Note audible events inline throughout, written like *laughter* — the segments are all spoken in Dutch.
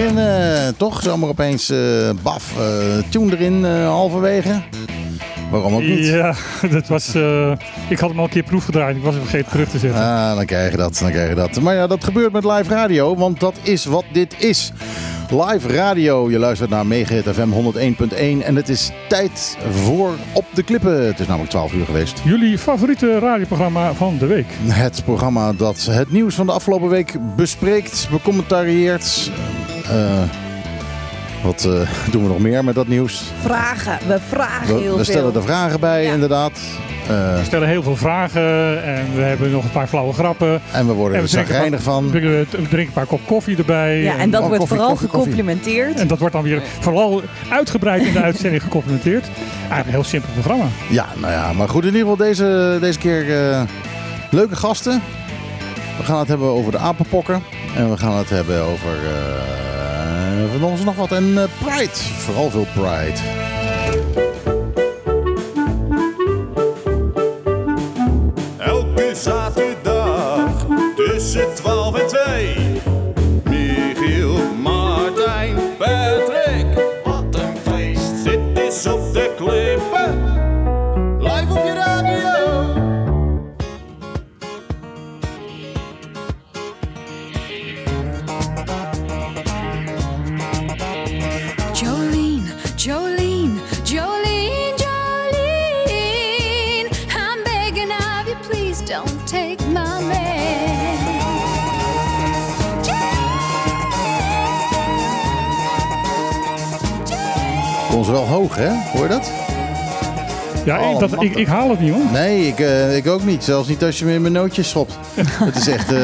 in, uh, toch? Zomaar opeens uh, baf, uh, tune erin halverwege. Waarom ook niet? Ja, *laughs* dat was, ik had hem al een keer proefgedraaid. Ik was hem vergeten terug te zetten. Ah, dan krijg je dat, dan krijg je dat. Maar ja, dat gebeurt met live radio, want dat is wat dit is. Live radio. Je luistert naar Megahit FM 101.1 en het is tijd voor Op de Klippen. Het is namelijk 12 uur geweest. Jullie favoriete radioprogramma van de week? Het programma dat het nieuws van de afgelopen week bespreekt, becommentarieert. Uh, wat uh, doen we nog meer met dat nieuws? Vragen. We vragen we, heel we stellen veel. er vragen bij, ja. inderdaad. Uh, we stellen heel veel vragen en we hebben nog een paar flauwe grappen. En we worden er zagrijnig van. We drinken een paar kop koffie erbij. Ja, en dat wordt koffie, vooral koffie, gecomplimenteerd. En dat wordt dan weer vooral uitgebreid in de *laughs* uitzending gecomplimenteerd. Eigenlijk een heel simpel programma. Ja, nou ja, maar goed, in ieder geval deze, deze keer uh, leuke gasten. We gaan het hebben over de apenpokken. En we gaan het hebben over uh, van ons nog wat. En uh, Pride, vooral veel Pride. Elke zaterdag tussen 12 en 2. Wel hoog, hè? Hoor je dat? Ja, ik, dat, ik, ik, haal het niet hoor. Nee, ik, uh, ik ook niet. Zelfs niet als je me in mijn nootjes schopt. *laughs* het is echt uh,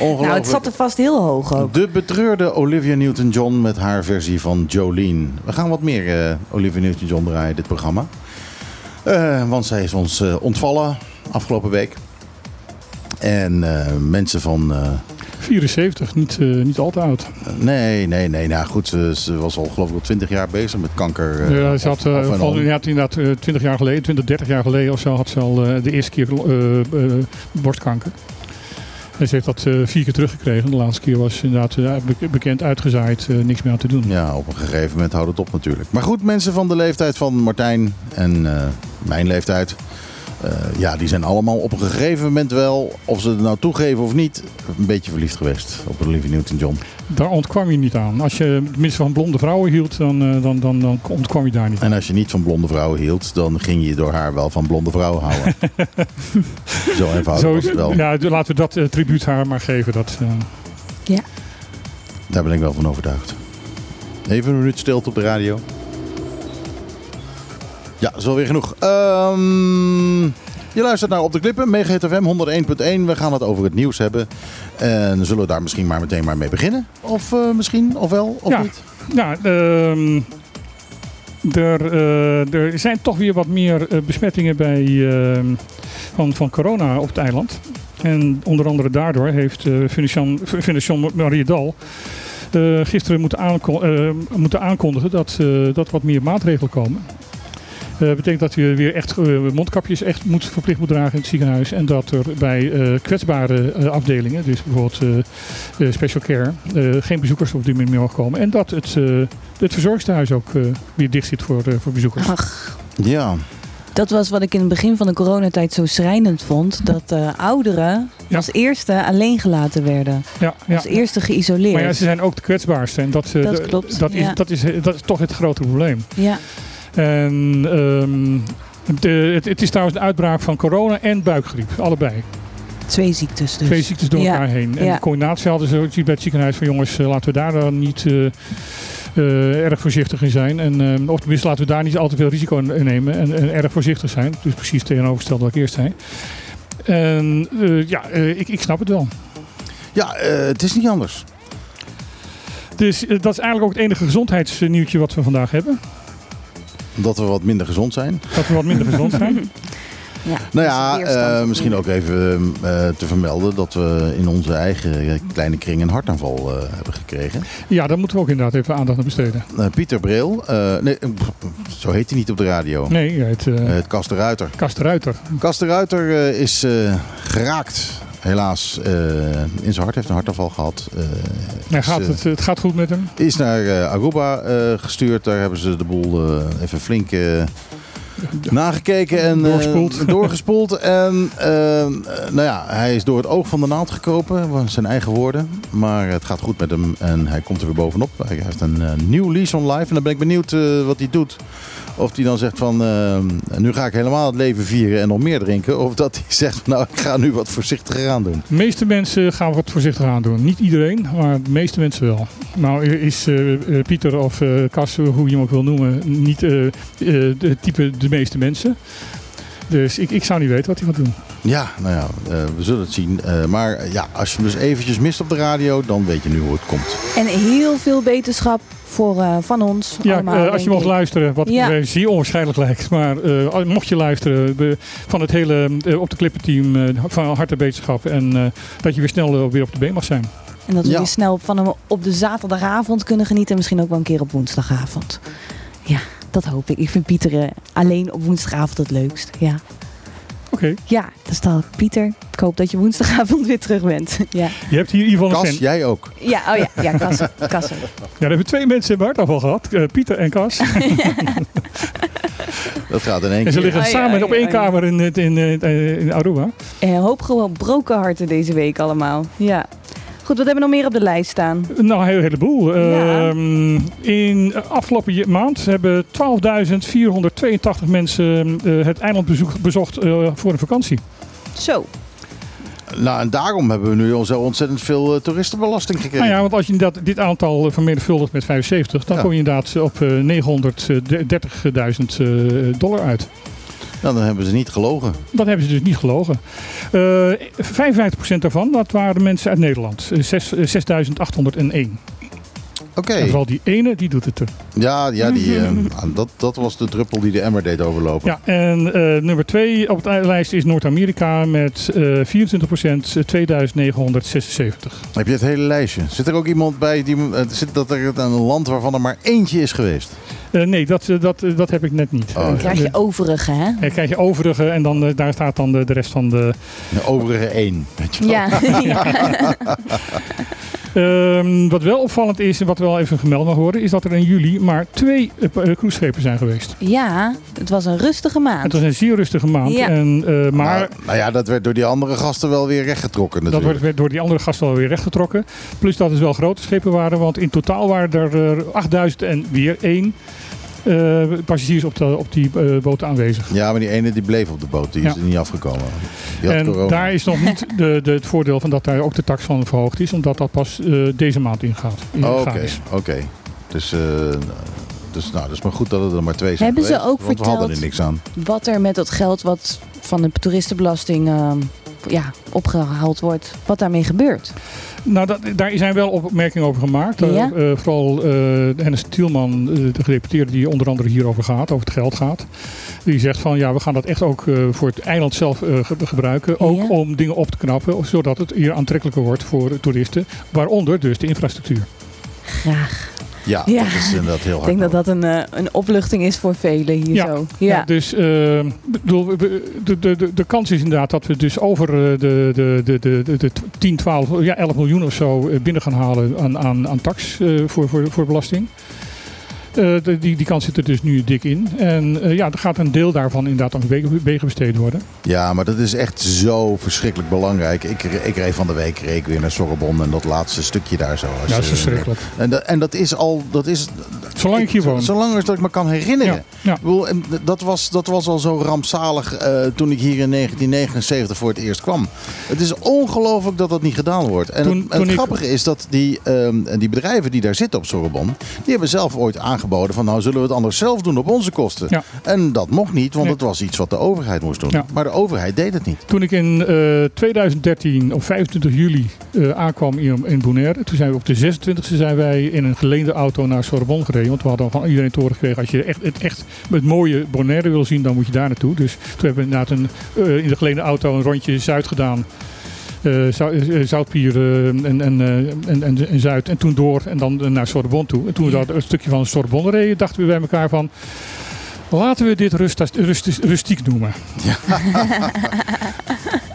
ongelooflijk. Nou, het zat er vast heel hoog ook. De betreurde Olivia Newton-John met haar versie van Jolene. We gaan wat meer uh, Olivia Newton-John draaien, dit programma. want zij is ons ontvallen afgelopen week. En mensen van 74, niet, uh, niet al te oud. Nee, nee, nee. Nou goed, ze, ze was al geloof ik al 20 jaar bezig met kanker. Uh, ja, ze had, of, of ja, inderdaad 20 jaar geleden, 20, 30 jaar geleden of zo, had ze al de eerste keer borstkanker. En ze heeft dat vier keer teruggekregen. De laatste keer was inderdaad bekend uitgezaaid, niks meer aan te doen. Ja, op een gegeven moment houdt het op natuurlijk. Maar goed, mensen van de leeftijd van Martijn en mijn leeftijd. Uh, ja, die zijn allemaal op een gegeven moment wel, of ze het nou toegeven of niet, een beetje verliefd geweest op Olivia Newton-John. Daar ontkwam je niet aan. Als je tenminste van blonde vrouwen hield, dan, uh, dan, dan, dan ontkwam je daar niet aan. En als je niet van blonde vrouwen hield, dan ging je door haar wel van blonde vrouwen houden. *laughs* Zo eenvoudig Zo was het wel. Ja, laten we dat uh, tribuut haar maar geven. Dat, ja. Daar ben ik wel van overtuigd. Even een minuut stilte op de radio. Ja, dat is wel weer genoeg. Um, je luistert naar Op de Klippen, Megahit FM 101.1. We gaan het over het nieuws hebben. En zullen we daar misschien maar meteen maar mee beginnen? Of uh, misschien, of wel, of ja. niet? Ja, um, er, uh, er zijn toch weer wat meer uh, besmettingen bij, uh, van, van corona op het eiland. En onder andere daardoor heeft uh, Fondation Mariedal uh, gisteren moeten, aanko uh, moeten aankondigen dat, uh, dat wat meer maatregelen komen. Dat uh, betekent dat je weer echt uh, mondkapjes echt moet, verplicht moet dragen in het ziekenhuis. En dat er bij uh, kwetsbare afdelingen, dus bijvoorbeeld special care, geen bezoekers op die manier meer mogen komen. En dat het, het verzorgingstehuis ook weer dicht zit voor, voor bezoekers. Ach. Ja. Dat was wat ik in het begin van de coronatijd zo schrijnend vond. Dat ouderen ja. als eerste alleen gelaten werden. Ja, ja. Als eerste geïsoleerd. Maar ja, ze zijn ook de kwetsbaarste. En dat, dat klopt. Dat is, dat, is, dat is toch het grote probleem. Ja. En um, de, het, het, is trouwens een uitbraak van corona en buikgriep. Allebei. Twee ziektes dus. Twee ziektes door ja. elkaar heen. En ja. de coördinatie hadden ze ook bij het ziekenhuis van jongens, uh, laten we daar dan niet uh, uh, erg voorzichtig in zijn. En, of tenminste, laten we daar niet al te veel risico in nemen en, en erg voorzichtig zijn. Dus precies tegenovergesteld wat ik eerst zei. En ja, ik, ik snap het wel. Ja, het is niet anders. Dus dat is eigenlijk ook het enige gezondheidsnieuwtje wat we vandaag hebben. Dat we wat minder gezond zijn. Dat we wat minder gezond zijn. *laughs* Ja, nou ja, uh, misschien ook even uh, te vermelden dat we in onze eigen kleine kring een hartaanval uh, hebben gekregen. Ja, daar moeten we ook inderdaad even aandacht aan besteden. Pieter Breel, nee, zo heet hij niet op de radio. Nee, het, het Kasteruiter. Kasteruiter. Kasteruiter is geraakt helaas eh, in zijn hart heeft een hartaanval gehad. Eh, is, gaat, eh, het, het gaat goed met hem. is naar Aruba gestuurd. Daar hebben ze de boel even flink nagekeken en Doorgespoeld. *laughs* doorgespoeld. En nou ja, hij is door het oog van de naald gekropen, zijn eigen woorden. Maar het gaat goed met hem en hij komt er weer bovenop. Hij heeft een eh, nieuw lease on life en dan ben ik benieuwd wat hij doet. Of hij dan zegt van, eh, nu ga ik helemaal het leven vieren en nog meer drinken. Of dat hij *laughs* zegt, nou ik ga nu wat voorzichtiger aan doen. De meeste mensen gaan wat voorzichtig aan doen. Niet iedereen, maar de meeste mensen wel. Nou is eh, eh, Pieter of eh Cas, hoe je hem ook wil noemen, niet de type de meeste mensen. Dus ik, ik zou niet weten wat hij gaat doen. Ja, nou ja, eh, we zullen het zien. Eh, maar ja, als je hem dus eventjes mist op de radio, dan weet je nu hoe het komt. En heel veel beterschap voor, eh, van ons Ja, allemaal, eh, als je mocht ik. luisteren, wat Ja. mij zeer onwaarschijnlijk lijkt. Maar eh, mocht je luisteren de- van het hele op de klippenteam eh, van harte beterschap. En eh, dat je weer snel weer op de been mag zijn. En dat we Ja. weer snel van hem op de zaterdagavond kunnen genieten. Misschien ook wel een keer op woensdagavond. Ja, dat hoop ik. Ik vind Pieter eh, alleen op woensdagavond het leukst. Ja, Oké, ja dat is dan Pieter. Ik hoop dat je woensdagavond *laughs* weer terug bent. *laughs* Ja, je hebt hier in ieder geval een Kas, jij ook. ja oh ja, ja kassen. kassen. *laughs* Ja, daar hebben twee mensen hebben hartafval gehad. eh, Pieter en Cas. Dat gaat in één En ze keer. liggen Ai, samen ai, op één ai. kamer in, in, in, in, in Aruba. Een hoop gewoon broken harten deze week allemaal. Ja. Goed, wat hebben we nog meer op de lijst staan? Nou, een hele- heleboel. Ja. Ehm, in afgelopen je- maand hebben 12.482 mensen eh, het eiland bezocht eh, voor een vakantie. Zo. Nou, en daarom hebben we nu al zo ontzettend veel eh, toeristenbelasting gekregen. Nou ja, want als je dat, dit aantal vermenigvuldigt met 75, dan Ja. kom je inderdaad op eh, 930.000 eh, dollar uit. Nou, dan hebben ze niet gelogen. Dat hebben ze dus niet gelogen. Eh 55% daarvan, dat waren mensen uit Nederland. Eh, zes- eh, 6.801. Oké. En vooral die ene, die doet het er. Ja, ja die, *laughs* eh, dat, dat was de druppel die de emmer deed overlopen. Ja, en eh, nummer twee op de lijst is Noord-Amerika met eh 24%, eh, 2976. Heb je het hele lijstje? Zit er ook iemand bij die eh, zit dat er een land waarvan er maar eentje is geweest? Eh, nee, dat, eh, dat, eh, dat heb ik net niet. Oh, Dan ja. krijg je overige, hè? Dan krijg je overige en dan, eh, daar staat dan de, de rest van de... De overige één. Weet je wel? Ja. *laughs* ja. Ehm, wat wel opvallend is en wat wel even gemeld mag worden... is dat er in juli maar twee eh, eh, cruiseschepen zijn geweest. ja, het was een rustige Het maand. was een zeer rustige maand. Ja. En, eh, maar Nou, nou ja, dat werd door die andere gasten wel weer rechtgetrokken dat natuurlijk. werd, werd door die andere gasten alweer rechtgetrokken. Plus dat het wel grote schepen waren. Want in totaal waren er eh, 8000 en weer één eh, passagiers op, de, op die eh, boten aanwezig. Ja, maar die ene die bleef op de boot. Die is er niet afgekomen. Die had En corona. daar is nog niet de, de, het voordeel van dat daar ook de tax van verhoogd is. Omdat dat pas eh, deze maand ingaat. Oh, Oké, oké. Dus, eh, dus nou, dat is maar goed dat het er maar twee zijn Hebben ze geweest, ook want we hadden er verteld- niks aan. Wat er met dat geld wat van de toeristenbelasting ehm, ja, opgehaald wordt, wat daarmee gebeurt. Nou, dat, daar zijn wel opmerkingen over gemaakt. Eh, Ja? eh, vooral Hennis Tielman, de gedeputeerde die onder andere hierover gaat, over het geld gaat. Die zegt van ja, we gaan dat echt ook voor het eiland zelf ge- gebruiken. Ook Ja. om dingen op te knappen, zodat het hier aantrekkelijker wordt voor toeristen. Waaronder dus de infrastructuur. Graag. Ja, Ja. dat is inderdaad heel Ik hard. denk dat nodig. dat een, eh, een opluchting is voor velen hier Ja. zo. Ja. Ja. dus eh, bedoel, de, de, de, de kans is inderdaad dat we dus over eh, de, de, de, de, de, de 10, 12, ja, 11 miljoen of zo binnen gaan halen aan, aan, aan tax eh, voor, voor, voor belasting. Eh, die, die kans zit er dus nu dik in. En eh, ja, er gaat een deel daarvan inderdaad aan wegen, besteed worden. Ja, maar dat is echt zo verschrikkelijk belangrijk. Ik, ik reed van de week reed weer naar Sorbonne en dat laatste stukje daar zo. Ja, dat is verschrikkelijk. En dat, en dat is al, dat is, Zolang ik hier woon. Zolang als dat ik me kan herinneren. Ja, ja. Ik bedoel, en dat, was, dat was al zo rampzalig eh, toen ik hier in 1979 voor het eerst kwam. Het is ongelooflijk dat dat niet gedaan wordt. En Toen- het, toen het ik- grappige is dat die, ehm, die bedrijven die daar zitten op Sorbonne, die hebben zelf ooit aangeboden van nou zullen we het anders zelf doen op onze kosten. Ja. En dat mocht niet, want Nee. het was iets wat de overheid moest doen. Ja. Maar de overheid deed het niet. Toen ik in eh, 2013 op 25 juli eh, aankwam in, in Bonaire, toen zijn we op de 26e zijn wij in een geleende auto naar Sorbonne gereden. Want we hadden van iedereen te horen gekregen, als je echt, het, echt het mooie Bonaire wil zien, dan moet je daar naartoe. Dus toen hebben we inderdaad een, eh, in de geleende auto een rondje Zuid gedaan. Eh, Zou- eh, Zoutpier eh, en, en, eh, en, en, en Zuid. En toen door en dan eh, naar Sorbonne toe. En toen we Ja. dat een stukje van Sorbonne reden, dachten we bij elkaar van... Laten we dit rust, rust, rustiek noemen. *laughs* *laughs*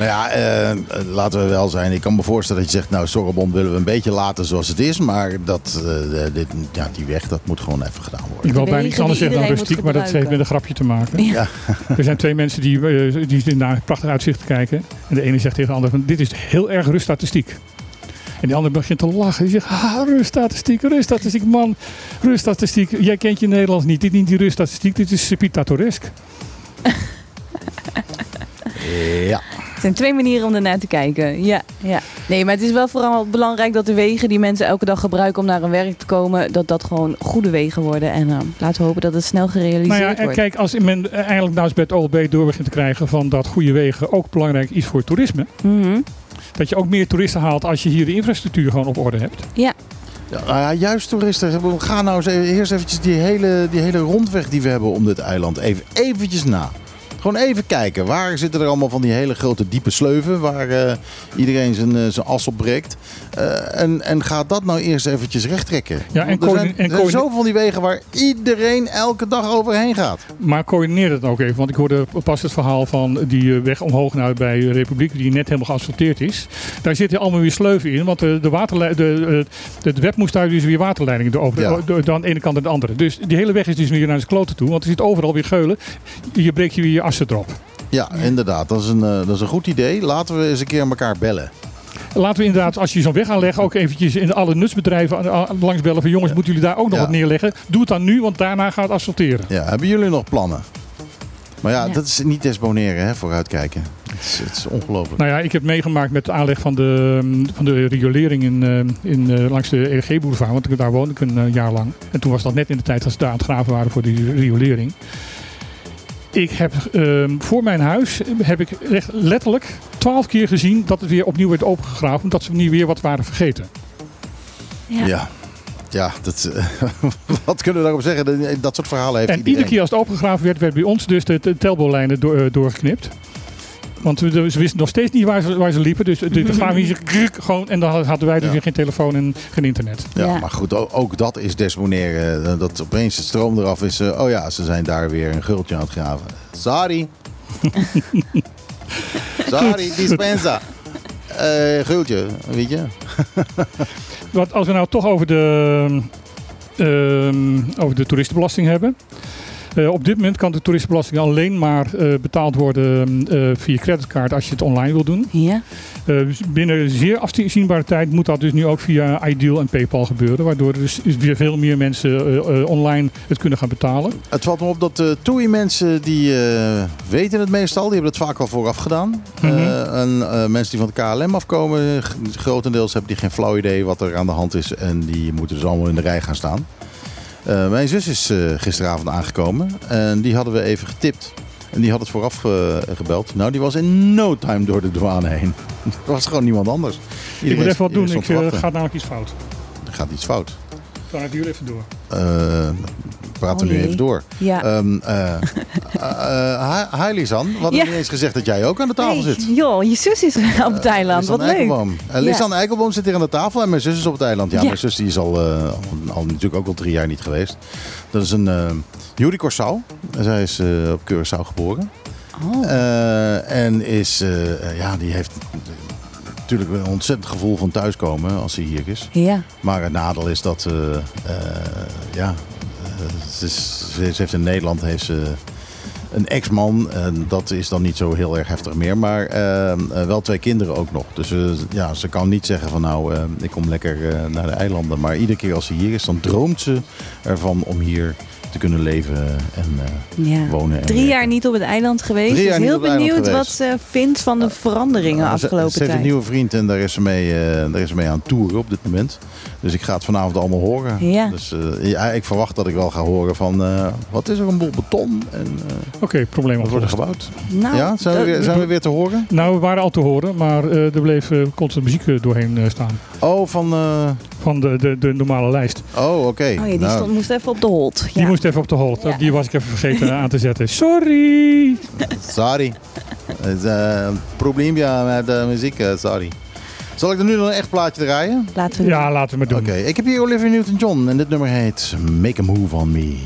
Nou ja, eh, laten we wel zijn. Ik kan me voorstellen dat je zegt, nou, Sorrebond willen we een beetje laten zoals het is. Maar dat, eh, dit, ja, die weg, dat moet gewoon even gedaan worden. Ik wil bijna iets anders zeggen dan rustiek, maar dat heeft met een grapje te maken. Ja. *laughs* Er zijn twee mensen die, eh, die naar een prachtig uitzicht kijken. En de ene zegt tegen de ander, van, dit is heel erg ruststatistiek. En die ander begint te lachen. Die zegt, ah, ruststatistiek, ruststatistiek, man. Ruststatistiek, jij kent je Nederlands niet. Dit is niet die ruststatistiek, dit is pittoresk. *laughs* Ja. Er zijn twee manieren om ernaar te kijken. Ja, ja. Nee, maar het is wel vooral belangrijk dat de wegen die mensen elke dag gebruiken om naar hun werk te komen, dat dat gewoon goede wegen worden. En eh, laten we hopen dat het snel gerealiseerd Nou ja, en wordt. kijk, als men eigenlijk nou eens bij het OLB door begint te krijgen van dat goede wegen ook belangrijk is voor toerisme. Mhm. Dat je ook meer toeristen haalt als je hier de infrastructuur gewoon op orde hebt. Ja, nou ja, juist toeristen. Ga nou eens even, eerst eventjes die hele, die hele rondweg die we hebben om dit eiland even eventjes na. Gewoon even kijken. Waar zitten er allemaal van die hele grote diepe sleuven waar eh, iedereen zijn, eh, zijn as op breekt. Eh, en, en ga dat nou eerst eventjes rechttrekken. Ja, en er zijn, en er zijn zoveel van die wegen waar iedereen elke dag overheen gaat. Maar coördineer het ook even. Want ik hoorde pas het verhaal van die weg omhoog naar bij Republiek, die net helemaal geasfalteerd is. Daar zitten allemaal weer sleuven in. Want de, de, de, de, de web moest daar dus weer waterleidingen door over. Ja. door aan de ene kant en de andere. Dus die hele weg is dus weer naar de kloten toe. Want er zit overal weer geulen. Je breekt je weer je assen erop. Ja, inderdaad. Dat is, een, eh, dat is een goed idee. Laten we eens een keer elkaar bellen. Laten we inderdaad, als je zo'n weg aanlegt, ook eventjes in alle nutsbedrijven langs bellen van jongens, moeten jullie daar ook nog Ja. wat neerleggen? Doe het dan nu, want daarna gaat het asfalteren. Ja, hebben jullie nog plannen? Maar ja, Ja. dat is niet desboneren, hè, vooruitkijken. Het is, het is ongelooflijk. Nou ja, ik heb meegemaakt met de aanleg van de, van de riolering in, eh, in, eh, langs de EG-boulevard. Want daar woonde ik een jaar lang. En toen was dat net in de tijd dat ze daar aan het graven waren voor die riolering. Ik heb ehm, voor mijn huis heb ik echt letterlijk twaalf keer gezien dat het weer opnieuw werd opengegraven. Omdat ze niet weer wat waren vergeten. Ja. Ja. Ja, dat, eh, *laughs* wat kunnen we daarop zeggen? Dat- Dat soort verhalen heeft En iedereen. iedere keer als het opengegraven werd, werd bij ons dus de, de telbolijnen door, eh, doorgeknipt. Want we, ze wisten nog steeds niet waar ze, waar ze liepen. Dus de, de graven hier kruk, gewoon. En dan hadden wij dus Ja. weer geen telefoon en geen internet. Ja, Ja. maar goed, ook dat is desboneren. Eh, Dat opeens de stroom eraf is. eh, oh ja, ze zijn daar weer een gultje aan het graven. Sorry. *laughs* Sorry, dispensa. Eh gultje, weet je. *laughs* Wat, als we nou toch over de, ehm, over de toeristenbelasting hebben. Eh, op dit moment kan de toeristenbelasting alleen maar eh, betaald worden eh, via creditcard als je het online wil doen. Ja. Eh, dus binnen zeer afzienbare tijd moet dat dus nu ook via Ideal en PayPal gebeuren. Waardoor er dus weer veel meer mensen online het kunnen gaan betalen. Het valt me op dat de TUI-mensen die eh, weten het meestal. Die hebben het vaak al vooraf gedaan. Mhm. Eh, en eh, mensen die van de KLM afkomen, grotendeels hebben die geen flauw idee wat er aan de hand is. En die moeten dus allemaal in de rij gaan staan. Eh, mijn zus is eh, gisteravond aangekomen en die hadden we even getipt. En die had het vooraf eh, gebeld. Nou, die was in no time door de douane heen. *laughs* Er was gewoon niemand anders. ik Iedereen- moet even wat doen. Ik gaat namelijk iets fout. Er gaat iets fout. Dan hebben jullie even door. Eh praten we nu even door. Ja. Ehm eh eh, hi, hi Lisan, we hadden Ja. niet eens gezegd dat jij ook aan de tafel Hey, zit. joh, je zus is op het eiland. Wat leuk. Eikelboom. Lisan Eikelboom zit hier aan de tafel en mijn zus is op het eiland. Ja, Ja. mijn zus die is al, eh, al, al natuurlijk ook al drie jaar niet geweest. Dat is een uh, Judy Corsau. Zij is eh, op Curaçao geboren. Oh. Eh, en is, ja, die heeft natuurlijk een ontzettend gevoel van thuiskomen als ze hier is. Ja. Maar het nadeel is dat, eh, eh, ja, eh, ze, is- ze, ze heeft in Nederland heeft ze een ex-man. En dat is dan niet zo heel erg heftig meer. Maar wel twee kinderen ook nog. Dus ja, ze kan niet zeggen van nou, ik kom lekker naar de eilanden. Maar iedere keer als ze hier is, dan droomt ze ervan om hier te kunnen leven en eh, ja. wonen. En Drie werken. jaar niet op het eiland geweest. Drie jaar dus niet heel benieuwd wat ze vindt van de veranderingen Nou, ze- afgelopen ze, heeft tijd. een nieuwe vriend en daar is, ze mee, eh, daar is ze mee aan het toeren op dit moment. Dus ik ga het vanavond allemaal horen. Ja. Dus eh, ja, ik verwacht dat ik wel ga horen van eh, wat is er een bol beton en eh, Oké, probleem wat wordt er gebouwd. Nou, ja, zijn we, dat- weer, zijn we weer te horen? Nou, we waren al te horen, maar eh, er bleef constant muziek doorheen staan. Oh, van. Van de, de, de normale lijst. oh, oké. Oh ja, die Nou, stond, moest even op de hold. Die Ja. moest even op de hold. Ja. Die was ik even vergeten *laughs* aan te zetten. Sorry! Sorry. Het is eh, een probleempje met de muziek, eh, sorry. Zal ik er nu nog een echt plaatje draaien? Laten we Ja, laten we het doen. Oké, ik heb hier Olivia Newton-John en dit nummer heet Make a Move on Me.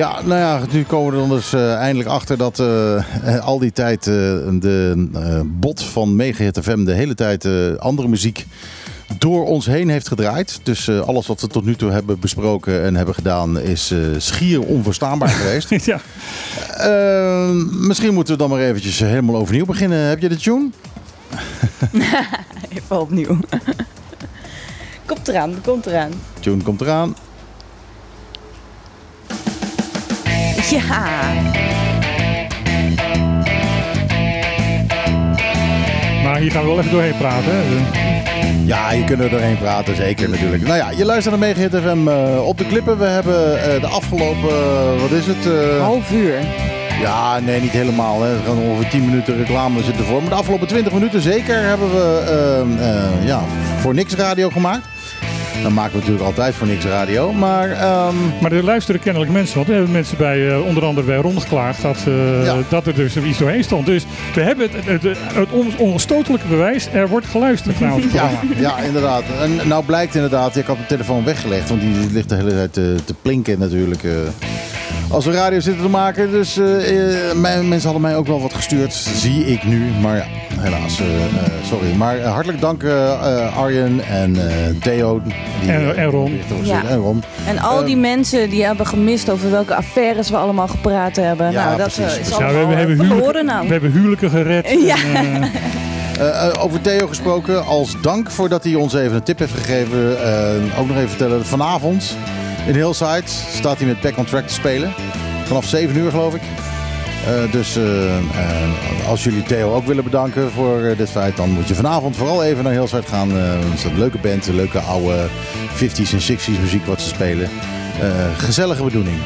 Ja, nou ja, nu komen we er dan dus eh, eindelijk achter dat eh, al die tijd eh, de eh, bot van Megahit FM de hele tijd eh, andere muziek door ons heen heeft gedraaid. Dus eh, alles wat we tot nu toe hebben besproken en hebben gedaan is eh, schier onverstaanbaar *laughs* geweest. ja. Eh, misschien moeten we dan maar eventjes helemaal overnieuw beginnen. Heb je de tune? *laughs* Even opnieuw. *laughs* komt eraan, komt eraan. Tune komt eraan. Ja. Maar hier gaan we wel even doorheen praten. hè. Ja, je kunt er doorheen praten, zeker natuurlijk. Nou ja, je luistert naar Megahit FM eh, op de klippen. We hebben eh, de afgelopen, eh, wat is het? eh, Half uur. Ja, nee, niet helemaal. Hè. Er gaan ongeveer 10 minuten reclame zitten voor. Maar de afgelopen 20 minuten zeker hebben we ja, voor niks radio gemaakt. Dan maken we natuurlijk altijd voor niks radio. Maar ehm, Maar er luisteren kennelijk mensen. Want er hebben mensen bij, eh, onder andere bij Ron geklaagd dat, eh, Ja. dat er dus iets doorheen stond. Dus we hebben het, het, het, het on- onstotelijke bewijs. Er wordt geluisterd naar ons ja, ja, inderdaad. En nou blijkt inderdaad, ik had mijn telefoon weggelegd. Want die ligt de hele tijd te, te plinken natuurlijk. eh, als we radio zitten te maken. Dus eh, eh, mijn, mensen hadden mij ook wel wat gestuurd. Zie ik nu. Maar ja, helaas. eh, sorry. Maar hartelijk dank Arjen en eh, Theo. die, En- en Ron. Ja. En Ron. En al die mensen die hebben gemist over welke affaires we allemaal gepraat hebben. Ja, nou, dat precies, is precies. Ja, allemaal we, hebben, we, nou. we hebben huwelijken gered. *laughs* Ja. En, eh, Eh, eh, over Theo gesproken, als dank voordat hij ons even een tip heeft gegeven. ook nog even vertellen, vanavond in Hillside staat hij met Back on Track te spelen. Vanaf 7 uur geloof ik. Eh, dus eh, eh, als jullie Theo ook willen bedanken voor dit feit, dan moet je vanavond vooral even naar Hillside gaan. Het is een leuke band, een leuke oude 50s en 60s muziek wat ze spelen. Gezellige bedoeling.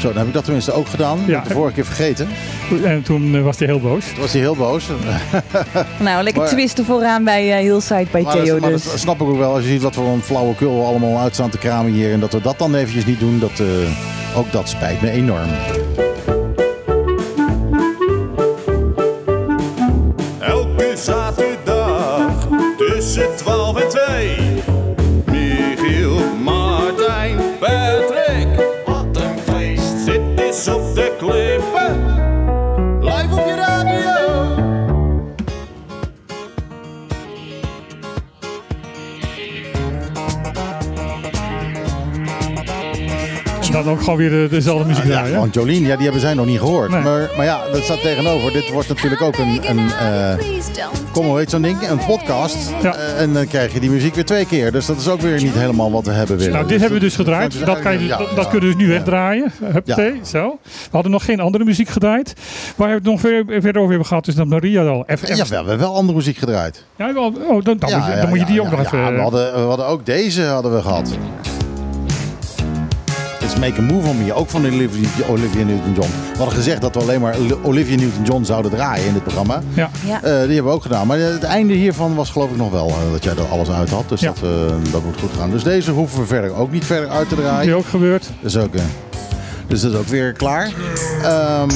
Zo, dan heb ik dat tenminste ook gedaan. Ja. De vorige keer vergeten. en toen eh, was hij heel boos. Toen was hij heel boos. *laughs* Nou, lekker Maar- twisten vooraan bij eh Hillside bij Maar, dat, Theo maar dus. dat snap ik ook wel. Als je ziet wat voor een flauwekul we allemaal uitstaan te kramen hier. En dat we dat dan eventjes niet doen. Dat, eh, ook dat spijt me enorm. Dan ook gewoon weer de- dezelfde muziek Ja, draaien. gewoon Jolien, ja, die hebben zij nog niet gehoord. Nee. Maar, maar ja, dat staat tegenover. Dit wordt natuurlijk ook een, een eh, kom hoe heet zo'n ding? Een podcast. Ja. Eh, en dan krijg je die muziek weer twee keer. Dus dat is ook weer niet helemaal wat we hebben willen. Nou, dit hebben we dus gedraaid. dat kan je, dat, kunnen we dus nu wegdraaien. Huppatee, zo. We hadden nog geen andere muziek gedraaid. Waar we het nog ver- verder over hebben gehad, is dat Maria al. Even, Ja, we hebben wel andere muziek gedraaid. Ja, wel, oh, dan, dan, moet je, ja, dan moet je ja, die ook nog even... ja, we, hadden, we hadden ook deze hadden we gehad. Make a Move on Me, ook van Olivia, Olivia Newton-John. We hadden gezegd dat we alleen maar Olivia Newton-John zouden draaien in dit programma. ja. Ja. Eh, die hebben we ook gedaan. Maar het einde hiervan was geloof ik nog wel eh, dat jij er alles uit had. Dus Ja. dat, eh, dat moet goed gaan. Dus deze hoeven we verder ook niet verder uit te draaien. Die ook gebeurd. Dus, ook, eh, dus dat is ook weer klaar. Ehm,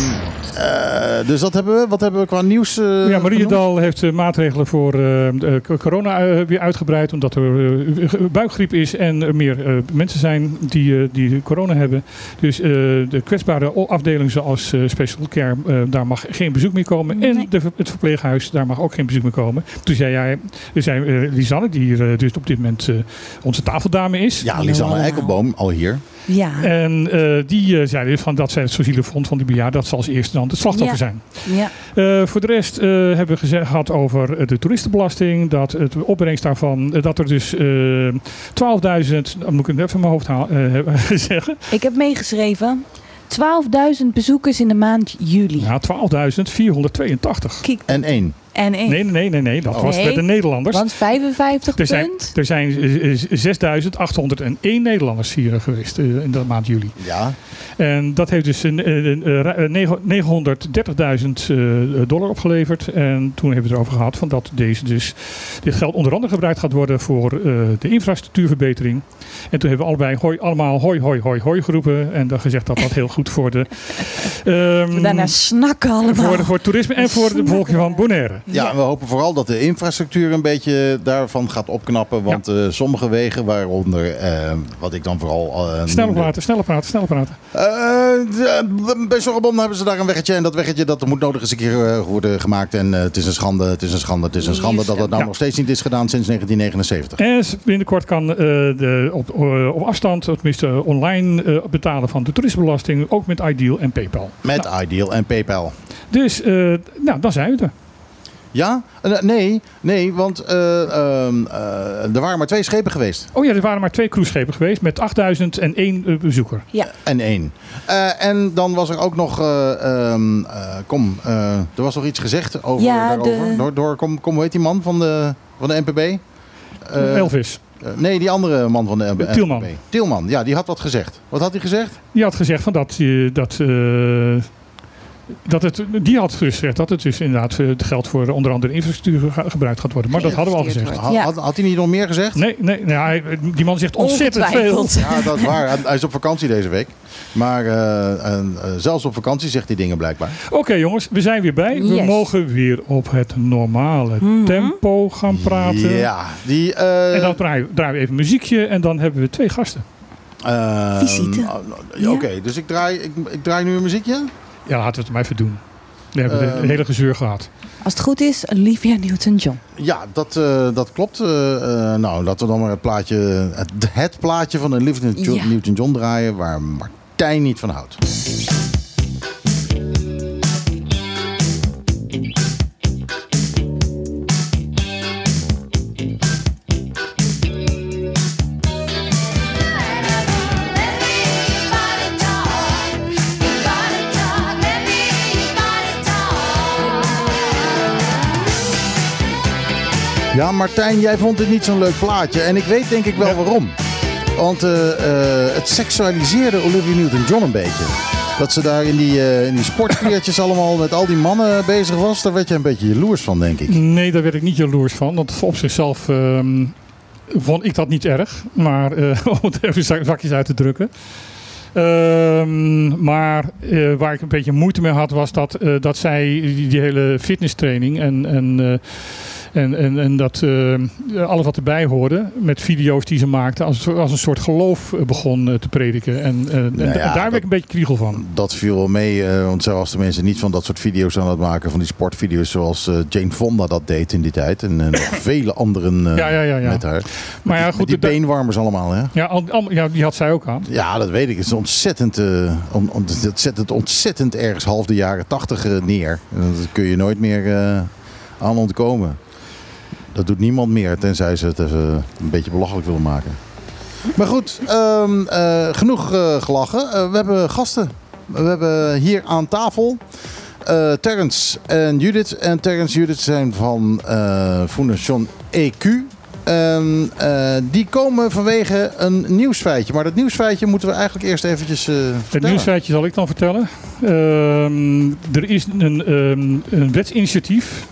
eh, dus dat hebben we. Wat hebben we qua nieuws? eh, Ja? Mariedal heeft eh, maatregelen voor eh, eh, c- corona weer uitgebreid. Omdat er buikgriep is en er meer eh, mensen zijn die, die corona hebben. Dus eh, de kwetsbare o- afdeling zoals special care, eh, daar mag geen bezoek meer komen. En de, het verpleeghuis, daar mag ook geen bezoek meer komen. Toen zei jij, er zijn Lisanne, die hier dus op dit moment eh, onze tafeldame is. Ja, Lisanne Eikelboom, al hier. Ja. En eh, die eh, zei dus van dat zij het zielig vond van die bejaarden. Dat zal als eerste dan het slachtoffer Ja. zijn. ja. Eh, voor de rest eh, hebben we geze- gehad over de toeristenbelasting. Dat het opbrengst daarvan, dat er dus eh 12.000, dan moet ik het even in mijn hoofd haal- eh, *laughs* zeggen. Ik heb meegeschreven. 12.000 bezoekers in de maand juli. Ja, 12.482. Kijk, En één. En één. Nee, nee, nee, nee, nee. Dat Oh. was Nee, met de Nederlanders. Want 55 Er zijn, punt. er zijn eh, eh, 6.801 Nederlanders hier geweest eh, in de maand juli. Ja. En dat heeft dus een, een, een, een, negen- 930.000 eh, dollar opgeleverd. En toen hebben we het erover gehad van dat deze dus, dit geld onder andere gebruikt gaat worden voor eh, de infrastructuurverbetering. En toen hebben we allebei hoi, allemaal hoi, hoi, hoi, hoi geroepen. En dan gezegd dat dat heel goed voor de, *laughs* ehm, We daarna snakken allemaal. voor, de, voor het toerisme en voor de bevolking van Bonaire. Ja, en we hopen vooral dat de infrastructuur een beetje daarvan gaat opknappen. Want eh, sommige wegen, waaronder eh, wat ik dan vooral. Sneller noemde- praten, sneller praten, sneller praten. Bij Zorrebom hebben ze daar een weggetje. En dat weggetje dat moet nodig eens een keer worden gemaakt. En het is een schande, het is een schande, het is een schande dat dat nou nog steeds niet is gedaan sinds 1979. En binnenkort kan de, op, op afstand, tenminste online, betalen van de toerismebelasting. Ook met Ideal en PayPal. Met Nou, Ideal en PayPal. dus, nou, dan zijn we er. Ja? Eh, nee, nee, want eh, ehm, eh, er waren maar twee schepen geweest. Oh ja, er waren maar twee cruiseschepen geweest met 8001 eh, bezoeker. En één. Eh, en dan was er ook nog, eh, ehm, eh, kom, eh, er was nog iets gezegd over, Ja, daarover. de- Door, door, kom, kom, hoe heet die man van de, van de NPB? Eh, Elvis. nee, die andere man van de NPB. Tielman. Tielman, ja, die had wat gezegd. Wat had hij gezegd? Die had gezegd van dat, eh, dat, eh, dat het, die had gezegd dat het dus inderdaad eh, het geld voor onder andere infrastructuur ge- gebruikt gaat worden. Maar dat hadden we al gezegd. Had, had hij niet nog meer gezegd? Nee, nee, nee hij- die man zegt ontzettend veel. Ja, dat is *laughs* waar. Hij- is op vakantie deze week. Maar eh, en, eh, zelfs op vakantie zegt hij dingen blijkbaar. Oké jongens, we zijn weer bij. We Yes. mogen weer op het normale Mhm. tempo gaan praten. Ja, die... eh, En dan draaien, we even muziekje en dan hebben we twee gasten. ehm, Visite. oh, ja, Oké, dus ik draai, ik, ik draai nu een muziekje. Ja, laten we het maar even doen. We hebben de Ehm. hele gezeur gehad. Als het goed is, Olivia Newton-John. Ja, dat, eh, dat klopt. Eh, eh, nou, laten we dan maar het plaatje, het, het plaatje van een Ja. Newton-John draaien waar Martijn niet van houdt. Ja, Martijn, jij vond dit niet zo'n leuk plaatje. En ik weet denk ik wel waarom. Want eh, eh, het seksualiseerde Olivia Newton-John een beetje. Dat ze daar in die, eh in die sportkleertjes *laughs* allemaal met al die mannen bezig was. Daar werd je een beetje jaloers van, denk ik. Nee, daar werd ik niet jaloers van. Want op zichzelf ehm, vond ik dat niet erg. Maar *laughs* om het even zak- zakjes uit te drukken. Ehm, maar waar ik een beetje moeite mee had, was dat, dat zij die, die hele fitnesstraining en, en, en, en, en dat eh, alles wat erbij hoorde, met video's die ze maakte, als, als een soort geloof eh, begon eh, te prediken. En, en Nou ja, daar werd ik een beetje kriegel van. Dat viel wel mee, want zo was de mensen niet van dat soort video's aan het maken. Van die sportvideo's zoals Jane Fonda dat deed in die tijd. En nog *laughs* vele anderen Ja, ja, ja, ja. met haar. Maar ja, goed, die de- beenwarmers allemaal, hè? Ja, al- al- ja, die had zij ook aan. Ja, dat weet ik. Het is ontzettend, on, on- dat zet het ontzettend ergens half de jaren tachtig neer. En Dat kun je nooit meer aan ontkomen. Dat doet niemand meer, tenzij ze het even een beetje belachelijk willen maken. Maar goed, ehm, eh, genoeg eh, gelachen. Eh, we hebben gasten. We hebben hier aan tafel Terrence en Judith. En Terrence en Judith zijn van Fondation EQ. Die komen vanwege een nieuwsfeitje. Maar dat nieuwsfeitje moeten we eigenlijk eerst eventjes eh Het vertellen. nieuwsfeitje zal ik dan vertellen. Ehm, er is een, ehm, een wetsinitiatief.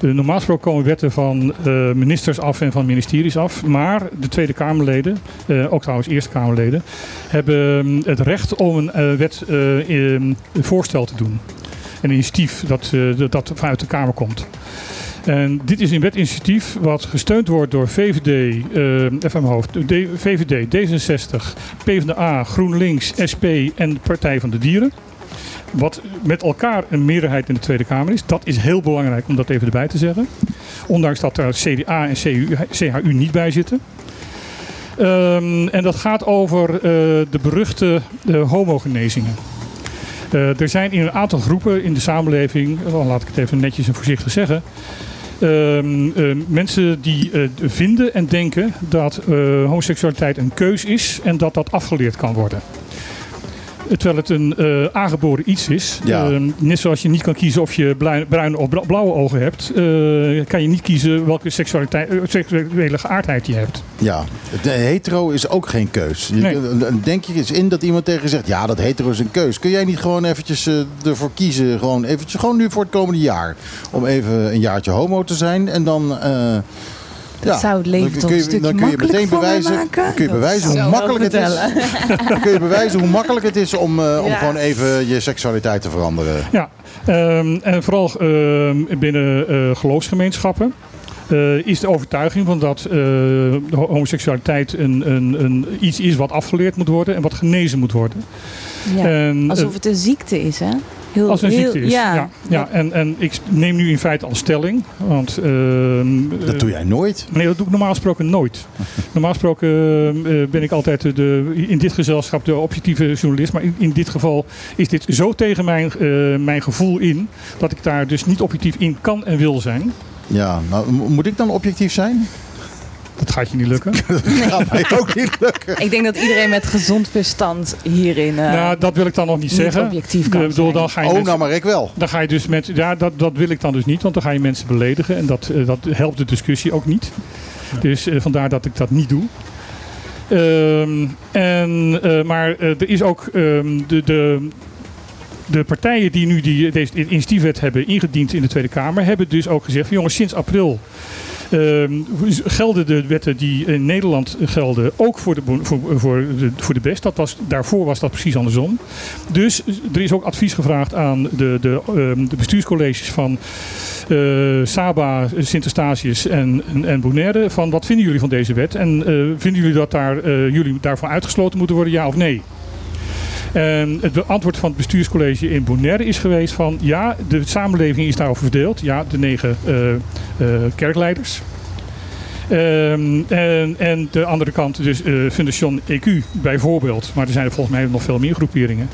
Normaal gesproken komen wetten van eh, ministers af en van ministeries af. Maar de Tweede Kamerleden, eh, ook trouwens Eerste Kamerleden, hebben ehm, het recht om een eh, wet eh, in- een voorstel te doen. Een initiatief dat, dat- vanuit de Kamer komt. En dit is een wetinitiatief wat gesteund wordt door VVD, uit mijn hoofd, VVD, D66, PvdA, GroenLinks, SP en de Partij van de Dieren. Wat met elkaar een meerderheid in de Tweede Kamer is. Dat is heel belangrijk om dat even erbij te zeggen. Ondanks dat er CDA en CU, CHU niet bij zitten. Ehm, en dat gaat over eh, de beruchte uh, homogenezingen. Eh, er zijn in een aantal groepen in de samenleving, wel laat ik het even netjes en voorzichtig zeggen, ehm, eh, mensen die vinden en denken dat homoseksualiteit een keus is en dat dat afgeleerd kan worden. Terwijl het een eh, aangeboren iets is. Ja. Ehm, net zoals je niet kan kiezen of je bruine of bla- blauwe ogen hebt, eh, kan je niet kiezen welke seksualiteit, eh, seksuele geaardheid je hebt. Ja, de hetero is ook geen keus. Je- Nee. Denk je eens in dat iemand tegen je zegt... ja, dat hetero is een keus. Kun jij niet gewoon eventjes ervoor kiezen... Gewoon, eventjes, gewoon nu voor het komende jaar... om even een jaartje homo te zijn... en dan Dat zou het leven dan toch kun je, een stukje dan kun je meteen bewijzen, maken? kun je bewijzen hoe makkelijk het is. Dan kun je bewijzen hoe makkelijk het is om, eh, om Ja. gewoon even je seksualiteit te veranderen. Ja, ehm, en vooral ehm, binnen eh, geloofsgemeenschappen. eh, is de overtuiging van dat eh, homoseksualiteit een, een, een, iets is wat afgeleerd moet worden en wat genezen moet worden. Ja. En, Alsof het een ziekte is, hè? Heel, als een heel- ziekte is. Ja, Ja, ja, En, en ik neem nu in feite al stelling. Want, ehm, Dat doe jij nooit. Nee, dat doe ik normaal gesproken nooit. *laughs* Normaal gesproken eh, ben ik altijd de, in dit gezelschap de objectieve journalist. Maar in, in dit geval is dit zo tegen mijn, eh, mijn gevoel in... dat ik daar dus niet objectief in kan en wil zijn. Ja, nou, moet ik dan objectief zijn? Dat gaat je niet lukken. *laughs* Dat gaat mij ook niet lukken. Ik denk dat iedereen met gezond verstand hierin eh, nou, dat wil ik dan nog niet niet zeggen. objectief Ik kan bedoel, dan ga je Oh, mensen- nou maar ik wel. Dan ga je dus met, ja, dat, dat wil ik dan dus niet, want dan ga je mensen beledigen en dat, eh, dat helpt de discussie ook niet. Dus eh, vandaar dat ik dat niet doe. Ehm, en, eh, maar eh, er is ook ehm, de, de, de partijen die nu die, deze initiatiefwet hebben ingediend in de Tweede Kamer, hebben dus ook gezegd: van, jongens, sinds april. Ehm, gelden de wetten die in Nederland gelden ook voor de, voor, voor de, voor de best. Dat was, daarvoor was dat precies andersom. Dus er is ook advies gevraagd aan de, de, ehm, de bestuurscolleges van eh, Saba, Sint Eustatius en, en, en Bonaire. Van wat vinden jullie van deze wet? En eh, vinden jullie dat daar, eh, jullie daarvan uitgesloten moeten worden, ja of nee? En het antwoord van het bestuurscollege in Bonaire is geweest van ja, de samenleving is daarover verdeeld. Ja, de negen eh, eh, kerkleiders. Ehm, en, en de andere kant, dus eh Fondation EQ bijvoorbeeld, maar er zijn er volgens mij nog veel meer groeperingen,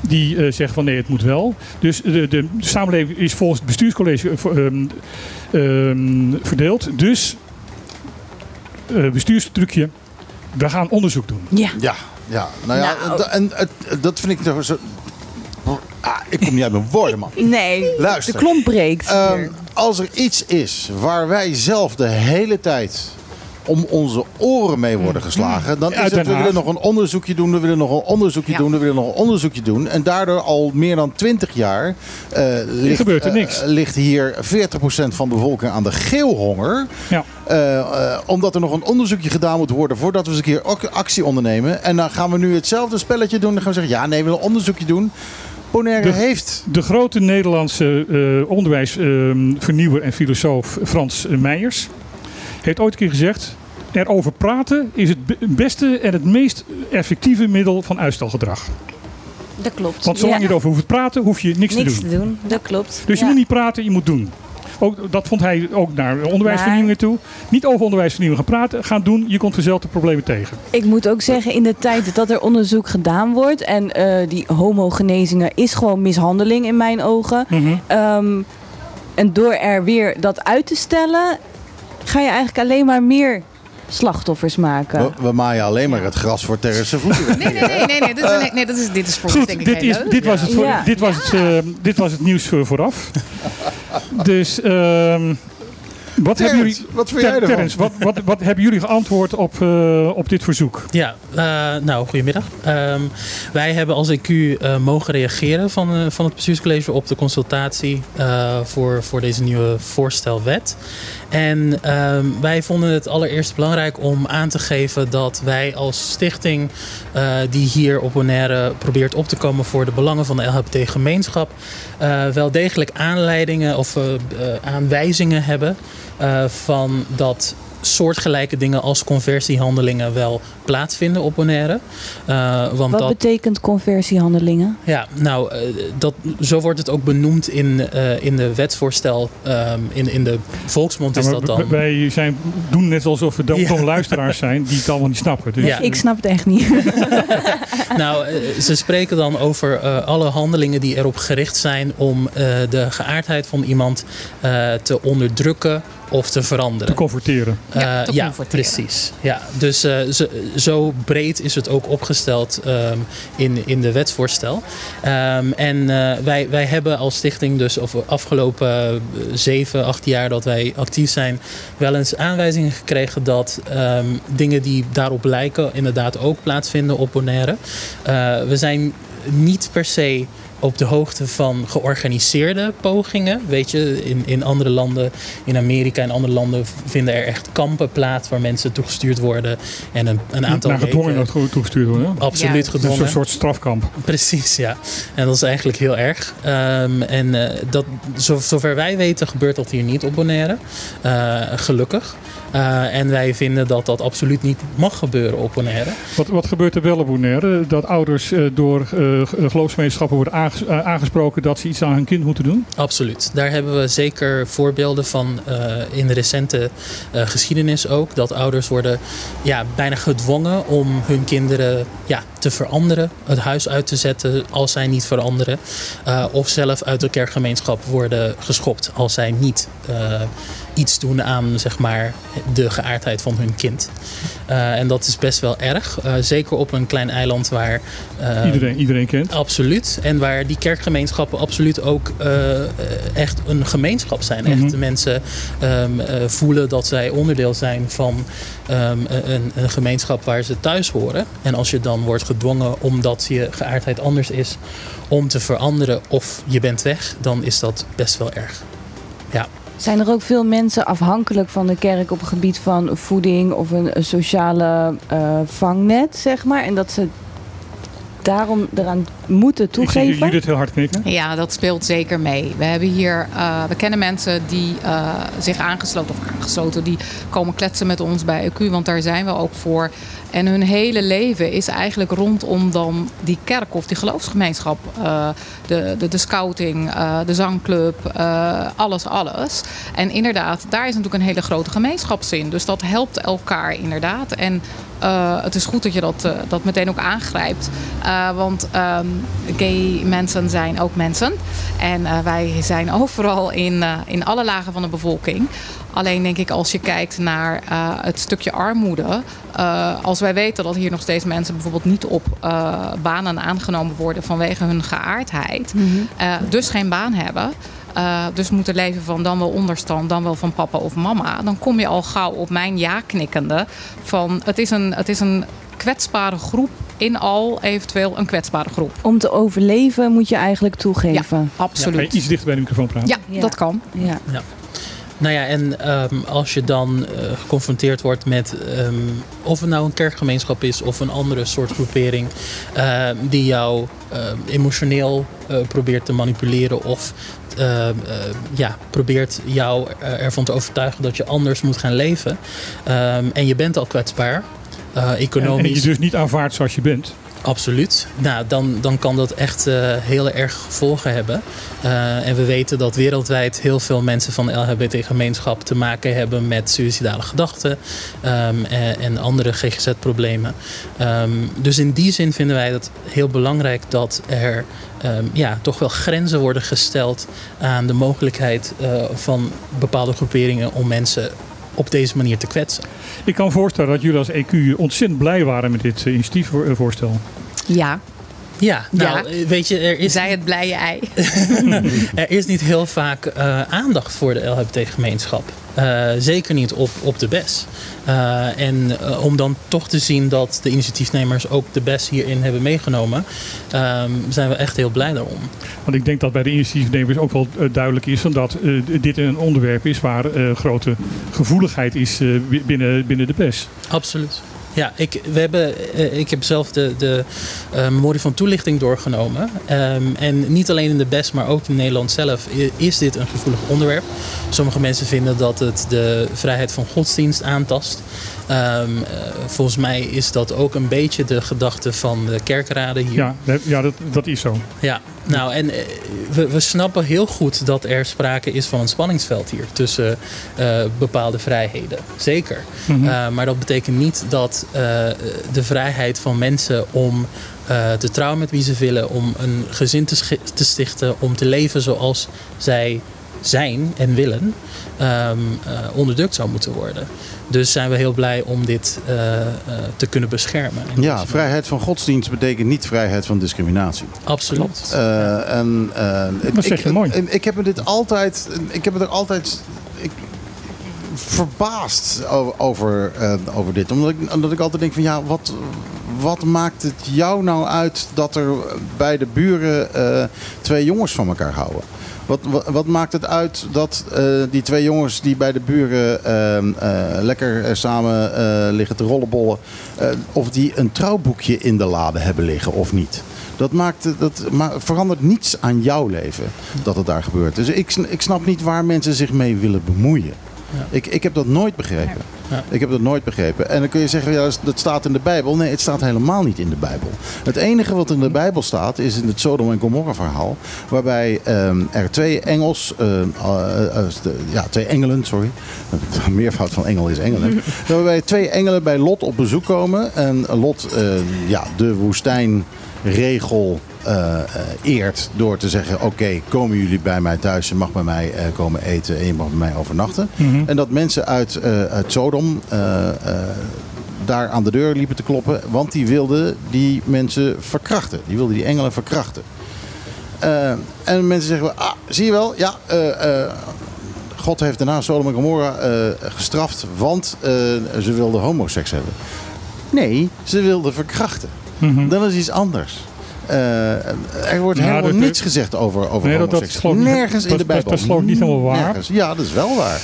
die eh, zeggen van nee, het moet wel. Dus de, de samenleving is volgens het bestuurscollege eh, ehm, ehm, verdeeld. Dus eh bestuurstrucje, we gaan onderzoek doen. Ja. Ja, ja. Nou ja, Nou. en dat vind ik toch zo... Ah, ik kom niet uit mijn woorden, man. Nee, Luister. de klomp breekt. Ehm, als er iets is waar wij zelf de hele tijd om onze oren mee worden geslagen, dan is het, we willen nog een onderzoekje doen, we willen nog een onderzoekje Ja. doen, we willen nog een onderzoekje doen. En daardoor al meer dan 20 jaar eh, ligt, gebeurt er eh, niks. ligt hier 40% van de bevolking aan de geelhonger. Ja. Eh, omdat er nog een onderzoekje gedaan moet worden voordat we eens een keer ook actie ondernemen. En dan gaan we nu hetzelfde spelletje doen. Dan gaan we zeggen, ja nee, we willen een onderzoekje doen. Bonaire De- heeft... De grote Nederlandse eh onderwijsvernieuwer en filosoof Frans Meijers heeft ooit een keer gezegd: erover praten is het be- beste en het meest effectieve middel van uitstelgedrag. dat klopt. Want zolang Ja. je erover hoeft te praten, hoef je niks, Niks te doen. te doen, dat klopt. Dus je moet niet praten, je moet doen. Ook, dat vond hij ook naar onderwijsvernieuwingen toe. Niet over onderwijsvernieuwing gaan praten, gaan doen. Je komt vanzelf de problemen tegen. Ik moet ook zeggen, in de tijd dat er onderzoek gedaan wordt... en eh, die homogenezingen is gewoon mishandeling in mijn ogen... Mhm. Ehm, en door er weer dat uit te stellen... ga je eigenlijk alleen maar meer slachtoffers maken. We, we maaien alleen maar het gras voor Terrence voeten. Nee, nee, nee, nee, nee, dit, nee, nee, dat is, dit is voor ons Goed, denk ik dit, is, dit, was het voor, Ja. dit, was het, eh, dit was het nieuws voor vooraf. *laughs* dus ehm, wat hebben jullie, Terrence, wat vind jij Ter- ervan? Terrence, wat, wat, wat hebben jullie geantwoord op, eh, op dit verzoek? Ja, eh, nou, goedemiddag. Ehm, wij hebben als EQ eh, mogen reageren van, eh, van het bestuurscollege op de consultatie eh, voor, voor deze nieuwe voorstelwet. En ehm, wij vonden het allereerst belangrijk om aan te geven dat wij als stichting eh, die hier op Bonaire probeert op te komen voor de belangen van de LHBT-gemeenschap, eh, wel degelijk aanleidingen of eh, aanwijzingen hebben van dat soortgelijke dingen als conversiehandelingen wel plaatsvinden op Bonaire. Eh, want Wat dat, betekent conversiehandelingen? ja, nou, eh, dat, zo wordt het ook benoemd in, eh, in de wetsvoorstel. Ehm, in, in de volksmond is dat dan. Wij zijn, doen net alsof we Ja. toch luisteraars zijn die het allemaal niet snappen. Dus, Ja. Ik snap het echt niet. *laughs* Nou, ze spreken dan over eh, alle handelingen die erop gericht zijn om eh, de geaardheid van iemand eh, te onderdrukken of te veranderen. te converteren. Ja, Eh, te ja converteren. precies. Ja, dus eh, zo, zo breed is het ook opgesteld ehm, in, in de wetsvoorstel. Ehm, en eh, wij, wij hebben als stichting dus over afgelopen zeven, acht jaar dat wij actief zijn, wel eens aanwijzingen gekregen dat ehm, dingen die daarop lijken inderdaad ook plaatsvinden op Bonaire. Eh, we zijn niet per se op de hoogte van georganiseerde pogingen. Weet je, in, in andere landen, in Amerika en andere landen vinden er echt kampen plaats waar mensen toegestuurd worden. En een, een aantal Naar gedwongen weken- toegestuurd worden. Absoluut Ja, Dat is een gedwongen. soort strafkamp. Precies, ja. En dat is eigenlijk heel erg. Ehm, en eh, dat, zo, zover wij weten gebeurt dat hier niet op Bonaire. Eh, gelukkig. Eh, en wij vinden dat dat absoluut niet mag gebeuren op Bonaire. Wat, wat gebeurt er wel op Bonaire? Dat ouders eh, door eh, geloofsgemeenschappen worden aanges- aangesproken dat ze iets aan hun kind moeten doen? Absoluut. Daar hebben we zeker voorbeelden van in de recente geschiedenis ook. Dat ouders worden ja, bijna gedwongen om hun kinderen ja, te veranderen. Het huis uit te zetten als zij niet veranderen. Of zelf uit de kerkgemeenschap worden geschopt als zij niet eh, iets doen aan zeg maar, de geaardheid van hun kind. Eh, en dat is best wel erg. Eh, zeker op een klein eiland waar... eh, Iedereen, iedereen kent. Absoluut. En waar die kerkgemeenschappen absoluut ook echt een gemeenschap zijn. Echt Mhm. de mensen ehm, eh, voelen dat zij onderdeel zijn van ehm, een, een gemeenschap waar ze thuis horen. En als je dan wordt gedwongen omdat je geaardheid anders is om te veranderen of je bent weg, dan is dat best wel erg. Zijn er ook veel mensen afhankelijk van de kerk op het gebied van voeding of een, een sociale eh, vangnet, zeg maar? En dat ze daarom eraan moeten Ik zie toegeven? Judith heel hard knikken. Ja, dat speelt zeker mee. We hebben hier, eh, we kennen mensen die eh, zich aangesloten of aangesloten, die komen kletsen met ons bij EQ, want daar zijn we ook voor. En hun hele leven is eigenlijk rondom dan die kerk of die geloofsgemeenschap. Eh, de, de, de scouting, eh, de zangclub, eh, alles, alles. En inderdaad, daar is natuurlijk een hele grote gemeenschapszin. Dus dat helpt elkaar inderdaad. En het is goed dat je dat, dat meteen ook aangrijpt. Want ehm, gay mensen zijn ook mensen. En wij zijn overal in, in alle lagen van de bevolking. Alleen denk ik, als je kijkt naar eh, het stukje armoede. eh, als wij weten dat hier nog steeds mensen bijvoorbeeld niet op eh, banen aangenomen worden vanwege hun geaardheid. Mhm. eh, dus geen baan hebben. eh, dus moeten leven van dan wel onderstand, dan wel van papa of mama. Dan kom je al gauw op mijn ja knikkende. Van het is een, het is een kwetsbare groep. In al eventueel een kwetsbare groep. Om te overleven moet je eigenlijk toegeven. Je Absoluut. iets dichter bij de microfoon praten? Ja, Ja. dat kan. Ja. Nou ja, en ehm, als je dan eh, geconfronteerd wordt met ehm, of het nou een kerkgemeenschap is of een andere soort groepering ehm, die jou emotioneel eh, probeert te manipuleren of eh, ja, probeert jou ervan te overtuigen dat je anders moet gaan leven en je bent al kwetsbaar. eh, En, en economisch. je dus niet aanvaardt zoals je bent. Absoluut. Nou, dan, dan kan dat echt eh, heel erg gevolgen hebben. Eh, en we weten dat wereldwijd heel veel mensen van de LHBT-gemeenschap te maken hebben met suïcidale gedachten ehm, en, en andere GGZ-problemen. Ehm, dus in die zin vinden wij het heel belangrijk dat er ehm, ja, toch wel grenzen worden gesteld aan de mogelijkheid eh, van bepaalde groeperingen om mensen op deze manier te kwetsen. Ik kan me voorstellen dat jullie als EQ ontzettend blij waren met dit eh, initiatiefvoorstel. Ja, Ja, nou, Ja. weet je, er is zij het blije ei. *laughs* Er is niet heel vaak eh, aandacht voor de LHBT-gemeenschap. Eh, zeker niet op, op de BES. Eh, en om dan toch te zien dat de initiatiefnemers ook de BES hierin hebben meegenomen, ehm, zijn we echt heel blij daarom. Want ik denk dat bij de initiatiefnemers ook wel duidelijk is dat dit een onderwerp is waar eh, grote gevoeligheid is eh, bi- binnen, binnen de PES. Absoluut. Ja, ik, we hebben, eh, ik heb zelf de, de eh, memorie van toelichting doorgenomen. Ehm, en niet alleen in de BES, maar ook in Nederland zelf is dit een gevoelig onderwerp. Sommige mensen vinden dat het de vrijheid van godsdienst aantast. Ehm, eh, volgens mij is dat ook een beetje de gedachte van de kerkraden hier. Ja, dat- ja dat, dat is zo. Ja, nou en eh, we, we snappen heel goed dat er sprake is van een spanningsveld hier tussen eh, bepaalde vrijheden. Zeker. Mhm. Maar dat betekent niet dat de vrijheid van mensen om te trouwen met wie ze willen, om een gezin te, stichten, om te leven zoals zij zijn en willen, um, onderdrukt zou moeten worden. Dus zijn we heel blij om dit uh, te kunnen beschermen. Ja, vrijheid van godsdienst betekent niet vrijheid van discriminatie. Absoluut. Uh, en, dat zeg je ik, mooi. Ik, ik heb me dit altijd, ik heb me er altijd ik, verbaasd over, over, over dit. Omdat ik, omdat ik altijd denk van ja, wat, wat maakt het jou nou uit dat er bij de buren eh, twee jongens van elkaar houden? Wat, wat, wat maakt het uit dat eh, die twee jongens die bij de buren ehm, eh, lekker eh, samen liggen te rollenbollen, of die een trouwboekje in de lade hebben liggen of niet? Dat, maakt, dat verandert niets aan jouw leven dat het daar gebeurt. Dus ik, ik snap niet waar mensen zich mee willen bemoeien. Ik, ik heb dat nooit begrepen. Ja. Ik heb dat nooit begrepen. En dan kun je zeggen, ja, dat staat in de Bijbel. Nee, het staat helemaal niet in de Bijbel. Het enige wat in de Bijbel staat is in het Sodom en Gomorra verhaal. Waarbij ehm, er twee engels, ehm, eh, eh, eh, ja, twee engelen, sorry. *laughs* Meervoud van engel is engelen. *laughs* waarbij twee engelen bij Lot op bezoek komen. En Lot, eh, ja, de woestijnregel eh, eh, eert door te zeggen: Oké, komen jullie bij mij thuis? Je mag bij mij eh, komen eten en je mag bij mij overnachten. Mhm. En dat mensen uit, uit Sodom daar aan de deur liepen te kloppen, want die wilden die mensen verkrachten. Die wilden die engelen verkrachten. En mensen zeggen: Ah, zie je wel, ja. God heeft daarna Sodom en Gomorra gestraft, want ze wilden homoseks hebben. Nee, ze wilden verkrachten. Mhm. Dat is iets anders. Eh, er wordt Ja, helemaal dat- niets gezegd over, over Nee, Nergens in de Bijbel. dat is niet helemaal waar. Nergens. Ja, dat is wel waar.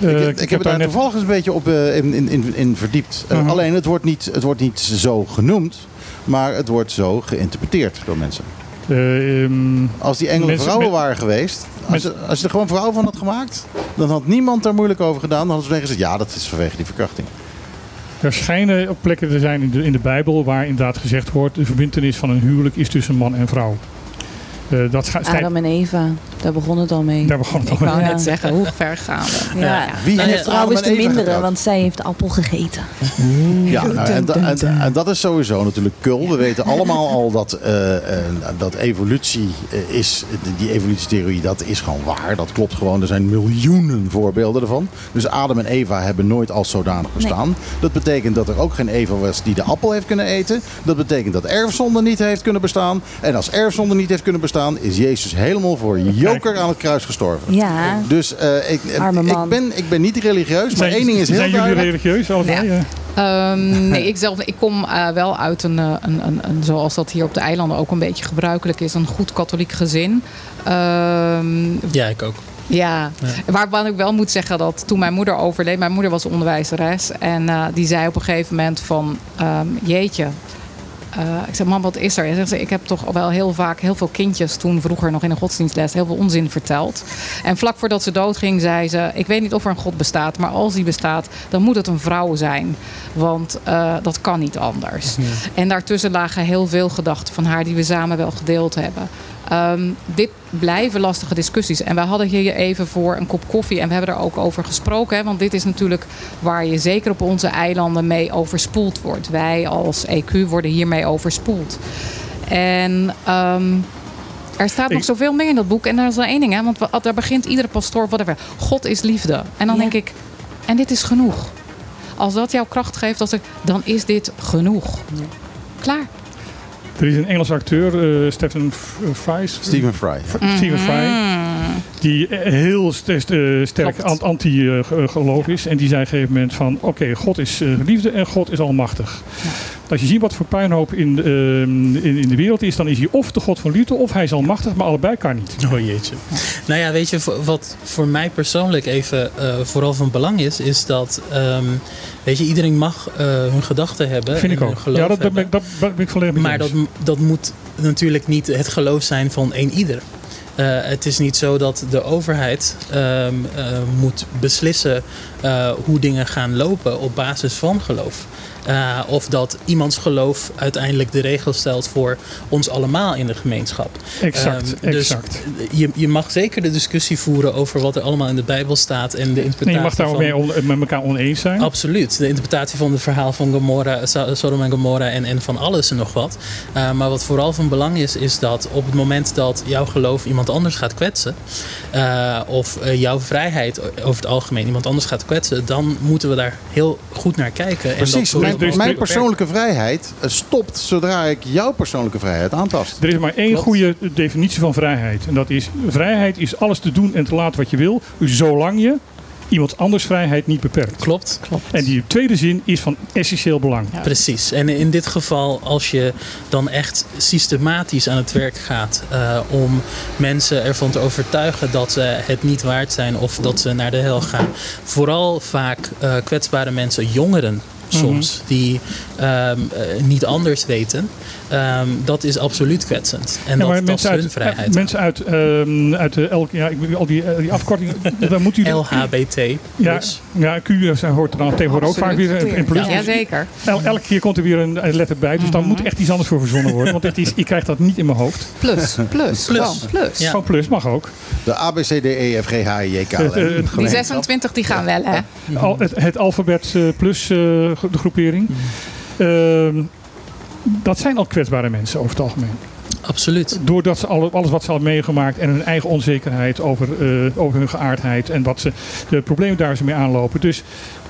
Eh, ik, ik, heb heb er daar net- toevallig eens een beetje op eh, in, in, in, in verdiept. Mhm. Alleen het wordt, niet, het wordt niet zo genoemd, maar het wordt zo geïnterpreteerd door mensen. eh, ehm, Als die engelen Mensen- vrouwen waren geweest, als als je er gewoon vrouwen van had gemaakt, dan had niemand daar moeilijk over gedaan. Dan hadden ze gezegd, ja, dat is vanwege die verkrachting. Er schijnen ook plekken te zijn in de, in de Bijbel waar inderdaad gezegd wordt: de verbintenis van een huwelijk is tussen man en vrouw. Eh, dat Adam en Eva, daar begon het al mee. daar begon het Ik al wou Ja. net zeggen, hoe ver gaan we? Ja. Ja. Wie Nou En de vrouw is de mindere, getrouwd? want zij heeft de appel gegeten. Ja, nou, en, da- en, en dat is sowieso natuurlijk kul. We weten allemaal al *laughs* dat, eh, eh, dat evolutie eh, is, die evolutietheorie, dat is gewoon waar. Dat klopt gewoon. Er zijn miljoenen voorbeelden ervan. Dus Adam en Eva hebben nooit als zodanig bestaan. Dat betekent dat er ook geen Eva was die de appel heeft kunnen eten. Dat betekent dat erfzonde niet heeft kunnen bestaan. En als erfzonde niet heeft kunnen bestaan, is Jezus helemaal voor joker aan het kruis gestorven. Ja, Dus eh, ik, Arme ik, ben, ik ben niet religieus, maar zijn, één ding is heel zijn jullie duidelijk. religieus allebei? Ja. Ja. Ehm, *laughs* nee, ik, zelf, ik kom eh, wel uit een, eh, een, een, een, zoals dat hier op de eilanden ook een beetje gebruikelijk is, een goed katholiek gezin. Ehm, Ja, ik ook. ja, waarvan ik wel moet zeggen dat toen mijn moeder overleed, mijn moeder was onderwijzeres en eh, die zei op een gegeven moment van, ehm, jeetje, eh, ik zeg, mam, wat is er? En zegt ze, ik heb toch wel heel vaak heel veel kindjes toen vroeger nog in een godsdienstles heel veel onzin verteld. En vlak voordat ze doodging zei ze, ik weet niet of er een God bestaat, maar als die bestaat, dan moet het een vrouw zijn. Want eh, dat kan niet anders. En daartussen lagen heel veel gedachten van haar die we samen wel gedeeld hebben. Ehm, dit blijven lastige discussies. En wij hadden hier even voor een kop koffie en we hebben er ook over gesproken. Hè, want dit is natuurlijk waar je zeker op onze eilanden mee overspoeld wordt. Wij als EQ worden hiermee overspoeld. En ehm, er staat nog zoveel meer in dat boek. En daar is wel één ding, hè, want we- daar begint iedere pastoor, whatever. God is liefde. En dan Ja. denk ik, en dit is genoeg. Als dat jouw kracht geeft, als ik, dan is dit genoeg. Klaar. Er is een Engelse acteur, eh, Stephen F- Fry. Stephen Fry. ja. Stephen Fry. Die eh, heel st- st- eh, sterk anti-geloof is. En die zei op een gegeven moment van... Oké, God is eh, liefde en God is almachtig. Als je ziet wat voor puinhoop in, de, eh, in, in de wereld is... dan is hij of de God van liefde of hij is almachtig. Maar allebei kan niet. Oh jeetje. Nou ja, weet je, wat voor mij persoonlijk even eh, vooral van belang is, is dat, ehm, weet je, iedereen mag eh, hun gedachten hebben. Vind en ik ook. geloof Ja, dat, ben, dat ben ik volledig Maar dat, dat moet natuurlijk niet het geloof zijn van een ieder. Eh, het is niet zo dat de overheid ehm, eh, moet beslissen hoe dingen gaan lopen op basis van geloof. Eh, of dat iemands geloof uiteindelijk de regels stelt voor ons allemaal in de gemeenschap. Exact, Ehm, dus exact. je, je mag zeker de discussie voeren over wat er allemaal in de Bijbel staat en de interpretatie Nee, je mag daar van... mee on- met elkaar oneens zijn. Absoluut. De interpretatie van het verhaal van Gomorra, So- Sodom en Gomorra en, en van alles en nog wat. Uh, maar wat vooral van belang is, is dat op het moment dat jouw geloof iemand anders gaat kwetsen, uh, of uh, jouw vrijheid over het algemeen iemand anders gaat kwetsen, dan moeten we daar heel goed naar kijken. Precies, en dat mijn, mijn persoonlijke vrijheid eh, stopt zodra ik jouw persoonlijke vrijheid aantast. Er is maar één Klopt. goede definitie van vrijheid. En dat is, vrijheid is alles te doen en te laten wat je wil. Zolang je iemands anders vrijheid niet beperkt. Klopt. En die tweede zin is van essentieel belang. Precies. En in dit geval, als je dan echt systematisch aan het werk gaat eh, om mensen ervan te overtuigen dat ze het niet waard zijn of dat ze naar de hel gaan. Vooral vaak eh, kwetsbare mensen, jongeren soms, die ehm, eh, niet anders weten. Ehm, dat is absoluut kwetsend. En Ja, maar dat, is hun uit, vrijheid. mensen uit, ehm, uit de elk, ja, ik al die, eh, die afkortingen, *laughs* daar moet u LHBT. Ja, plus. ja, Q eh, hoort er dan tegenwoordig ook vaak weer in- plus. Ja, zeker. El- elke keer komt er weer een letter bij, dus dan moet echt iets anders voor verzonnen worden. Want het is, ik krijg dat niet in mijn hoofd. *laughs* Plus, plus, gewoon plus. Ja. Gewoon plus mag ook. De A, B, C, D, E, F, G, H, I, J, K, L, Het, eh. Die 26 die gaan wel, hè? Al, het, het alfabet plus eh, de groepering. Ehm, dat zijn al kwetsbare mensen over het algemeen. Absoluut. Doordat ze alle, alles wat ze hadden meegemaakt en hun eigen onzekerheid over, eh, over hun geaardheid en wat ze, de problemen daar ze mee aanlopen. Dus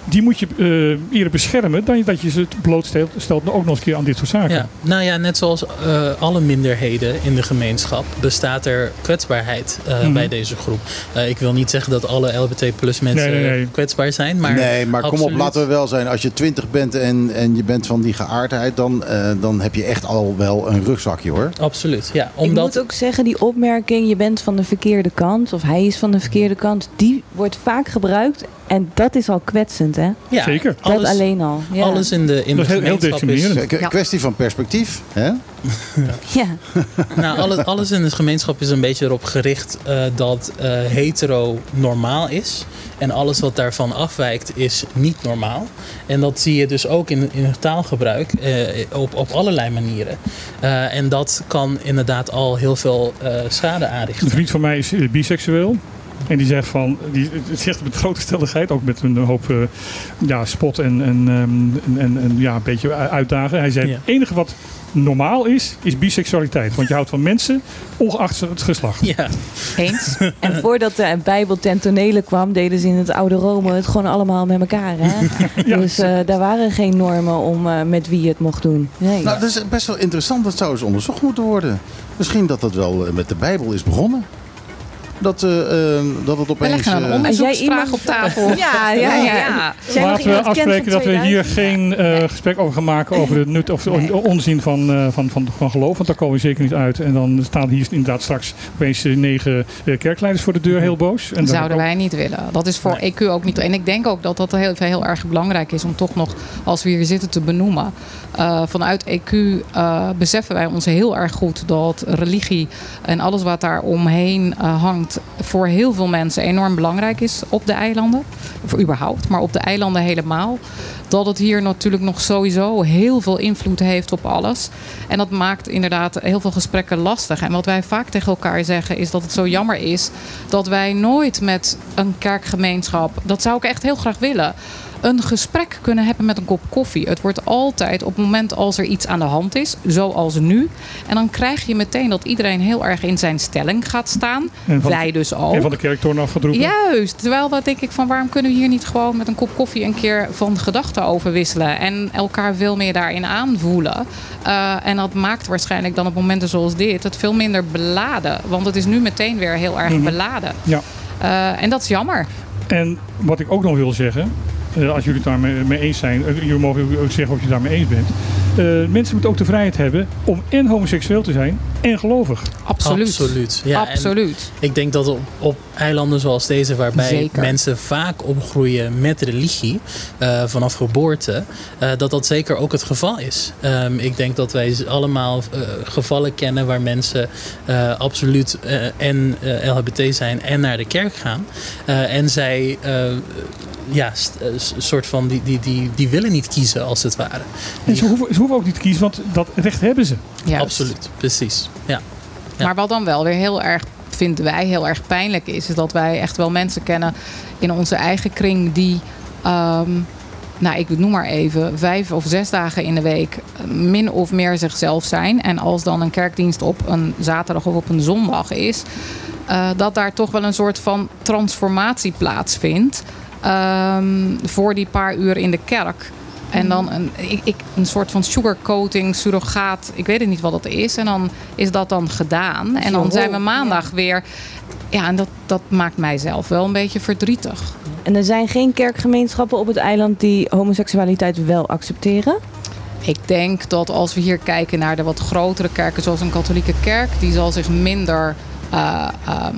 die moet je eh, eerder beschermen dan dat je ze blootstelt stelt ook nog eens een keer aan dit soort zaken. Ja, nou ja, net zoals eh, alle minderheden in de gemeenschap bestaat er kwetsbaarheid eh, Mhm. bij deze groep. Eh, ik wil niet zeggen dat alle LBT plus mensen Nee, nee, nee. kwetsbaar zijn, maar nee, maar kom op, laten we wel zijn. Als je 20 bent en, en je bent van die geaardheid, dan, eh, dan heb je echt al wel een rugzakje hoor. Absoluut, ja. Ik Omdat, moet ook zeggen, die opmerking, je bent van de verkeerde kant, of hij is van de verkeerde kant, die wordt vaak gebruikt. En dat is al kwetsend, hè? ja, Zeker. Dat Alles, alleen al. Ja. alles in de, in Dat de is heel- heel gemeenschap is... Ja. Kwestie van perspectief. Hè? *laughs* ja. Nou, alles, alles in de gemeenschap is een beetje erop gericht eh, dat eh, hetero normaal is. En alles wat daarvan afwijkt is niet normaal. En dat zie je dus ook in, in het taalgebruik eh, op, op allerlei manieren. Eh, en dat kan inderdaad al heel veel eh, schade aanrichten. Een vriend van mij is biseksueel. En die zegt van, die het zegt met grote stelligheid, ook met een hoop eh, ja, spot en, en, ehm, en, en, en ja, een beetje uitdagen. Hij zei: Ja. het enige wat normaal is, is biseksualiteit. Want je houdt van mensen, ongeacht het geslacht. Ja, Eens? En voordat de Bijbel ten tonele kwam, deden ze in het oude Rome het gewoon allemaal met elkaar. Hè? *laughs* Ja. Dus eh, daar waren geen normen om eh, met wie je het mocht doen. Nee. Nou, dat is best wel interessant. Dat zou eens onderzocht moeten worden. Misschien dat dat wel met de Bijbel is begonnen. Dat, eh, eh, dat het We opeens... leggen een eh, onderzoeksvraag iemand- op tafel. *laughs* ja, ja, ja. Nog Laten we afspreken dat we hier 2000? geen eh, gesprek over gaan maken over de nut of de onzin van, eh, van, van, van geloof. Want daar komen we zeker niet uit. En dan staan hier inderdaad straks opeens negen kerkleiders voor de deur heel boos. En dan Zouden ook- wij niet willen. Dat is voor EQ ook niet. En ik denk ook dat dat heel, heel erg belangrijk is om toch nog, als we hier zitten, te benoemen. Uh, vanuit EQ uh, beseffen wij ons heel erg goed dat religie en alles wat daar omheen uh, voor heel veel mensen enorm belangrijk is op de eilanden. Of überhaupt, maar op de eilanden helemaal. Dat het hier natuurlijk nog sowieso heel veel invloed heeft op alles. En dat maakt inderdaad heel veel gesprekken lastig. En wat wij vaak tegen elkaar zeggen is dat het zo jammer is dat wij nooit met een kerkgemeenschap, dat zou ik echt heel graag willen een gesprek kunnen hebben met een kop koffie. Het wordt altijd op het moment als er iets aan de hand is, zoals nu. En dan krijg je meteen dat iedereen heel erg in zijn stelling gaat staan. Wij dus ook. En van de kerktoren afgedroegen. Juist. Terwijl dat denk ik van waarom kunnen we hier niet gewoon met een kop koffie een keer van gedachten over wisselen. En elkaar veel meer daarin aanvoelen. Uh, en dat maakt waarschijnlijk dan op momenten zoals dit het veel minder beladen. Want het is nu meteen weer heel erg Mhm. beladen. Ja. Uh, en dat is jammer. En wat ik ook nog wil zeggen, als jullie het daarmee mee eens zijn, uh, jullie mogen ook zeggen of je het daarmee eens bent. Uh, mensen moeten ook de vrijheid hebben om en homoseksueel te zijn en gelovig. Absoluut. Absoluut. Ja, Absoluut. Ik denk dat op, op, eilanden zoals deze, waarbij Zeker. mensen vaak opgroeien met religie uh, vanaf geboorte, uh, dat dat zeker ook het geval is. Um, ik denk dat wij allemaal uh, gevallen kennen waar mensen uh, absoluut en LHBT zijn en naar de kerk gaan. en zij ja, een soort van, die, die, die, die willen niet kiezen als het ware. En ze hoeven, ze hoeven ook niet te kiezen, want dat recht hebben ze. Juist. Absoluut, precies. Ja. Ja. Maar wat dan wel weer heel erg, vinden wij heel erg pijnlijk is, is dat wij echt wel mensen kennen in onze eigen kring die, um, nou ik noem maar even, vijf of zes dagen in de week min of meer zichzelf zijn. En als dan een kerkdienst op een zaterdag of op een zondag is, uh, dat daar toch wel een soort van transformatie plaatsvindt. Um, voor die paar uur in de kerk. En dan een, ik, ik, een soort van sugarcoating, surrogaat. Ik weet het niet wat dat is. En dan is dat dan gedaan. En dan zijn we maandag weer. Ja, en dat, dat maakt mij zelf wel een beetje verdrietig. En er zijn geen kerkgemeenschappen op het eiland die homoseksualiteit wel accepteren? Ik denk dat als we hier kijken naar de wat grotere kerken, zoals een katholieke kerk, die zal zich minder eh, ehm,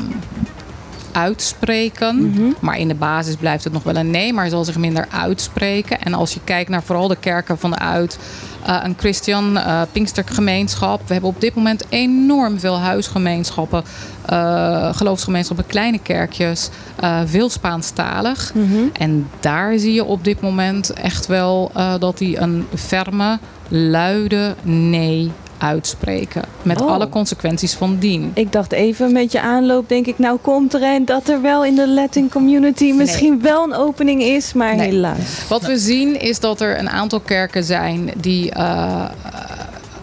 uitspreken. Maar in de basis blijft het nog wel een nee, maar zal zich minder uitspreken. En als je kijkt naar vooral de kerken vanuit eh, een Christian eh Pinkstergemeenschap. We hebben op dit moment enorm veel huisgemeenschappen, eh, geloofsgemeenschappen, kleine kerkjes, veel Spaanstalig. En daar zie je op dit moment echt wel dat die een ferme, luide nee uitspreken. Met Oh. alle consequenties van dien. Ik dacht even met je aanloop, denk ik, nou komt er een dat er wel in de Latin community misschien wel een opening is, maar Nee. helaas. Wat we zien is dat er een aantal kerken zijn die eh,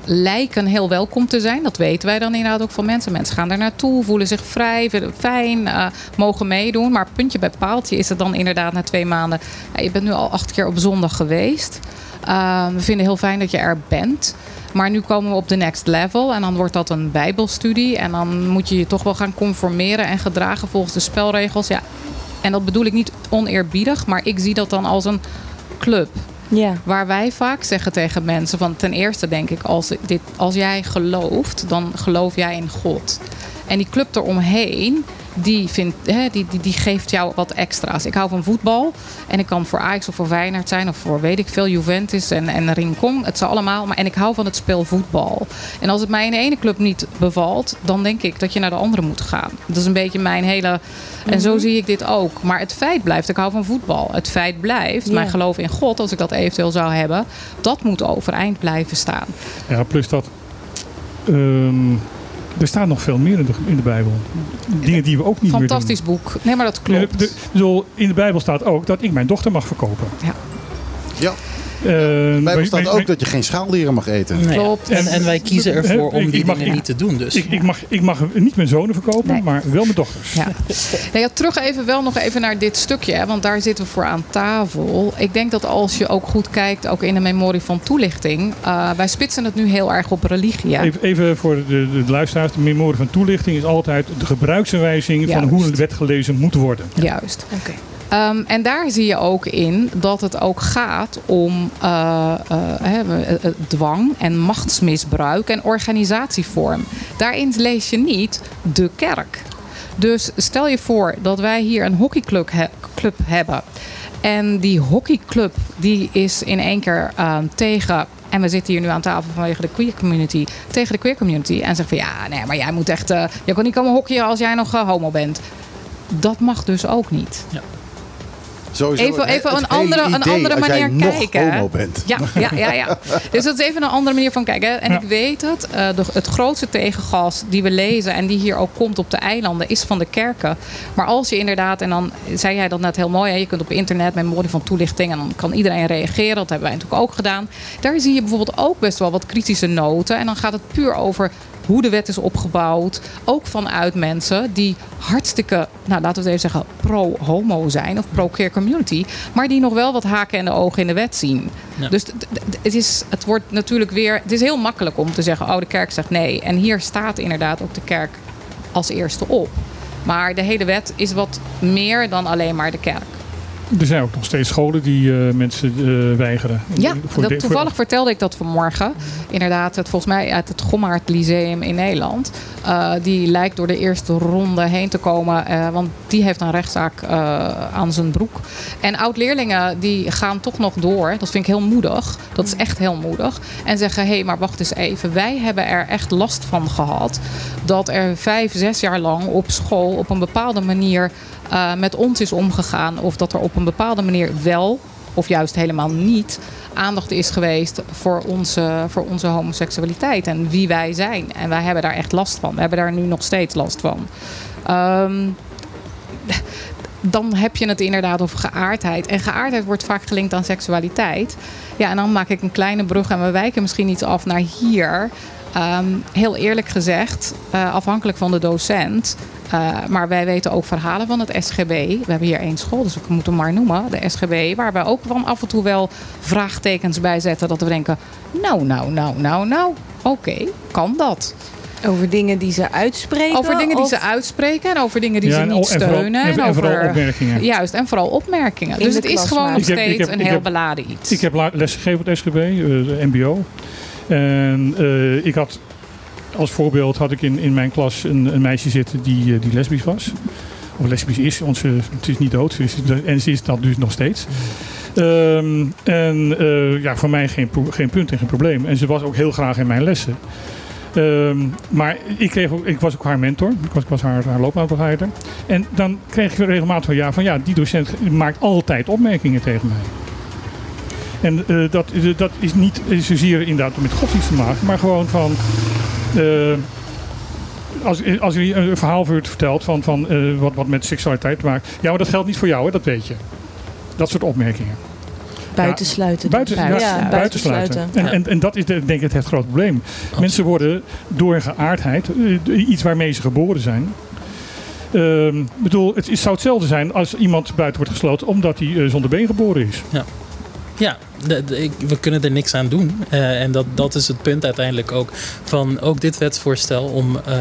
lijken heel welkom te zijn. Dat weten wij dan inderdaad ook van mensen. Mensen gaan daar naartoe, voelen zich vrij, fijn, eh, mogen meedoen. Maar puntje bij paaltje is het dan inderdaad na twee maanden. ja, je bent nu al acht keer op zondag geweest. Eh, we vinden heel fijn dat je er bent. Maar nu komen we op de next level. En dan wordt dat een bijbelstudie. En dan moet je je toch wel gaan conformeren en gedragen volgens de spelregels. Ja, en dat bedoel ik niet oneerbiedig. Maar ik zie dat dan als een club. Ja. Waar wij vaak zeggen tegen mensen van ten eerste denk ik als, dit, als jij gelooft, dan geloof jij in God. En die club eromheen, die, vindt, hè, die, die, die geeft jou wat extra's. Ik hou van voetbal en ik kan voor Ajax of voor Feyenoord zijn of voor weet ik veel Juventus en, en Rincon. Het zijn allemaal, maar en ik hou van het spel voetbal. En als het mij in de ene club niet bevalt, dan denk ik dat je naar de andere moet gaan. Dat is een beetje mijn hele. En zo zie ik dit ook. Maar het feit blijft, ik hou van voetbal. Het feit blijft, Ja. mijn geloof in God, als ik dat eventueel zou hebben, dat moet overeind blijven staan. Ja, plus dat. ehm, er staat nog veel meer in de, in de Bijbel. Dingen die we ook niet Fantastisch boek. Nee, maar dat meer klopt. De- de- ik bedoel, in de Bijbel staat ook dat ik mijn dochter mag verkopen. Ja. Ja, Bijbel maar- staat ook dat je geen schaaldieren mag eten. Ja, Klopt. En, en wij kiezen ervoor om die mag- dingen ik- niet te doen. Dus. Ik, ik, mag, ik mag niet mijn zonen verkopen, Nee. maar wel mijn dochters. Ja. *laughs* Nou ja, terug even wel nog even naar dit stukje, hè, want daar zitten we voor aan tafel. Ik denk dat als je ook goed kijkt, ook in de memorie van toelichting, eh, wij spitsen het nu heel erg op religie. hè. Even, even voor de, de, de luisteraars. De memorie van toelichting is altijd de gebruiksaanwijzing van hoe een wet gelezen moet worden. Juist. Ehm, en daar zie je ook in dat het ook gaat om eh, eh, eh, dwang en machtsmisbruik en organisatievorm. Daarin lees je niet de kerk. Dus stel je voor dat wij hier een hockeyclub club hebben. En die hockeyclub die is in één keer ehm, tegen. En we zitten hier nu aan tafel vanwege de queer community. Tegen de queer community. En zeggen van ja, nee, maar jij moet echt. eh, je kan niet komen hockeyen als jij nog homo bent. Dat mag dus ook niet. Sowieso Even, even een andere, een andere als jij manier nog kijken. homo bent. Ja, ja, ja, ja. *laughs* Dus dat is even een andere manier van kijken. En Ja. ik weet het, eh, de, het grootste tegengas die we lezen en die hier ook komt op de eilanden, is van de kerken. Maar als je inderdaad, en dan zei jij dat net heel mooi, hè, je kunt op internet memorie van toelichting en dan kan iedereen reageren. Dat hebben wij natuurlijk ook gedaan. Daar zie je bijvoorbeeld ook best wel wat kritische noten. En dan gaat het puur over hoe de wet is opgebouwd. Ook vanuit mensen die hartstikke, nou laten we het even zeggen, pro-homo zijn of pro-queer community. Maar die nog wel wat haken en de ogen in de wet zien. Ja. Dus het, is, het wordt natuurlijk weer. Het is heel makkelijk om te zeggen: oh, de kerk zegt nee. En hier staat inderdaad ook de kerk als eerste op. Maar de hele wet is wat meer dan alleen maar de kerk. Er zijn ook nog steeds scholen die eh, mensen eh, weigeren. Ja, Voor dat, de- voor- toevallig vertelde ik dat vanmorgen. Inderdaad, het, volgens mij uit het Gommaard Lyceum in Nederland. Eh, die lijkt door de eerste ronde heen te komen. want die heeft een rechtszaak aan zijn broek. En oud-leerlingen die gaan toch nog door. Dat vind ik heel moedig. Dat is echt heel moedig. En zeggen, hé, hey, maar wacht eens even. Wij hebben er echt last van gehad. Dat er vijf, zes jaar lang op school op een bepaalde manier eh, met ons is omgegaan. Of dat er op een bepaalde manier wel of juist helemaal niet aandacht is geweest voor onze, voor onze homoseksualiteit en wie wij zijn. En wij hebben daar echt last van. We hebben daar nu nog steeds last van. Ehm, dan heb je het inderdaad over geaardheid. En geaardheid wordt vaak gelinkt aan seksualiteit. Ja, en dan maak ik een kleine brug en we wijken misschien iets af naar hier. Ehm, heel eerlijk gezegd, eh, afhankelijk van de docent. Eh, maar wij weten ook verhalen van het SGB. We hebben hier één school, dus ik moet hem maar noemen. De SGB, waar wij ook van af en toe wel vraagtekens bij zetten. Dat we denken, nou, nou, nou, nou, nou. Oké, kan dat? Over dingen die ze uitspreken? Over dingen die of- ze uitspreken en over dingen die Ja, ze niet o- en vooral- steunen. en- en vooral opmerkingen. Juist, en vooral opmerkingen. In dus het is gewoon nog maken. Ik heb- ik steeds heb- een heel heb- beladen iets. Ik heb lesgegeven op het SGB, eh, de MBO. En eh, ik had als voorbeeld had ik in, in mijn klas een, een meisje zitten die, eh, die lesbisch was. Of lesbisch is, want ze, het is niet dood. Ze en ze is dat dus nog steeds. Ehm, en eh, ja, voor mij geen, geen punt en geen probleem. En ze was ook heel graag in mijn lessen. Ehm, maar ik, kreeg ik was ook haar mentor. Ik was, haar, haar loopbaanbegeleider. En dan kreeg ik regelmatig van ja, van ja, die docent maakt altijd opmerkingen tegen mij. En eh, dat, dat is niet zozeer inderdaad met godsdienst te maken, maar gewoon van. Eh, als, als je een verhaal wordt verteld van, van eh, wat, wat met seksualiteit te maken. Ja, maar dat geldt niet voor jou, hè, dat weet je. Dat soort opmerkingen. Buitensluiten. Buiten, Ja, ja, buitensluiten. buitensluiten. En, Ja. en, en dat is de- denk ik het grote probleem. Mensen worden door hun geaardheid, eh, iets waarmee ze geboren zijn. Ehm, Ik bedoel, het is, zou hetzelfde zijn als iemand buiten wordt gesloten omdat hij eh, zonder been geboren is. Ja, ik- we kunnen er niks aan doen. Eh, en dat, dat is het punt uiteindelijk ook van ook dit wetsvoorstel. Om, eh,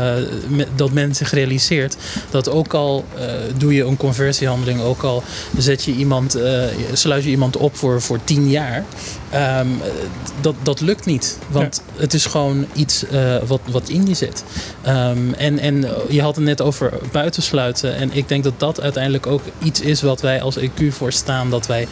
me- dat men zich realiseert dat ook al eh, doe je een conversiehandeling, ook al zet je iemand, sluit je iemand op voor, voor tien jaar. ehm, eh, dat, dat lukt niet. Want het is gewoon iets wat, wat in je zit. Ehm, en, en je had het net over buitensluiten. En ik denk dat dat uiteindelijk ook iets is wat wij als EQ voor staan. Dat wij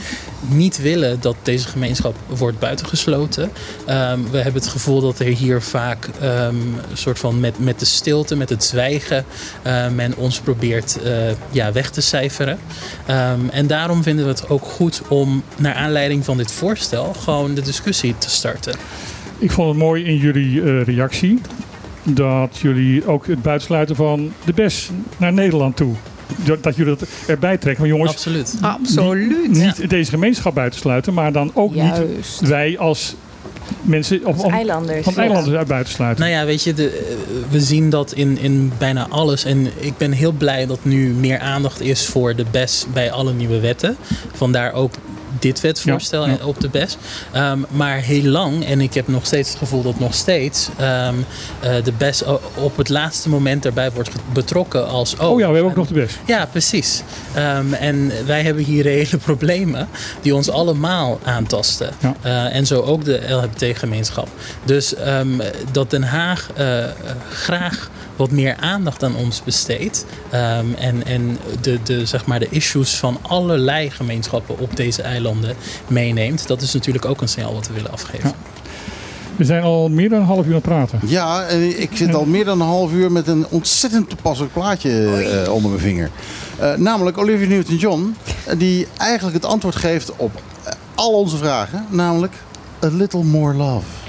niet willen dat deze gemeenschap wordt buitengesloten. Ehm, we hebben het gevoel dat er hier vaak ehm, soort van met, met de stilte, met het zwijgen, eh, men ons probeert eh, ja, weg te cijferen. Ehm, en daarom vinden we het ook goed om naar aanleiding van dit voorstel gewoon de discussie te starten. Ik vond het mooi in jullie eh, reactie dat jullie ook het buitensluiten van de BES naar Nederland toe. Dat jullie dat erbij trekken. Maar jongens, Absoluut. Absoluut. niet deze gemeenschap buitensluiten, maar dan ook niet wij als mensen of, Als om- eilanders. van ja. eilanders uit buitensluiten. Nou ja, weet je, de, eh, we zien dat in, in bijna alles. En ik ben heel blij dat nu meer aandacht is voor de BES bij alle nieuwe wetten. Vandaar ook dit wetsvoorstel Ja, ja. op de BES. Ehm, maar heel lang, en ik heb nog steeds het gevoel dat nog steeds ehm, eh, de BES o- op het laatste moment erbij wordt betrokken als... oh ja, we hebben ook nog de BES. ja, precies. Ehm, en wij hebben hier *laughs* reële problemen die ons allemaal aantasten. Ja. Eh, en zo ook de LHBT-gemeenschap. Dus dat Den Haag eh, graag wat meer aandacht aan ons besteedt. ehm, en en de, de, zeg maar de issues van allerlei gemeenschappen op deze eilanden meeneemt. Dat is natuurlijk ook een signaal wat we willen afgeven. Ja. We zijn al meer dan een half uur aan het praten. Ja, en ik zit al meer dan een half uur met een ontzettend toepasselijk plaatje eh, onder mijn vinger. Eh, namelijk Olivia Newton-John, die eigenlijk het antwoord geeft op al onze vragen. Namelijk A Little More Love.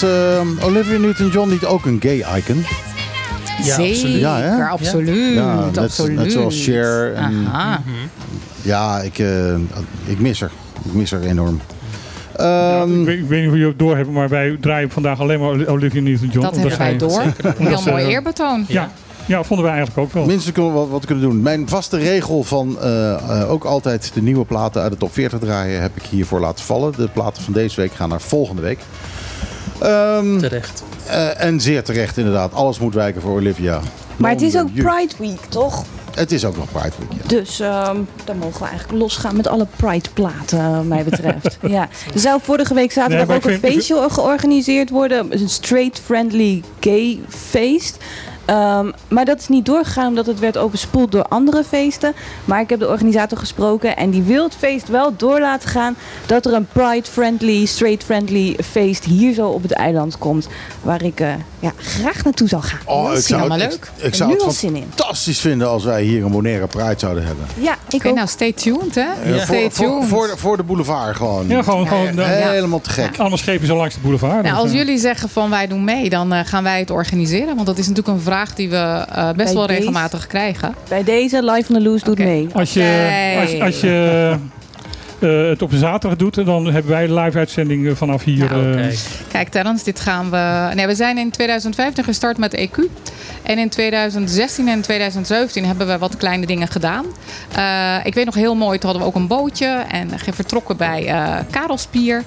Was eh, Olivia Newton-John niet ook een gay icon? Ja, Zeker, absoluut. Ja, hè? absoluut. Ja, net- absoluut. net zoals Cher en- Aha. Ja, ik, eh, ik mis haar. Ik mis haar enorm. Ja, Ehm, ik, weet, ik weet niet of jullie het door hebben, maar wij draaien vandaag alleen maar Olivia Newton-John. Dat hebben wij door. *laughs* Een heel mooi eerbetoon. Ja, ja, vonden wij eigenlijk ook wel. Minstens kunnen we wat, wat kunnen doen. Mijn vaste regel van eh, eh, ook altijd de nieuwe platen uit de top 40 draaien heb ik hiervoor laten vallen. De platen van deze week gaan naar volgende week. Ehm, Terecht. eh, en zeer terecht inderdaad. Alles moet wijken voor Olivia. Maar het is ook Pride Week, toch? Het is ook nog Pride Week. ja. Dus ehm, dan mogen we eigenlijk losgaan met alle Pride-platen, wat mij betreft. *laughs* ja. Er zou vorige week zaterdag Nee, ook een feestje georganiseerd worden. Een straight-friendly gay feest. Ehm, maar dat is niet doorgegaan omdat het werd overspoeld door andere feesten. Maar ik heb de organisator gesproken en die wil het feest wel door laten gaan. Dat er een pride-friendly, straight-friendly feest hier zo op het eiland komt. Waar ik eh, ja, graag naartoe zou gaan. Oh, ik zou, helemaal het, leuk. ik, ik zou nu het al zin in. fantastisch vinden als wij hier een Bonaire Pride zouden hebben. Ja, ik ook. nou stay tuned hè. Stay voor, voor, tuned. voor, de, voor de boulevard gewoon. Ja, gewoon, gewoon ja. eh, Helemaal te gek. allemaal schepen zo langs de boulevard. Nou, Dus, als eh, jullie zeggen van wij doen mee, dan gaan wij het organiseren. Want dat is natuurlijk een vraag die we eh, best Bij wel deze- regelmatig krijgen. Bij deze Live van de Loose doet mee. Als je, als, als je eh, het op de zaterdag doet, dan hebben wij een live uitzending eh, vanaf hier. Nou, Kijk. Kijk, Terrence, dit gaan we. Nee, we zijn in 2015 gestart met EQ. En in 2016 en 2017 hebben we wat kleine dingen gedaan. Eh, ik weet nog heel mooi, toen hadden we ook een bootje en vertrokken bij eh Karelspier.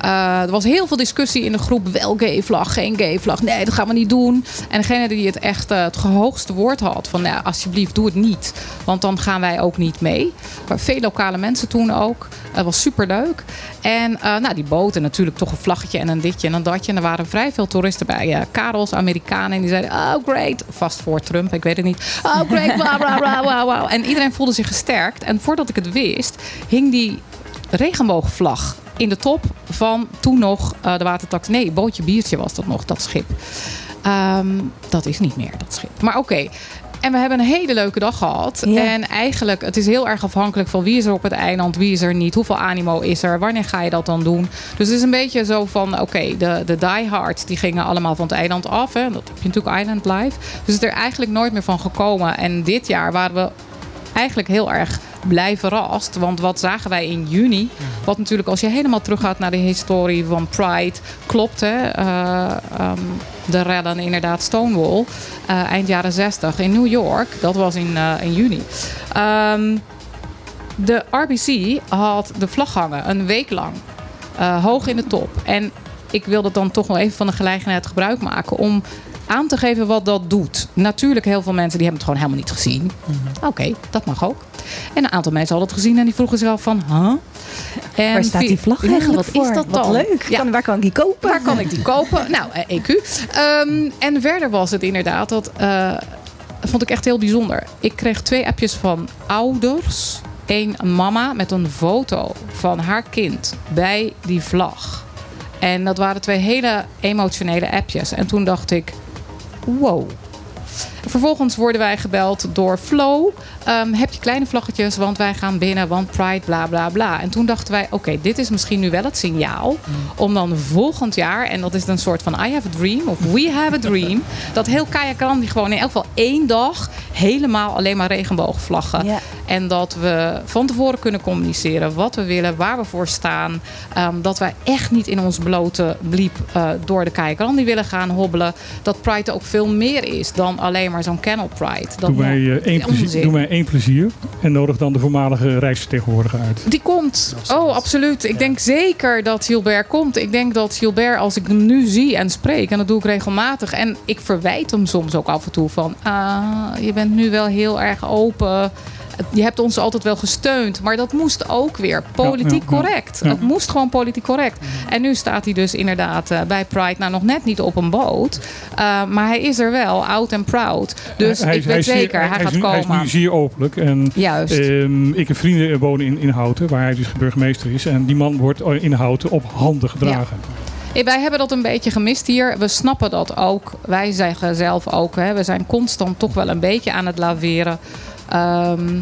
Eh, er was heel veel discussie in de groep. Wel gay vlag, geen gay vlag. Nee, dat gaan we niet doen. En degene die het echt eh, het hoogste woord had. Van nou, alsjeblieft, doe het niet. Want dan gaan wij ook niet mee. Maar veel lokale mensen toen ook. Het was superleuk. En eh, nou, die boten natuurlijk toch een vlaggetje en een ditje en een datje. En er waren vrij veel toeristen bij. eh Karels, Amerikanen. En die zeiden, oh great. Vast voor Trump, ik weet het niet. Oh great, bla bla bla bla. En iedereen voelde zich gesterkt. En voordat ik het wist, hing die regenboogvlag in de top van toen nog eh, de watertax. Nee, bootje biertje was dat nog, dat schip. Ehm, dat is niet meer, dat schip. Maar oké. En we hebben een hele leuke dag gehad. Ja. En eigenlijk, het is heel erg afhankelijk van wie is er op het eiland, wie is er niet, hoeveel animo is er, wanneer ga je dat dan doen. Dus het is een beetje zo van, oké, de, de diehards die gingen allemaal van het eiland af. Hè. Dat heb je natuurlijk Island Live. Dus het is er eigenlijk nooit meer van gekomen. En dit jaar waren we eigenlijk heel erg blij verrast. Want wat zagen wij in juni? Wat natuurlijk als je helemaal teruggaat naar de historie van Pride, klopt. Eh, ehm, de rellen inderdaad Stonewall. eh, eind jaren 60 in New York. Dat was in, eh, in juni. Ehm, de RBC had de vlag hangen een week lang. hoog in de top. En ik wil dat dan toch nog even van de gelegenheid gebruik maken om aan te geven wat dat doet. Natuurlijk, heel veel mensen die hebben het gewoon helemaal niet gezien. Oké, dat mag ook. En een aantal mensen hadden het gezien en die vroegen zich af van... Huh? En Waar staat die vlag eigenlijk wat voor? is dat Wat dan? leuk. Ja. Kan, waar kan ik die kopen? Waar kan ik die kopen? *laughs* Nou, eh, EQ. Ehm, en verder was het inderdaad, dat eh, vond ik echt heel bijzonder. Ik kreeg twee appjes van ouders. Eén mama met een foto van haar kind bij die vlag. En dat waren twee hele emotionele appjes. En toen dacht ik, wow. Vervolgens worden wij gebeld door Flow. Ehm, heb je kleine vlaggetjes, want wij gaan binnen, want Pride, bla bla bla. En toen dachten wij, oké, dit is misschien nu wel het signaal om dan volgend jaar, en dat is een soort van I have a dream of we have a dream, *laughs* dat heel Kajakran die gewoon in elk geval één dag helemaal alleen maar regenboogvlaggen. En dat we van tevoren kunnen communiceren wat we willen, waar we voor staan. Ehm, dat wij echt niet in ons blote bliep eh, door de Kajakran die willen gaan hobbelen. Dat Pride ook veel meer is dan alleen maar zo'n Kennel Pride. Dat Doe mij, eh, één plezier, en nodig dan de voormalige reisvertegenwoordiger uit. Die komt. Oh, absoluut. Ik denk zeker dat Gilbert komt. Ik denk dat Gilbert, als ik hem nu zie en spreek, en dat doe ik regelmatig. En ik verwijt hem soms ook af en toe van, ah, je bent nu wel heel erg open. Je hebt ons altijd wel gesteund, maar dat moest ook weer politiek ja, ja. correct. Ja. Het moest gewoon politiek correct. En nu staat hij dus inderdaad eh, bij Pride, nou nog net niet op een boot. Eh, maar hij is er wel, oud en proud. Dus Hij- ik weet zeker, hij, gaat nu, komen. Hij is nu zeer openlijk. En, Juist. ehm, ik heb vrienden wonen in, in Houten, waar hij dus burgemeester is. En die man wordt in Houten op handen gedragen. Wij hebben dat een beetje gemist hier. We snappen dat ook. Wij zeggen zelf ook, hè, we zijn constant toch wel een beetje aan het laveren. Ehm,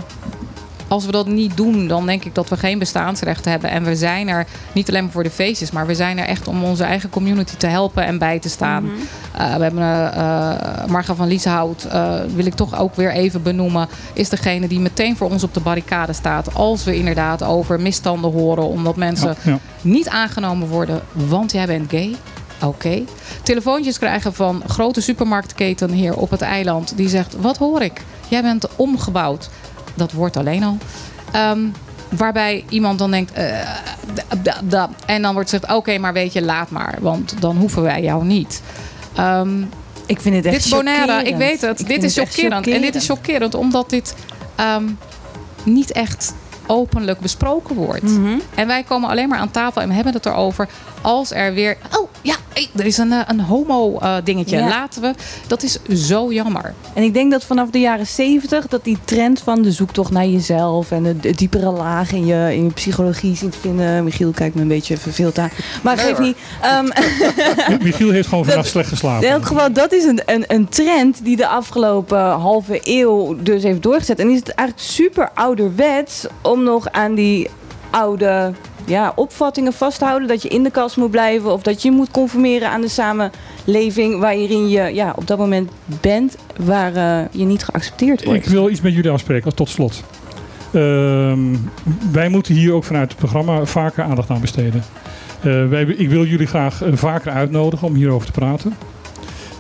als we dat niet doen, dan denk ik dat we geen bestaansrecht hebben. En we zijn er niet alleen maar voor de feestjes, maar we zijn er echt om onze eigen community te helpen en bij te staan. Eh, we hebben uh, Marga van Lieshout, eh, wil ik toch ook weer even benoemen, is degene die meteen voor ons op de barricade staat. Als we inderdaad over misstanden horen, omdat mensen Ja, ja. niet aangenomen worden, want jij bent gay. Oké. Telefoontjes krijgen van grote supermarktketen hier op het eiland. Die zegt, wat hoor ik? Jij bent omgebouwd. Dat wordt alleen al. Ehm, waarbij iemand dan denkt... eh, da- da- da. en dan wordt gezegd, oké, maar weet je, laat maar. Want dan hoeven wij jou niet. Ehm, Ik vind het echt dit is Bonaire, ik weet het. Ik dit is chockerend. En dit is chockerend omdat dit ehm, niet echt openlijk besproken wordt. Mhm. En wij komen alleen maar aan tafel en we hebben het erover als er weer... Oh, ja, er is een, eh, een homo-dingetje. Ja. Laten we... Dat is zo jammer. En ik denk dat vanaf de jaren 70 dat die trend van de zoektocht naar jezelf en de, de diepere laag in je, in je psychologie zien te vinden. Michiel kijkt me een beetje verveeld aan. Maar geef niet. Ehm, *laughs* Michiel heeft gewoon vannacht *laughs* slecht geslapen. in elk geval, dat is een, een, een trend die de afgelopen halve eeuw dus heeft doorgezet. En is het eigenlijk super ouderwets om nog aan die oude ja, opvattingen vast te houden. Dat je in de kast moet blijven of dat je je moet conformeren aan de samenleving waarin je ja, op dat moment bent, waar eh, je niet geaccepteerd wordt. Ik wil iets met jullie afspreken als tot slot. Ehm, wij moeten hier ook vanuit het programma vaker aandacht aan besteden. Eh, wij, ik wil jullie graag eh, vaker uitnodigen om hierover te praten.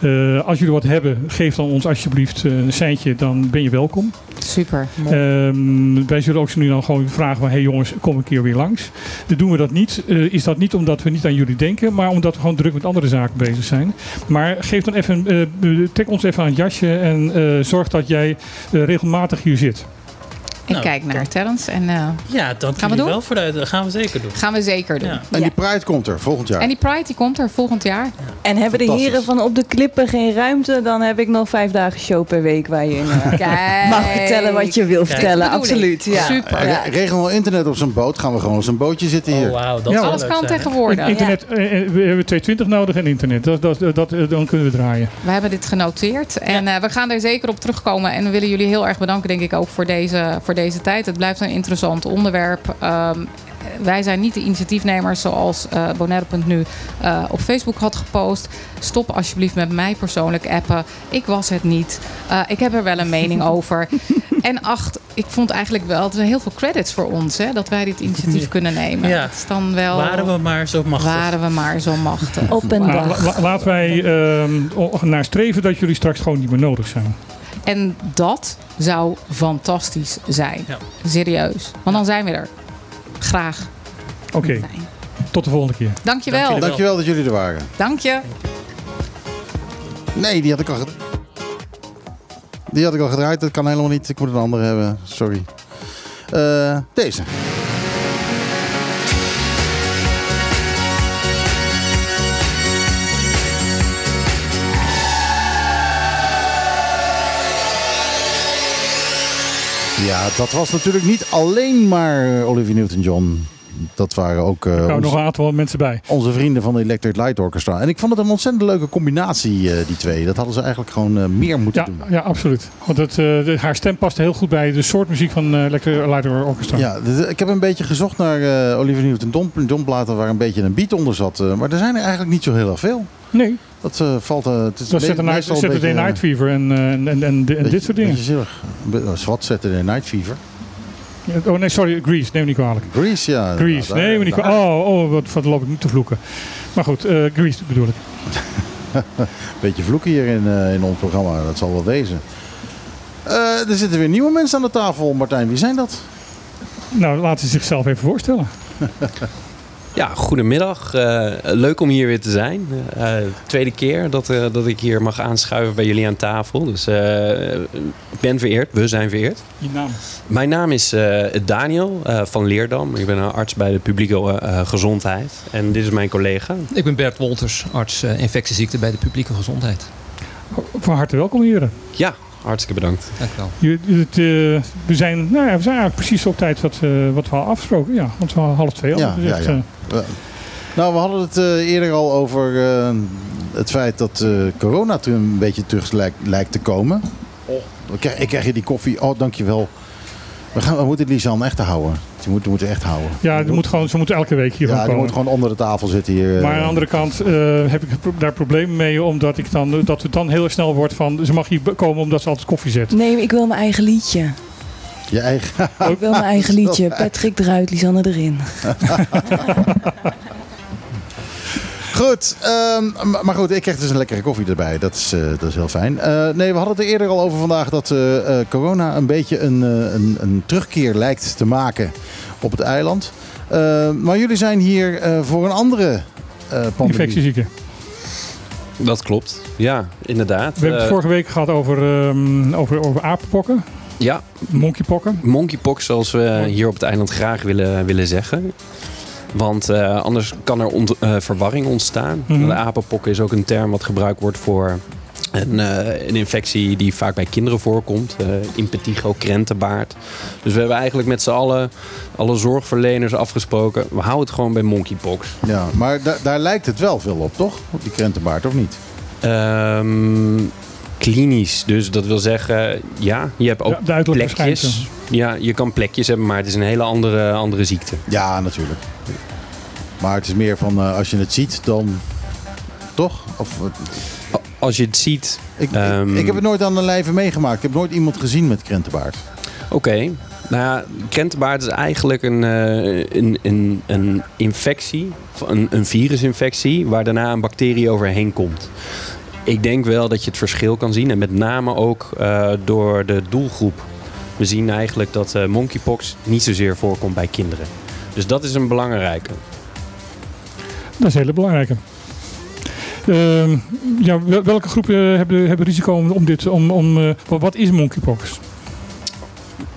Eh, als jullie wat hebben, geef dan ons alsjeblieft eh, een seintje, dan ben je welkom. Super. Ehm, wij zullen ook nu dan gewoon vragen van... hé hey jongens, kom een keer weer langs. Dan doen we dat niet. eh, is dat niet omdat we niet aan jullie denken... maar omdat we gewoon druk met andere zaken bezig zijn. Maar geef dan even... trek ons even aan het jasje... en zorg dat jij regelmatig hier zit. Ik Nou, kijk naar Terrence en eh, Ja, dank Gaan we doen? wel voor de Dat gaan we zeker doen. gaan we zeker doen. Ja. En Ja. die Pride komt er volgend jaar. En die Pride die komt er volgend jaar. En hebben de heren van op de klippen geen ruimte, dan heb ik nog vijf dagen show per week waar je in eh, *laughs* mag vertellen wat je wil Kijk. vertellen. Dat. Absoluut. Ja. Super. Ja. Regel wel internet op zo'n boot. Gaan we gewoon op zo'n bootje zitten hier. Oh, wauw. Dat Ja, Alles kan zijn, tegenwoordig. Internet, eh, we hebben 220 nodig en internet. Dat, dat, dat, dan kunnen we draaien. We hebben dit genoteerd en eh, we gaan er zeker op terugkomen. En we willen jullie heel erg bedanken, denk ik, ook voor deze, voor deze tijd. Het blijft een interessant onderwerp. Ehm, wij zijn niet de initiatiefnemers zoals eh Bonaire.nu eh, op Facebook had gepost. Stop alsjeblieft met mij persoonlijk appen. Ik was het niet. Eh, ik heb er wel een mening *laughs* over. En acht, ik vond eigenlijk wel, er zijn heel veel credits voor ons hè, dat wij dit initiatief kunnen nemen. Ja. Is dan wel, Waren we maar zo machtig. waren we maar zo machtig. Op een dag. la- la- laten wij ehm, naar streven dat jullie straks gewoon niet meer nodig zijn. En dat zou fantastisch zijn. Ja. Serieus. Want dan zijn we er. Graag. Oké, tot de volgende keer. Dankjewel. Dankjewel dat jullie er waren. Dank je. Nee, die had ik al gedraaid. Die had ik al gedraaid. Dat kan helemaal niet. Ik moet een andere hebben. Sorry. Eh, deze. Ja, dat was natuurlijk niet alleen maar eh, Olivia Newton-John. Dat waren ook eh, nog een aantal mensen bij. onze vrienden van de Electric Light Orchestra. En ik vond het een ontzettend leuke combinatie, eh, die twee. Dat hadden ze eigenlijk gewoon eh, meer moeten Ja, doen. ja absoluut. Want het, de- haar stem past heel goed bij de soort muziek van uh, Electric Light Orchestra. Ja, d- ik heb een beetje gezocht naar Olivia Newton-John John platen waar een beetje een beat onder zat. maar er zijn er eigenlijk niet zo heel erg veel. Nee, Dat eh, valt... eh, het is dat Saturday, beetje, Night Fever en, eh, en, en, dit soort dingen. Beetje zielig. Oh, Zwart Saturday Night Fever. Oh nee, sorry, Grease, neem me niet kwalijk. Grease, ja. Nou, daar- neem me niet kwalijk. Oh, oh wat, wat loop ik niet te vloeken. Maar goed, eh, Grease bedoel ik. *laughs* Beetje vloeken hier in, eh, in ons programma. Dat zal wel wezen. Eh, er zitten weer nieuwe mensen aan de tafel. Martijn, wie zijn dat? Nou, laten ze zichzelf even voorstellen. *laughs* Ja, goedemiddag. Eh, leuk om hier weer te zijn. Eh, tweede keer dat, eh, dat ik hier mag aanschuiven bij jullie aan tafel. Dus eh, ik ben vereerd, we zijn vereerd. Je naam. Mijn naam is eh, Daniel eh, van Leerdam. Ik ben een arts bij de publieke eh, gezondheid. En dit is mijn collega. Ik ben Bert Wolters, arts eh, infectieziekten bij de publieke gezondheid. Van harte welkom heren. Ja, hartstikke bedankt. Dank u wel. Je, het, eh, we, zijn, nou ja, we zijn eigenlijk precies op tijd wat, eh, wat we al afgesproken. Ja, want we hadden half twee al. Ja, Dus ja, echt, ja. eh, Nou, we hadden het eh, eerder al over eh, het feit dat eh, corona toen een beetje terug lijkt, lijkt te komen. Oh. Ik krijg, ik krijg hier die koffie. Oh, dankjewel. We, gaan, we moeten Lisanne echt houden. Ze moeten, moeten echt houden. ja, die moet gewoon, ze moeten elke week hier ja, komen. moet gewoon onder de tafel zitten hier. eh. Maar aan de andere kant eh, heb ik daar problemen mee, omdat ik dan, dat het dan heel snel wordt van ze mag hier komen omdat ze altijd koffie zet. Nee, ik wil mijn eigen liedje. Je eigen... Ik wil mijn eigen *laughs* liedje. Patrick eruit, Lisanne erin. *laughs* Goed, ehm, maar- goed, ik krijg dus een lekkere koffie erbij. Dat is, eh, dat is heel fijn. Eh, nee, we hadden het er eerder al over vandaag dat eh, eh, corona een beetje een, eh, een, een terugkeer lijkt te maken op het eiland. Maar jullie zijn hier eh, voor een andere eh pandemie. Infectiezieken. Dat klopt. Ja, inderdaad. We hebben het vorige week gehad over, ehm, over, over apenpokken, ja, monkeypokken. monkeypox zoals we hier op het eiland graag willen, willen zeggen. Want eh, anders kan er ont- eh, verwarring ontstaan. Mhm. De apenpokken is ook een term wat gebruikt wordt voor een, eh, een infectie die vaak bij kinderen voorkomt. eh impetigo krentenbaard. Dus we hebben eigenlijk met z'n allen, alle zorgverleners afgesproken. We houden het gewoon bij monkeypox. Ja, maar da- daar lijkt het wel veel op, toch? Op die krentenbaard, of niet? Ehm, klinisch. Dus dat wil zeggen, ja, je hebt ook Ja, plekjes. Ja, je kan plekjes hebben, maar het is een hele andere, andere ziekte. Ja, natuurlijk. Maar het is meer van eh, als je het ziet, dan... Toch? Of, eh, Als je het ziet, ik, ik- Ehm. ik, heb het nooit aan de lijve meegemaakt. Ik heb nooit iemand gezien met krentenbaard. oké. Nou ja, krentenbaard is eigenlijk een, eh, een, een, een infectie, een, een virusinfectie, waar daarna een bacterie overheen komt. Ik denk wel dat je het verschil kan zien en met name ook door de doelgroep. We zien eigenlijk dat eh, monkeypox niet zozeer voorkomt bij kinderen. Dus dat is een belangrijke. Dat is een hele belangrijke. Ehm, ja, wel- welke groepen hebben, hebben risico om, om dit? Om, om, eh, wat- is monkeypox?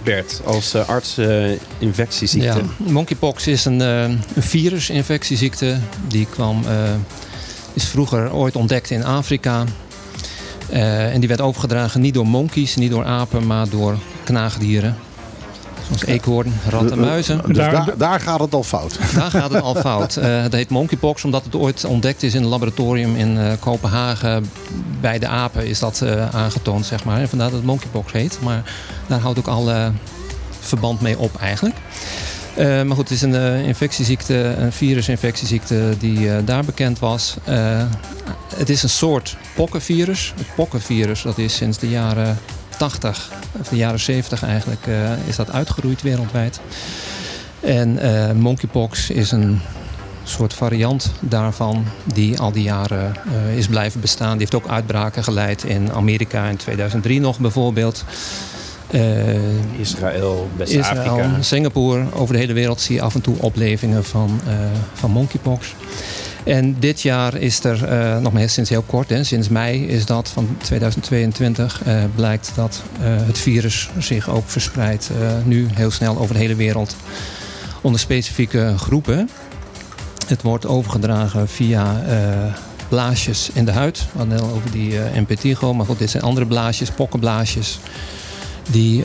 Bert, als eh, arts eh, infectieziekte. Ja, monkeypox is een, eh, een virusinfectieziekte. Die kwam, eh, is vroeger ooit ontdekt in Afrika. Eh, en die werd overgedragen niet door monkeys, niet door apen, maar door knaagdieren. Zoals eekhoorn, ratten, muizen. Dus daar, daar gaat het al fout. *laughs* Daar gaat het al fout. Eh het heet monkeypox omdat het ooit ontdekt is in een laboratorium in eh, Kopenhagen. Bij de apen is dat eh, aangetoond, zeg maar. En vandaar dat het monkeypox heet. Maar daar houdt ook al eh, verband mee op eigenlijk. Eh, maar goed, het is een eh, infectieziekte, een virusinfectieziekte die eh, daar bekend was. Eh, het is een soort pokkenvirus. Het pokkenvirus, dat is sinds de jaren 80, of de jaren 70 eigenlijk, eh, is dat uitgeroeid wereldwijd. En eh, monkeypox is een soort variant daarvan die al die jaren eh, is blijven bestaan. Die heeft ook uitbraken geleid in Amerika in 2003 nog bijvoorbeeld. Israël, West-Afrika. Singapore, over de hele wereld zie je af en toe oplevingen van, van monkeypox. En dit jaar is er, eh, nog maar sinds heel kort, hè, sinds mei is dat van 2022, eh, blijkt dat eh, het virus zich ook verspreidt nu heel snel over de hele wereld onder specifieke groepen. Het wordt overgedragen via blaasjes in de huid. We over die eh impetigo, maar goed, dit zijn andere blaasjes, pokkenblaasjes, die,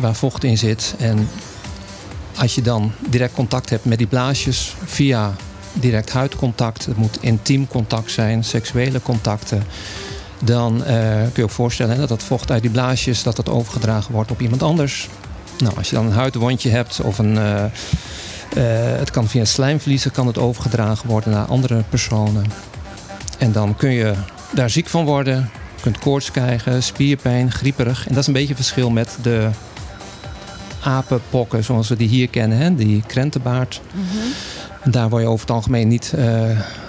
waar vocht in zit. En als je dan direct contact hebt met die blaasjes via direct huidcontact, het moet intiem contact zijn, seksuele contacten, dan eh, kun je ook voorstellen dat dat vocht uit die blaasjes dat dat overgedragen wordt op iemand anders. Nou, als je dan een huidwondje hebt of een, eh, eh, het kan via slijmvliezen kan het overgedragen worden naar andere personen. En dan kun je daar ziek van worden. Je kunt koorts krijgen, spierpijn, grieperig. En dat is een beetje verschil met de apenpokken zoals we die hier kennen. Hè? Die krentenbaard. En daar word je over het algemeen niet, eh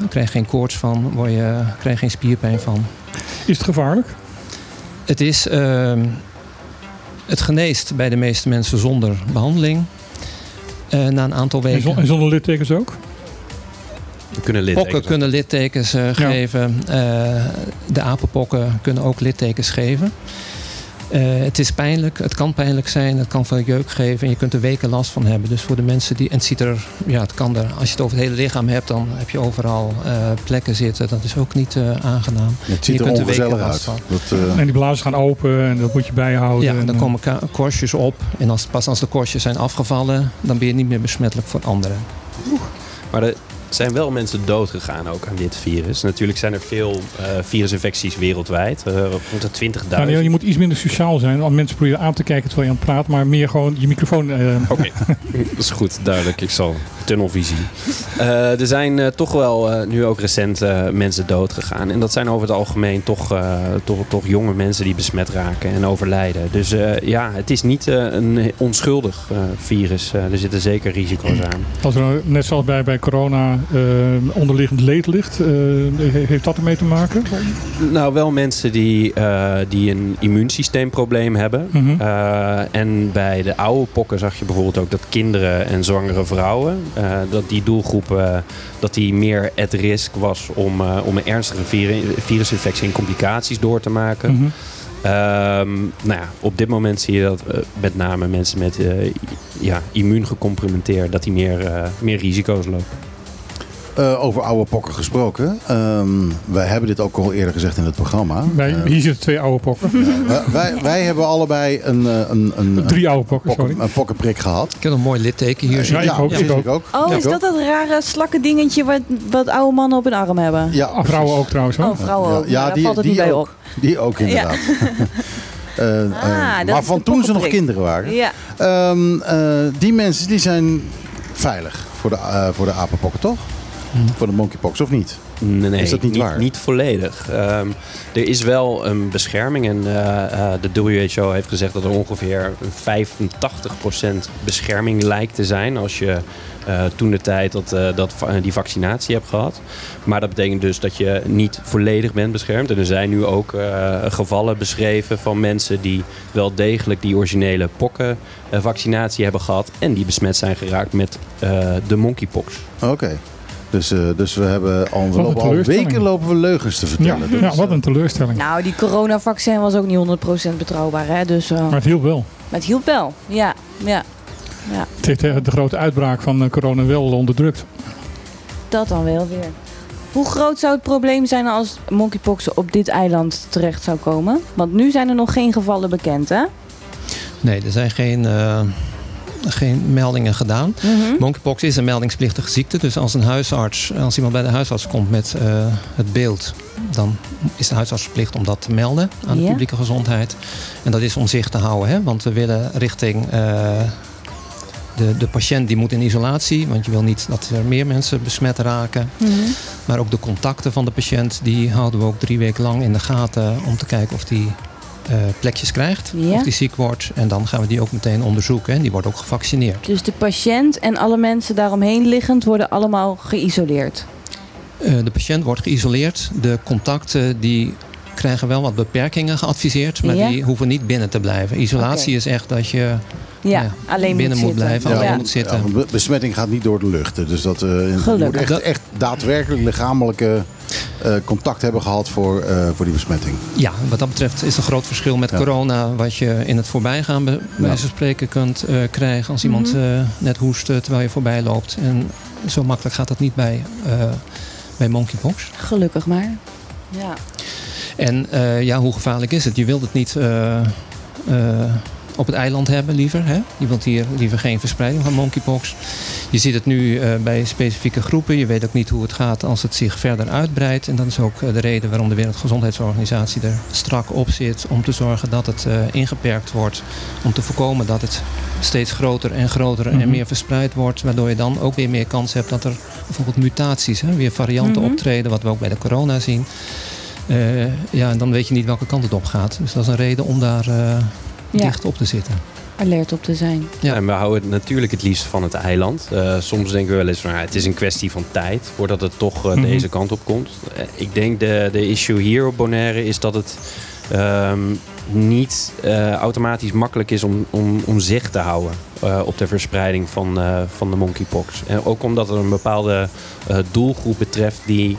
krijg je geen koorts van, word je, krijg je geen spierpijn van. Is het gevaarlijk? Het is, ehm, het geneest bij de meeste mensen zonder behandeling. Eh, na een aantal En, weken. zon- en zonder littekens ook? We kunnen littekens Pokken kunnen littekens eh, geven. Eh, de apenpokken kunnen ook littekens geven. Eh, het is pijnlijk, het kan pijnlijk zijn, het kan veel jeuk geven en je kunt er weken last van hebben. Dus voor de mensen die. En het ziet er, ja, het kan er. Als je het over het hele lichaam hebt, dan heb je overal eh, plekken zitten. Dat is ook niet eh, aangenaam. Het ziet je er kunt weken ongezellig last uit. van. Dat, eh, En die blazen gaan open en dat moet je bijhouden. Ja, En, dan komen korstjes op. En als, pas als de korstjes zijn afgevallen, dan ben je niet meer besmettelijk voor anderen. Maar er zijn wel mensen dood gegaan ook aan dit virus. Natuurlijk zijn er veel eh, virusinfecties wereldwijd. eh rond de 20.000. Daniel, je moet iets minder sociaal zijn. Want mensen proberen aan te kijken terwijl je aan het praat. Maar meer gewoon je microfoon... eh, Oké, *laughs* dat is goed, duidelijk. Ik zal tunnelvisie. Eh, er zijn eh, toch wel eh, nu ook recent mensen dood gegaan. En dat zijn over het algemeen toch, eh, toch, toch jonge mensen die besmet raken en overlijden. Dus eh, ja, het is niet eh, een onschuldig eh, virus. Er zitten zeker risico's aan. Als er nou, net zoals bij, bij corona onderliggend leed ligt, eh, he- heeft dat ermee te maken? Nou, wel mensen die, eh, die een immuunsysteemprobleem hebben. Mhm. Eh, en bij de oude pokken zag je bijvoorbeeld ook dat kinderen en zwangere vrouwen, eh, dat die doelgroep eh, dat die meer at risk was om, eh, om een ernstige viru- virusinfectie en complicaties door te maken. Mhm. Ehm, nou ja, op dit moment zie je dat eh, met name mensen met eh, ja, immuungecompromitteerd, dat die meer, eh, meer risico's lopen. Eh, over oude pokken gesproken. Ehm, wij hebben dit ook al eerder gezegd in het programma. Wij, Eh, hier zitten twee oude pokken. wij, wij, wij hebben allebei een, eh, een, een, Drie oude pokken, pokken- sorry. een pokkenprik gehad. Ik heb een mooi litteken hier Ja, zitten. ik ook, ja, ik ook. ook. Oh, is dat dat rare slakke dingetje wat, wat oude mannen op hun arm hebben? Ja, Ah, vrouwen ook trouwens hoor. Oh, vrouwen Ja, ook. ja, Ja, daar die- valt het die niet bij ook. op. Die ook inderdaad. *laughs* Eh, Ah, maar van toen ze nog kinderen waren. Ja. Ehm, eh, die mensen die zijn veilig voor de, eh, voor de apenpokken, toch? Voor de monkeypox, of niet? Nee, nee, Is dat niet waar? Niet volledig. Ehm, er is wel een bescherming en eh, eh, de WHO heeft gezegd dat er ongeveer een 85% bescherming lijkt te zijn als je eh, toen de tijd dat, dat die vaccinatie hebt gehad. Maar dat betekent dus dat je niet volledig bent beschermd. En er zijn nu ook gevallen beschreven van mensen die wel degelijk die originele pokkenvaccinatie hebben gehad en die besmet zijn geraakt met de monkeypox. Oké. Dus, eh, dus we hebben al, we lopen al weken lopen we leugens te Ja, vertellen. Dus, ja, wat een teleurstelling. Nou, die coronavaccin was ook niet 100% betrouwbaar, hè? Dus, eh, Maar het hielp wel. maar het hielp wel. Ja, ja. ja, Het heeft eh, de grote uitbraak van eh, corona wel onderdrukt. dat dan wel weer. Hoe groot zou het probleem zijn als monkeypox op dit eiland terecht zou komen? Want nu zijn er nog geen gevallen bekend, hè? Nee, er zijn geen, eh, geen meldingen gedaan. Mhm. Monkeypox is een meldingsplichtige ziekte. Dus als een huisarts, als iemand bij de huisarts komt met eh, het beeld, dan is de huisarts verplicht om dat te melden aan de publieke gezondheid. En dat is om zich te houden, hè? want we willen richting eh, de, de patiënt die moet in isolatie, want je wil niet dat er meer mensen besmet raken. Mhm. Maar ook de contacten van de patiënt, die houden we ook drie weken lang in de gaten om te kijken of die eh, plekjes krijgt, Ja. of die ziek wordt. En dan gaan we die ook meteen onderzoeken en die wordt ook gevaccineerd. Dus de patiënt en alle mensen daaromheen liggend worden allemaal geïsoleerd. Eh, de patiënt wordt geïsoleerd. De contacten die krijgen wel wat beperkingen geadviseerd, maar Ja. die hoeven niet binnen te blijven. Isolatie is echt dat je Ja, Ja, alleen binnen moet, blijven, Ja. alleen moet zitten. Besmetting gaat niet door de lucht. Dus dat eh, je moet echt, echt daadwerkelijk lichamelijke contact hebben gehad voor, eh, voor die besmetting. Ja, wat dat betreft is een groot verschil met Ja. corona, wat je in het voorbijgaan bij wijze van spreken kunt eh, krijgen als iemand Mhm. eh, net hoest eh, terwijl je voorbij loopt. En zo makkelijk gaat dat niet bij, eh, bij monkeypox. Gelukkig maar. Ja. En eh, ja, hoe gevaarlijk is het? Je wilt het niet eh, eh, op het eiland hebben liever. Hè? Je wilt hier liever geen verspreiding van monkeypox. Je ziet het nu eh, bij specifieke groepen. Je weet ook niet hoe het gaat als het zich verder uitbreidt. En dat is ook eh, de reden waarom de Wereldgezondheidsorganisatie er strak op zit. Om te zorgen dat het eh, ingeperkt wordt. Om te voorkomen dat het steeds groter en groter en Mhm. meer verspreid wordt. Waardoor je dan ook weer meer kans hebt dat er bijvoorbeeld mutaties, hè, weer varianten Mhm. optreden. Wat we ook bij de corona zien. Ja, en dan weet je niet welke kant het op gaat. Dus dat is een reden om daar Ja. dicht op te zitten. Alert op te zijn. Ja. En we houden het natuurlijk het liefst van het eiland. Eh, soms denken we wel eens van ja, het is een kwestie van tijd voordat het toch eh, Mhm. deze kant op komt. Eh, ik denk de, de issue hier op Bonaire is dat het ehm, niet eh, automatisch makkelijk is om, om, om zicht te houden eh, op de verspreiding van, eh, van de monkeypox. En ook omdat er een bepaalde eh, doelgroep betreft die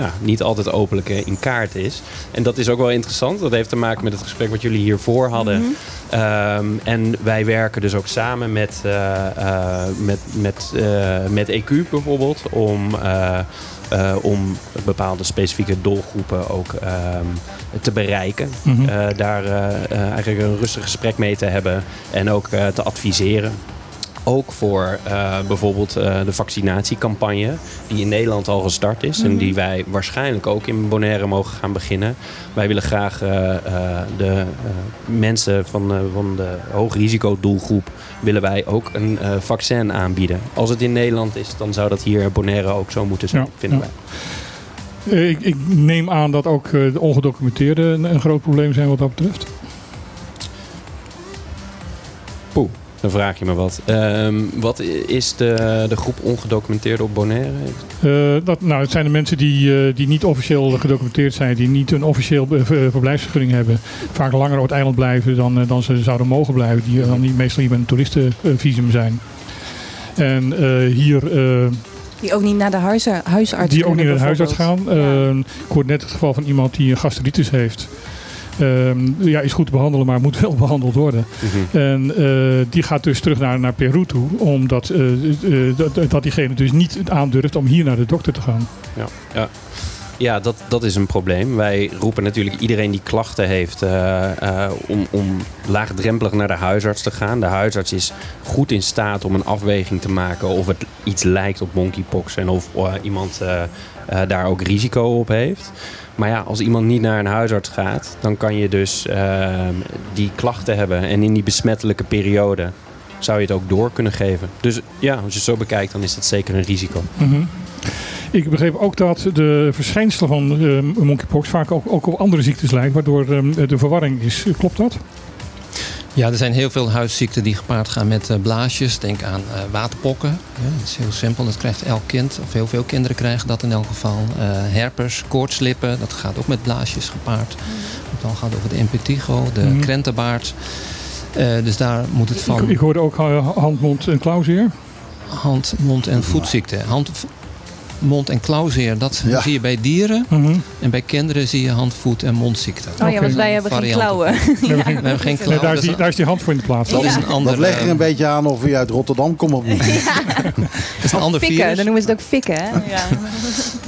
nou, niet altijd openlijk in kaart is. En dat is ook wel interessant. Dat heeft te maken met het gesprek wat jullie hiervoor hadden. Mhm. Ehm, en wij werken dus ook samen met, eh, eh, met, met, eh, met EQ bijvoorbeeld om, om bepaalde specifieke doelgroepen ook ehm, te bereiken. Mhm. Daar eigenlijk een rustig gesprek mee te hebben en ook te adviseren. Ook voor eh, bijvoorbeeld eh, de vaccinatiecampagne, die in Nederland al gestart is en Mhm. die wij waarschijnlijk ook in Bonaire mogen gaan beginnen. Wij willen graag eh, eh, de eh, mensen van, eh, van de hoogrisicodoelgroep willen wij ook een eh, vaccin aanbieden. Als het in Nederland is, dan zou dat hier in Bonaire ook zo moeten zijn, Ja, vinden ja. wij. Ik, ik neem aan dat ook eh, de ongedocumenteerden een, een groot probleem zijn wat dat betreft. Poeh, dan vraag je me wat. Ehm, wat is de, de groep ongedocumenteerden op Bonaire? Eh, dat, nou, het zijn de mensen die, eh, die niet officieel gedocumenteerd zijn, die niet een officieel verblijfsvergunning hebben. Vaak langer op het eiland blijven dan, eh, dan ze zouden mogen blijven. Die dan niet, meestal hier met een toeristenvisum zijn. En eh, hier, eh, Die ook niet naar de huisa- huisarts die ook niet naar de huisarts gaan. bijvoorbeeld. Eh, ik hoorde net het geval van iemand die een gastritis heeft. Ehm, ja, is goed te behandelen, maar moet wel *laughs* behandeld worden. Mhm. En eh, die gaat dus terug naar, naar Peru toe, omdat eh, eh, dat, dat diegene dus niet aandurft om hier naar de dokter te gaan. Ja, ja. ja dat, dat is een probleem. Wij roepen natuurlijk iedereen die klachten heeft om, om laagdrempelig naar de huisarts te gaan. De huisarts is goed in staat om een afweging te maken of het iets lijkt op monkeypox en of iemand daar ook risico op heeft. Maar ja, als iemand niet naar een huisarts gaat, dan kan je dus eh, die klachten hebben. En in die besmettelijke periode zou je het ook door kunnen geven. Dus ja, als je het zo bekijkt, dan is dat zeker een risico. Mhm. Ik begreep ook dat de verschijnselen van eh, monkeypox vaak ook, op andere ziektes lijkt, waardoor eh, de verwarring is. Klopt dat? Ja, er zijn heel veel huisziekten die gepaard gaan met eh, blaasjes. Denk aan eh, waterpokken. Ja, dat is heel simpel. Dat krijgt elk kind, of heel veel kinderen krijgen dat in elk geval. Eh, herpers, koortslippen, dat gaat ook met blaasjes gepaard. Dan gaat het over de impetigo, de Mhm. krentenbaard. Eh, dus daar moet het van ik hoorde ook eh, hand, mond en klauwzeer. hand, mond en voetziekten. Hand, mond en klauwzeer, dat Ja. zie je bij dieren. Mhm. En bij kinderen zie je hand, voet en mondziekten. Oh ja, want wij hebben geen klauwen. We *laughs* hebben geen- We hebben geen Nee, klauwen. daar, is die, daar is die hand voor in de plaats. dat is een ander, Dat leg er eh, een beetje aan of je uit Rotterdam komt of niet. *laughs* dat *laughs* is een ander Fikken, virus. dan noemen ze het ook fikken. Hè? Ja.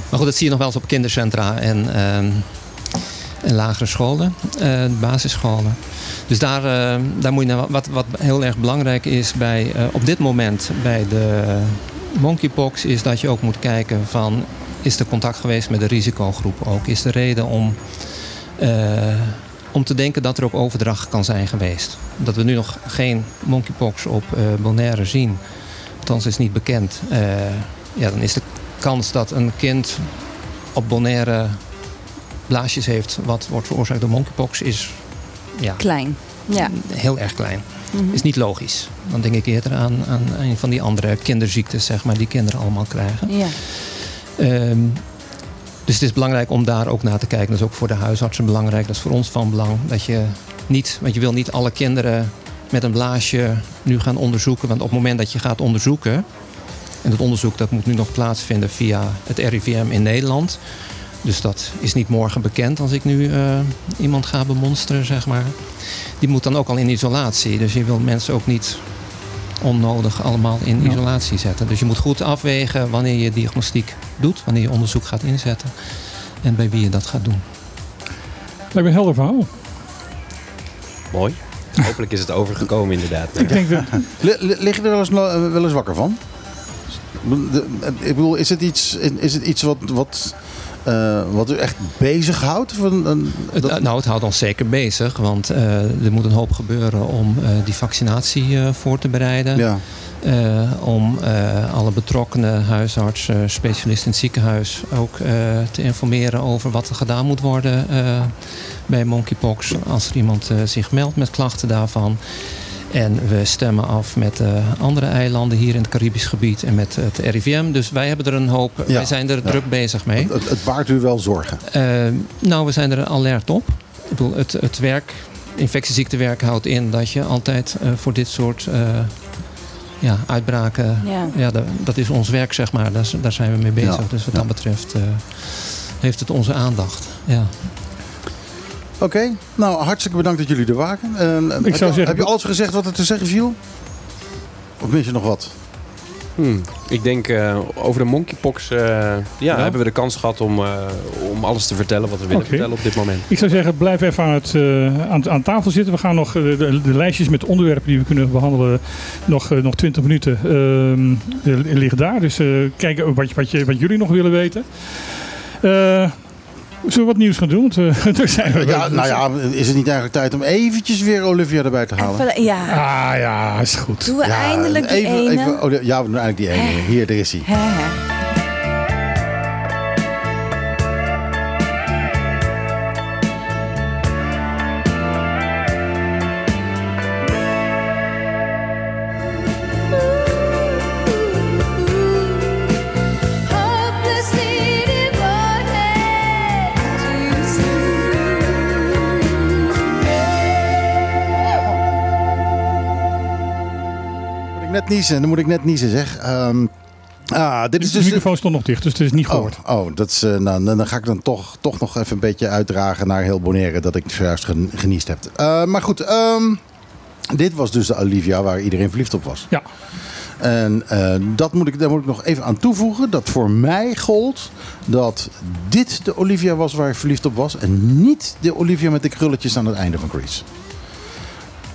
Maar goed, dat zie je nog wel eens op kindercentra en, ehm, en lagere scholen, eh, basisscholen. Dus daar, eh, daar moet je naar, wat, wat heel erg belangrijk is bij, eh, op dit moment bij de monkeypox, is dat je ook moet kijken van, is er contact geweest met de risicogroep ook? Is er reden om, eh, om te denken dat er ook overdracht kan zijn geweest? Dat we nu nog geen monkeypox op eh Bonaire zien, althans is niet bekend. eh, ja, dan is de kans dat een kind op Bonaire blaasjes heeft wat wordt veroorzaakt door monkeypox is ja, Klein. Ja. heel erg klein. Mhm. Is niet logisch. Dan denk ik eerder aan, aan een van die andere kinderziektes, zeg maar, die kinderen allemaal krijgen. Ja. Ehm, dus het is belangrijk om daar ook naar te kijken. Dat is ook voor de huisartsen belangrijk. Dat is voor ons van belang. Dat je niet, want je wil niet alle kinderen met een blaasje nu gaan onderzoeken. Want op het moment dat je gaat onderzoeken. En dat onderzoek dat moet nu nog plaatsvinden via het RIVM in Nederland. Dus dat is niet morgen bekend als ik nu eh, iemand ga bemonsteren, zeg maar. Die moet dan ook al in isolatie. Dus je wil mensen ook niet onnodig allemaal in Ja. isolatie zetten. Dus je moet goed afwegen wanneer je diagnostiek doet, wanneer je onderzoek gaat inzetten en bij wie je dat gaat doen. Lijkt me een helder verhaal. Mooi. Hopelijk is het overgekomen inderdaad. Ik denk dat, *laughs* Li- li- Lig je er wel eens, wel eens wakker van? Ik bedoel, is het iets, is het iets wat, wat, eh, wat u echt bezighoudt? Van een- Het, dat- nou, het houdt ons zeker bezig, want eh, er moet een hoop gebeuren om eh, die vaccinatie eh, voor te bereiden. ja. Eh, om eh, alle betrokkenen, huisarts, eh, specialisten in het ziekenhuis ook eh, te informeren over wat er gedaan moet worden eh, bij monkeypox. Als er iemand eh, zich meldt met klachten daarvan. En we stemmen af met eh, andere eilanden hier in het Caribisch gebied en met het RIVM. Dus wij hebben er een hoop, Ja. wij zijn er Ja. druk bezig mee. Het, het baart u wel zorgen. Eh, nou, we zijn er alert op. Ik bedoel, het, het werk, infectieziektewerk houdt in dat je altijd eh, voor dit soort eh, ja, uitbraken. Ja. Ja, da- dat is ons werk, zeg maar. Daar, daar zijn we mee bezig. Ja, Dus wat ja. dat betreft eh, heeft het onze aandacht. Ja. Oké, nou hartstikke bedankt dat jullie er waren. Eh, heb, zou je, zeggen- heb je alles gezegd wat er te zeggen viel? Of mis je nog wat? Hmm, Ik denk eh, over de monkeypox eh, ja, hebben we de kans gehad om, eh, om alles te vertellen wat we willen vertellen op dit moment. ik zou zeggen, blijf even aan, het, eh, aan, aan tafel zitten. We gaan nog de, de lijstjes met onderwerpen die we kunnen behandelen. Nog, eh, nog 20 minuten ehm, eh, liggen daar. Dus eh, kijken wat, wat, je, wat jullie nog willen weten. Zullen we wat nieuws gaan doen? Want eh, *laughs* daar zijn we. Ja, nou ja, is het niet eigenlijk tijd om eventjes weer Olivia erbij te halen? Even- ja. Ah ja, is goed. Doen we Ja, eindelijk die even, ene? Even, oh, ja, we doen eigenlijk die ene. Hier, daar is hij. Niezen, dan moet ik net niezen zeg. Ehm, ah, dit is De dus... microfoon stond nog dicht, dus het is niet Oh, gehoord. oh dat is, eh, nou, dan ga ik dan toch, toch nog even een beetje uitdragen naar heel Bonaire dat ik zojuist gen- geniest heb. Eh, maar goed, ehm, dit was dus de Olivia waar iedereen verliefd op was. Ja. En eh, dat moet ik, daar moet ik nog even aan toevoegen. Dat voor mij gold dat dit de Olivia was waar ik verliefd op was. En niet de Olivia met de krulletjes aan het einde van Grease.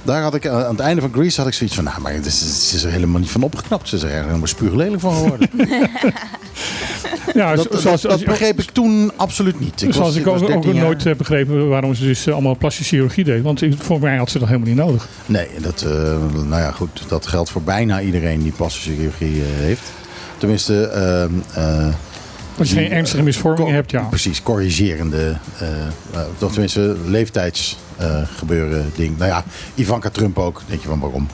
Daar had ik eh, aan het einde van Grease had ik zoiets van, nou, maar het is, het is er helemaal niet van opgeknapt. Ze is er helemaal spuuglelijk van geworden. *laughs* Ja, Dat, zo- dat, zoals, dat begreep ik toen absoluut niet. Ik zoals was, ik was ook, ook 13 jaar. nooit heb begrepen waarom ze dus eh, allemaal plastische chirurgie deed. Want voor mij had ze dat helemaal niet nodig. Nee, dat, eh, nou ja, goed, dat geldt voor bijna iedereen die plastische chirurgie eh, heeft. Tenminste, ehm, eh, Als je geen ernstige misvormingen hebt, ja. Precies, corrigerende, eh eh, of tenminste leeftijdsgebeuren ding. Nou ja, Ivanka Trump ook. Denk je van waarom?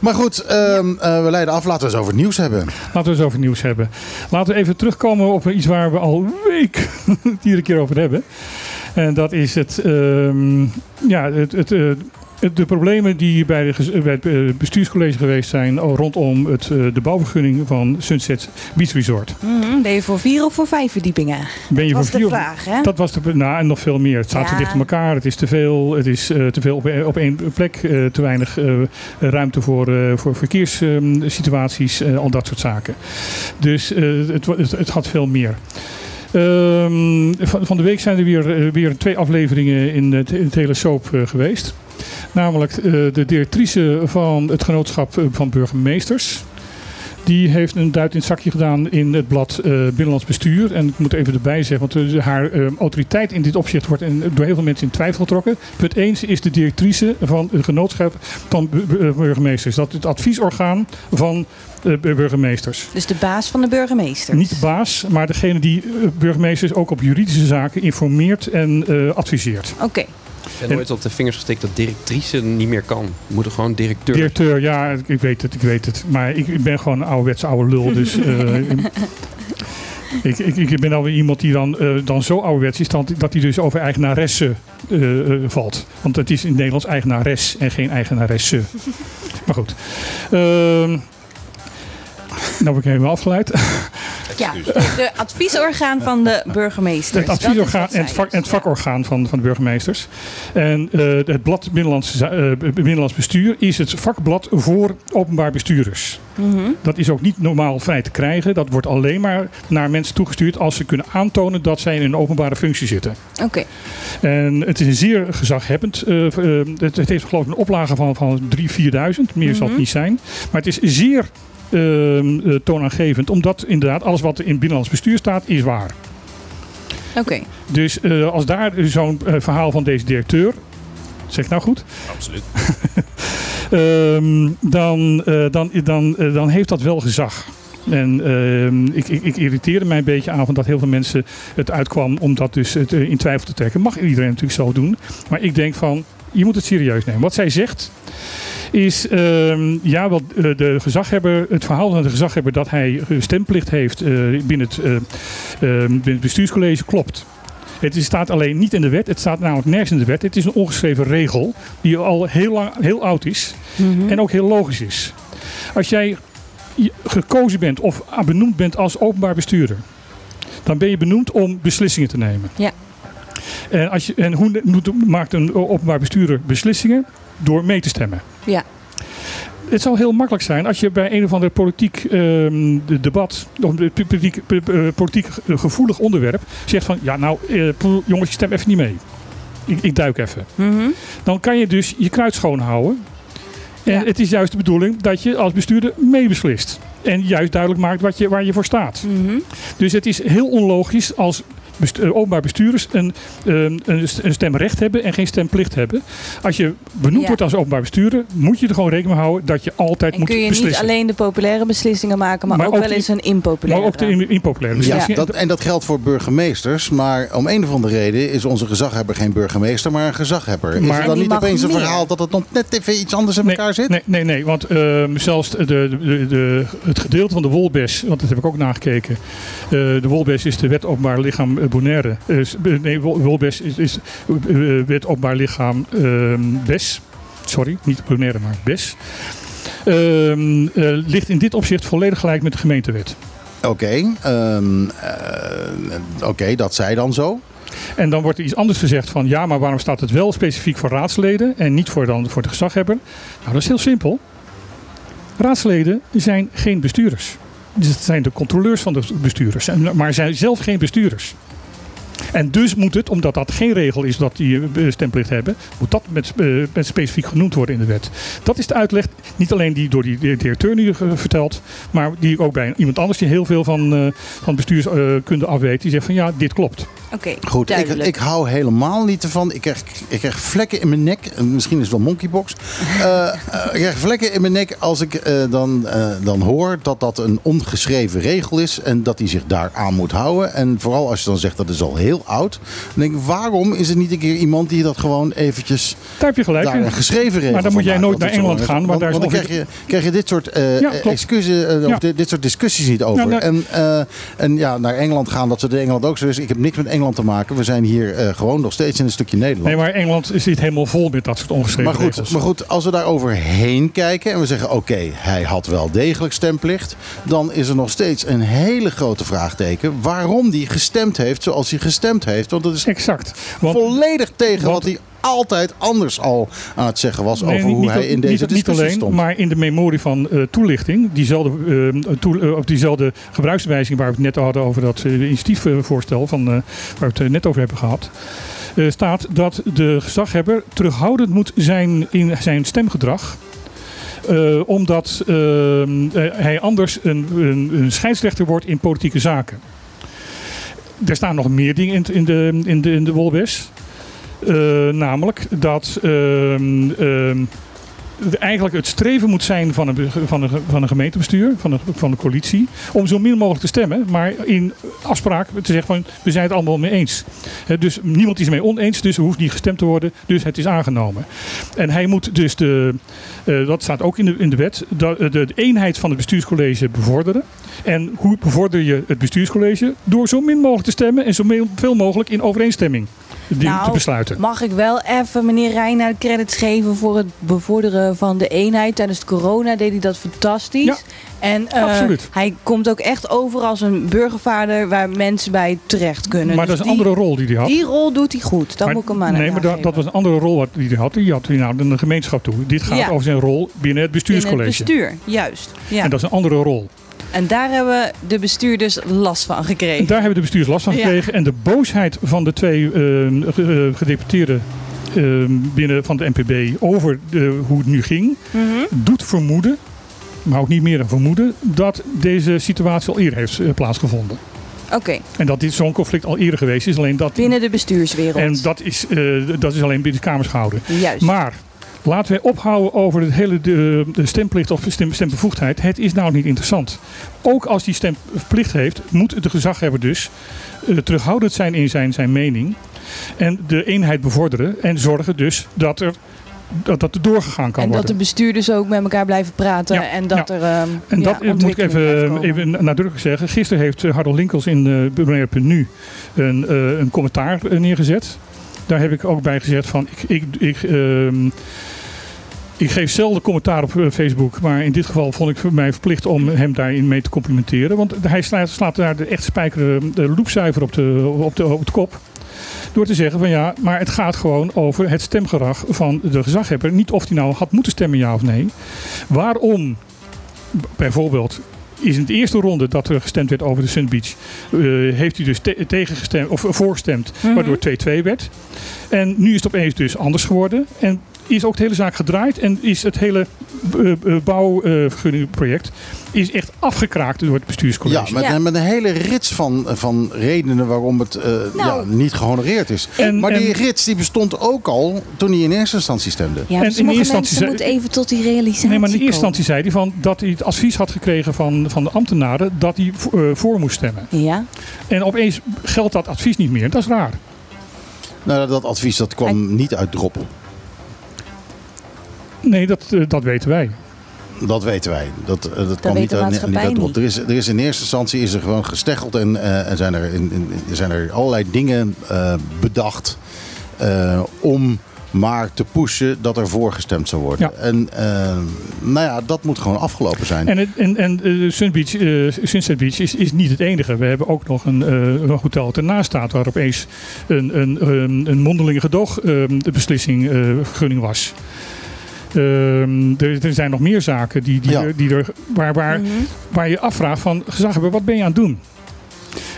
Maar goed, ehm, eh, we leiden af. Laten we het eens over het nieuws hebben. Laten we eens over nieuws hebben. Laten we even terugkomen op iets waar we al een week *laughs* het iedere keer over hebben. En dat is het, ehm, ja, het, het, eh, het- de problemen die bij, de, bij het eh, bestuurscollege geweest zijn rondom het, eh, de bouwvergunning van Sunset Beach Resort. Mhm, Ben je voor vier of voor vijf verdiepingen? Ben je Dat was voor vier de vraag, hè? Dat was de, nou, en nog veel meer. Het staat te dicht op elkaar. Het is te veel. Het is eh, te veel op, op één plek. eh, te weinig eh, ruimte voor, eh, voor verkeerssituaties. eh, al dat soort zaken. Dus eh, het, het, het had veel meer. Ehm, van, van de week zijn er weer, eh, weer twee afleveringen in het, in het hele soap eh, geweest. Namelijk eh, de directrice van het genootschap eh, van burgemeesters. Die heeft een duit in het zakje gedaan in het blad eh, Binnenlands Bestuur. En ik moet even erbij zeggen, want haar autoriteit in dit opzicht wordt in- door heel veel mensen in twijfel getrokken. Punt 1 ze is de directrice van het genootschap van bu- bu- burgemeesters. Dat is het adviesorgaan van burgemeesters. Dus de baas van de burgemeester. Niet de baas, maar degene die burgemeesters ook op juridische zaken informeert en adviseert. Oké. Heb nooit op de vingers gestikt dat directrice niet meer kan. We moeten gewoon directeur. Directeur, ja, ik weet het, ik weet het. Maar ik, ik ben gewoon een ouderwetse oude lul, dus... *laughs* eh, ik, ik, ik ben alweer iemand die dan, eh, dan zo ouderwets is dat, hij dus over eigenaressen eh, eh, valt. Want het is in het Nederlands eigenares en geen eigenaresse. maar goed. Ehm nou ben ik helemaal afgeleid. Ja, de adviesorgaan van de burgemeester. Het adviesorgaan en het, vak, en het vakorgaan van, van de burgemeesters. En eh, het blad Binnenlands, eh, Binnenlands Bestuur is het vakblad voor openbaar bestuurders. Mhm. Dat is ook niet normaal vrij te krijgen. Dat wordt alleen maar naar mensen toegestuurd als ze kunnen aantonen dat zij in een openbare functie zitten. Oké. En het is een zeer gezaghebbend. eh, het, het heeft geloof ik een oplage van, van 3.000, 4.000. Meer zal het Mhm. niet zijn. Maar het is zeer ehm, eh, toonaangevend. Omdat inderdaad alles wat in binnenlands bestuur staat is waar. Oké. Dus eh, als daar zo'n eh, verhaal van deze directeur. Zeg ik nou goed? Absoluut. *laughs* Ehm, dan, eh, dan, dan, dan heeft dat wel gezag. En ehm, ik, ik, ik irriteerde mij een beetje aan van dat heel veel mensen het uitkwam om dat dus het, in twijfel te trekken. Mag iedereen natuurlijk zo doen. Maar ik denk van, je moet het serieus nemen. Wat zij zegt is, ehm, ja, wel, eh, de gezaghebber, het verhaal van de gezaghebber dat hij eh, stemplicht heeft eh, binnen, het, eh, eh, binnen het bestuurscollege klopt. Het staat alleen niet in de wet. Het staat namelijk nergens in de wet. Het is een ongeschreven regel die al heel, lang, heel oud is. Mhm. En ook heel logisch is. Als jij gekozen bent of benoemd bent als openbaar bestuurder, dan ben je benoemd om beslissingen te nemen. Ja. En, als je, en hoe maakt een openbaar bestuurder beslissingen? Door mee te stemmen. Ja. Het zou heel makkelijk zijn als je bij een of ander politiek ehm, de debat, of politiek, eh, politiek gevoelig onderwerp, zegt van ja nou eh, jongens, stem even niet mee. Ik, ik duik even. Mhm. Dan kan je dus je kruid schoonhouden. En het is juist de bedoeling dat je als bestuurder meebeslist. En juist duidelijk maakt wat je, waar je voor staat. Mhm. Dus het is heel onlogisch als eh, openbaar bestuurders een, ehm, een, een stemrecht hebben en geen stemplicht hebben. Als je benoemd Ja. wordt als openbaar bestuurder, moet je er gewoon rekening mee houden dat je altijd En moet kun je niet beslissen. alleen de populaire beslissingen maken, maar, Maar ook, ook wel eens een impopulaire. maar ook de in- impopulaire Ja, dat, en dat geldt voor burgemeesters. Maar om een of andere reden is onze gezaghebber geen burgemeester, maar een gezaghebber. Is Maar- het En dan niet opeens een verhaal dat het nog net even iets anders in elkaar zit? Nee, nee, nee. Want ehm, zelfs de, de, de, de- het gedeelte van de Wolbes, want dat heb ik ook nagekeken. eh, de Wolbes is de wet openbaar lichaam eh, Bonaire. Nee, Wol- Wolbes is, is eh, wet openbaar lichaam ehm, BES. Sorry, niet Bonaire, maar BES. Ehm, eh, ligt in dit opzicht volledig gelijk met de gemeentewet. Oké, ehm, eh, oké, dat zij dan zo. En dan wordt er iets anders gezegd van ja, maar waarom staat het wel specifiek voor raadsleden en niet voor, dan, voor de gezaghebber? Nou, dat is heel simpel. Raadsleden zijn geen bestuurders. Dus het zijn de controleurs van de bestuurders, maar zijn zelf geen bestuurders. En dus moet het, omdat dat geen regel is dat die eh, stemplicht hebben, moet dat met, eh, met specifiek genoemd worden in de wet. Dat is de uitleg, niet alleen die door die directeur nu eh, verteld, maar die ook bij iemand anders die heel veel van, eh, van bestuurskunde afweet, die zegt van ja, dit klopt. Oké, Goed, ik, duidelijk. ik hou helemaal niet ervan. Ik krijg, ik krijg vlekken in mijn nek. Misschien is het wel monkeybox. Ik krijg vlekken in mijn nek als ik eh, dan, eh, dan hoor dat dat een ongeschreven regel is. En dat hij zich daar aan moet houden. En vooral als je dan zegt dat is al heel oud. Dan denk ik, waarom is er niet een keer iemand die dat gewoon eventjes Daar heb je gelijk daar geschreven regel Maar dan moet jij nooit naar het is Engeland gaan, want, daar is want dan krijg je, krijg je dit soort eh Ja, excuses, of Ja. dit, dit soort discussies niet over. Ja, en, eh, en ja, naar Engeland gaan, dat ze in Engeland ook zo is. Ik heb niks met Engeland te maken. We zijn hier gewoon nog steeds in een stukje Nederland. Nee, maar Engeland zit helemaal vol met dat soort ongeschreven Maar goed, regels. maar goed, als we daar overheen kijken en we zeggen: oké, hij had wel degelijk stemplicht. Dan is er nog steeds een hele grote vraagteken waarom hij gestemd heeft zoals hij gestemd heeft. Want dat is exact. Want, volledig tegen want- wat hij altijd anders al aan het zeggen was Nee, over niet- hoe niet, hij in deze niet, niet discussie alleen, stond. maar in de memorie van eh, toelichting, diezelfde, eh, toe- eh, diezelfde gebruikswijziging waar we het net hadden over dat initiatiefvoorstel van, waar we het net over hebben gehad, eh, staat dat de gezaghebber terughoudend moet zijn in zijn stemgedrag. omdat eh, eh, hij anders een, een, een scheidsrechter wordt in politieke zaken. Er staan nog meer dingen in, in de, in de, in de Wolbes. Eh, namelijk dat ehm, ehm, eigenlijk het streven moet zijn van een, van een, van een gemeentebestuur, van een, van de coalitie, om zo min mogelijk te stemmen, maar in afspraak te zeggen van we zijn het allemaal mee eens. Hè, dus niemand is het mee oneens, dus er hoeft niet gestemd te worden, dus het is aangenomen. En hij moet dus de, eh, dat staat ook in de, in de wet, de, de, de eenheid van het bestuurscollege bevorderen. En hoe bevorder je het bestuurscollege? Door zo min mogelijk te stemmen en zo veel mogelijk in overeenstemming te Nou, besluiten. Mag ik wel even meneer Reina de credits geven voor het bevorderen van de eenheid. Tijdens de corona deed hij dat fantastisch. Ja, en absoluut. hij komt ook echt over als een burgervader waar mensen bij terecht kunnen. Maar Dus dat is een die- andere rol die hij had. Die rol doet hij goed. Dat moet ik hem aan Nee, maar dat, dat was een andere rol die hij had. Die had hij naar de gemeenschap toe. Dit gaat Ja. over zijn rol binnen het in het bestuurscollege. bestuur, juist. Ja. En dat is een andere rol. En daar hebben de bestuurders last van gekregen. En daar hebben de bestuurders last van Ja. gekregen. En de boosheid van de twee eh, eh, gedeputeerden eh, binnen van de NPB over de, hoe het nu ging, Mhm. doet vermoeden, maar ook niet meer dan vermoeden, dat deze situatie al eerder heeft plaatsgevonden. Oké, En dat dit zo'n conflict al eerder geweest is. Alleen dat, binnen de bestuurswereld. en dat is, dat is alleen binnen de kamers gehouden. Juist. Maar laten wij ophouden over het hele de, de stemplicht of stem, stembevoegdheid. Het is nou niet interessant. Ook als die stemplicht heeft, moet de gezaghebber dus eh, terughoudend zijn in zijn, zijn mening. En de eenheid bevorderen. En zorgen dus dat er, dat, dat er doorgegaan kan en dat worden. de bestuurders ook met elkaar blijven praten. Ja, en dat ja. er. ehm, En dat moet ik even, even nadrukkelijk zeggen. Gisteren heeft eh, Harold Linkels in uh, Nu een, een commentaar neergezet. Daar heb ik ook bij gezet van ik, ik, ik, ehm, ik geef zelden commentaar op eh, Facebook. Maar in dit geval vond ik mij verplicht om hem daarin mee te complimenteren. Want hij slaat, slaat daar de echt spijker de loepzuiver op de, op, de, op de kop. Door te zeggen van ja, maar het gaat gewoon over het stemgedrag van de gezaghebber. Niet of hij nou had moeten stemmen ja of nee. Waarom bijvoorbeeld is in de eerste ronde dat er gestemd werd over de Sun Beach, eh, heeft hij dus te- tegengestemd of voorgestemd, Mhm. waardoor het 2-2 werd. En nu is het opeens dus anders geworden. En is ook de hele zaak gedraaid en is het hele eh, eh, bouwvergunningproject is echt afgekraakt door het bestuurscollege. Ja, met, Ja. met een hele rits van, van redenen waarom het eh, ja, niet gehonoreerd is. En- maar die en- rits die bestond ook al toen hij in eerste instantie stemde. Ja, en in eerste instantie zei- moeten even tot die realisatie Nee, maar in de eerste instantie zei hij van dat hij het advies had gekregen van, van de ambtenaren dat hij vo- eh, voor moest stemmen. Ja, En opeens geldt dat advies niet meer. Dat is raar. Nou, dat advies dat kwam niet uit droppen. Nee, dat, eh, dat weten wij. Dat weten wij. Dat, eh, dat kwam niet de uit, maatschappij uit niet. Er is, er is in eerste instantie is er gewoon gesteggeld en, eh, en zijn, er in, in- zijn er allerlei dingen eh, bedacht eh, om maar te pushen dat er voorgestemd zou worden. Ja. En eh, nou ja, dat moet gewoon afgelopen zijn. En, en, en eh, Sun Beach, eh, Sunset Beach is, is niet het enige. We hebben ook nog een, eh, een hotel ernaast staat waar opeens een, een, een, een mondelinge gedoogbeslissing eh vergunning was. Ehm, er, er zijn nog meer zaken die, die, Ja. er- die er, waar, waar, Mhm. waar je afvraagt van gezaghebber, wat ben je aan het doen?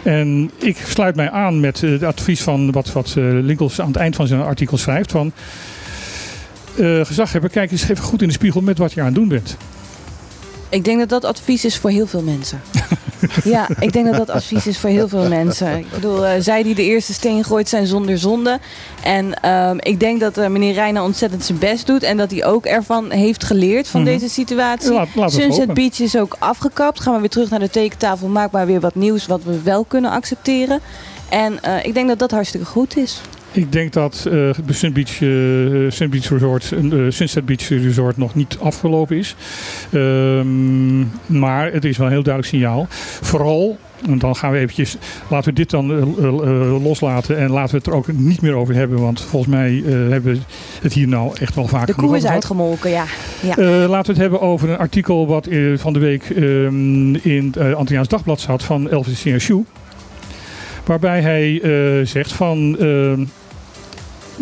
En ik sluit mij aan met het advies van wat, wat eh, Linkels aan het eind van zijn artikel schrijft. Van, eh gezaghebber, kijk eens even goed in de spiegel met wat je aan het doen bent. ik denk dat dat advies is voor heel veel mensen. *laughs* *laughs* Ja, ik denk dat dat advies is voor heel veel mensen. Ik bedoel, eh, zij die de eerste steen gooit zijn zonder zonde. En ehm, ik denk dat eh, meneer Reijnen ontzettend zijn best doet. En dat hij ook ervan heeft geleerd van Mhm. deze situatie. Laat- we het Sunset. Beach is ook afgekapt. Gaan we weer terug naar de tekentafel. Maak maar weer wat nieuws wat we wel kunnen accepteren. En eh, ik denk dat dat hartstikke goed is. Ik denk dat eh, de Sun Beach, eh, Sun Beach Resort, eh, Sunset Beach Resort nog niet afgelopen is. Ehm, maar het is wel een heel duidelijk signaal. Vooral, en dan gaan we eventjes, laten we dit dan eh, loslaten en laten we het er ook niet meer over hebben. Want volgens mij hebben we het hier nou echt wel vaak De koe is uitgemolken, ja. ja. Laten we het hebben over een artikel wat van de week ehm, in het uh, Antilliaans Dagblad zat van Elvis CSU. Waarbij hij zegt van...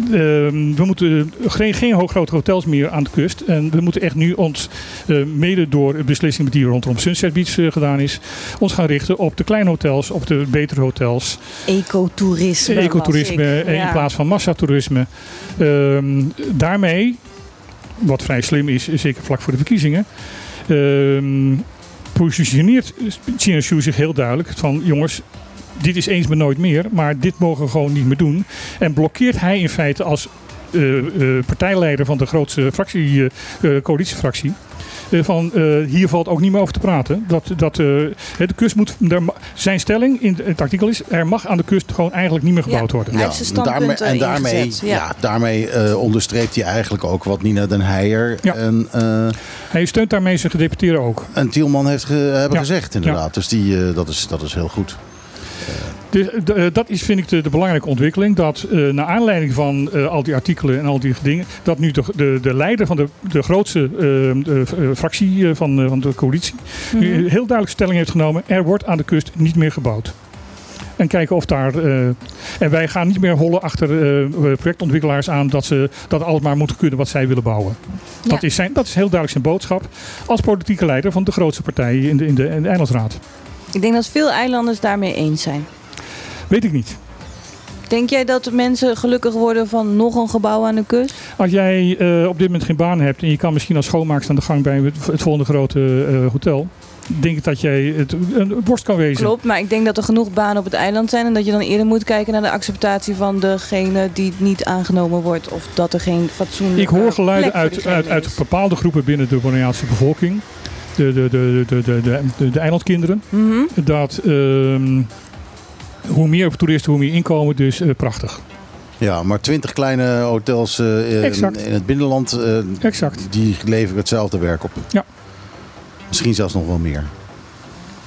ehm, we moeten geen, geen grote hotels meer aan de kust. En we moeten echt nu ons, eh, mede door de beslissing die rondom Sunset Beach eh, gedaan is, ons gaan richten op de kleine hotels, op de betere hotels. Ecotourisme. Ecotourisme eh, in Ja. plaats van massatoerisme. Ehm, daarmee, wat vrij slim is, zeker vlak voor de verkiezingen, ehm, positioneert CNSU zich heel duidelijk van jongens, dit is eens maar nooit meer, maar dit mogen we gewoon niet meer doen. En blokkeert hij in feite als eh, eh, partijleider van de grootste fractie, eh, coalitiefractie. eh, van eh, hier valt ook niet meer over te praten. Dat, dat, eh, hè, de kust moet, er zijn stelling in het artikel is: er mag aan de kust gewoon eigenlijk niet meer gebouwd worden. En daarmee, en daarmee, ingezet, ja. ja. daarmee eh, onderstreept hij eigenlijk ook wat Nina Den Heijer Ja. en, eh, Hij steunt daarmee zijn gedeputeerden ook. en Tielman heeft ge- hebben Ja. gezegd, inderdaad. Dus die, dat, is, dat is heel goed. Dus, eh, dat is, vind ik, de, de belangrijke ontwikkeling. Dat eh, naar aanleiding van eh, al die artikelen en al die dingen. dat nu de, de, de leider van de, de grootste fractie van, van de coalitie. nu Mhm. heel duidelijk stelling heeft genomen. er wordt aan de kust niet meer gebouwd. En kijken of daar. en wij gaan niet meer hollen achter projectontwikkelaars aan. dat ze dat alles maar moeten kunnen wat zij willen bouwen. Dat, is zijn, dat is heel duidelijk zijn boodschap. als politieke leider van de grootste partij in de, in de, in de Eilandsraad. Ik denk dat veel eilanders daarmee eens zijn. Weet ik niet. Denk jij dat mensen gelukkig worden van nog een gebouw aan de kust? Als jij eh, op dit moment geen baan hebt en je kan misschien als schoonmaakster aan de gang bij het, volgende grote eh, hotel, denk ik dat jij het, een borst kan wezen. Klopt, maar ik denk dat er genoeg banen op het eiland zijn en dat je dan eerder moet kijken naar de acceptatie van degene die niet aangenomen wordt of dat er geen fatsoenlijke Ik hoor geluiden uit, uit, uit bepaalde groepen binnen de Bonaireaanse bevolking, de, de, de, de, de, de, de, de eilandkinderen, Mhm. dat ehm, hoe meer toeristen, hoe meer inkomen, dus eh, prachtig. Ja, maar twintig kleine hotels eh, in, het binnenland, eh, Exact. die leveren hetzelfde werk op. Ja. Misschien zelfs nog wel meer.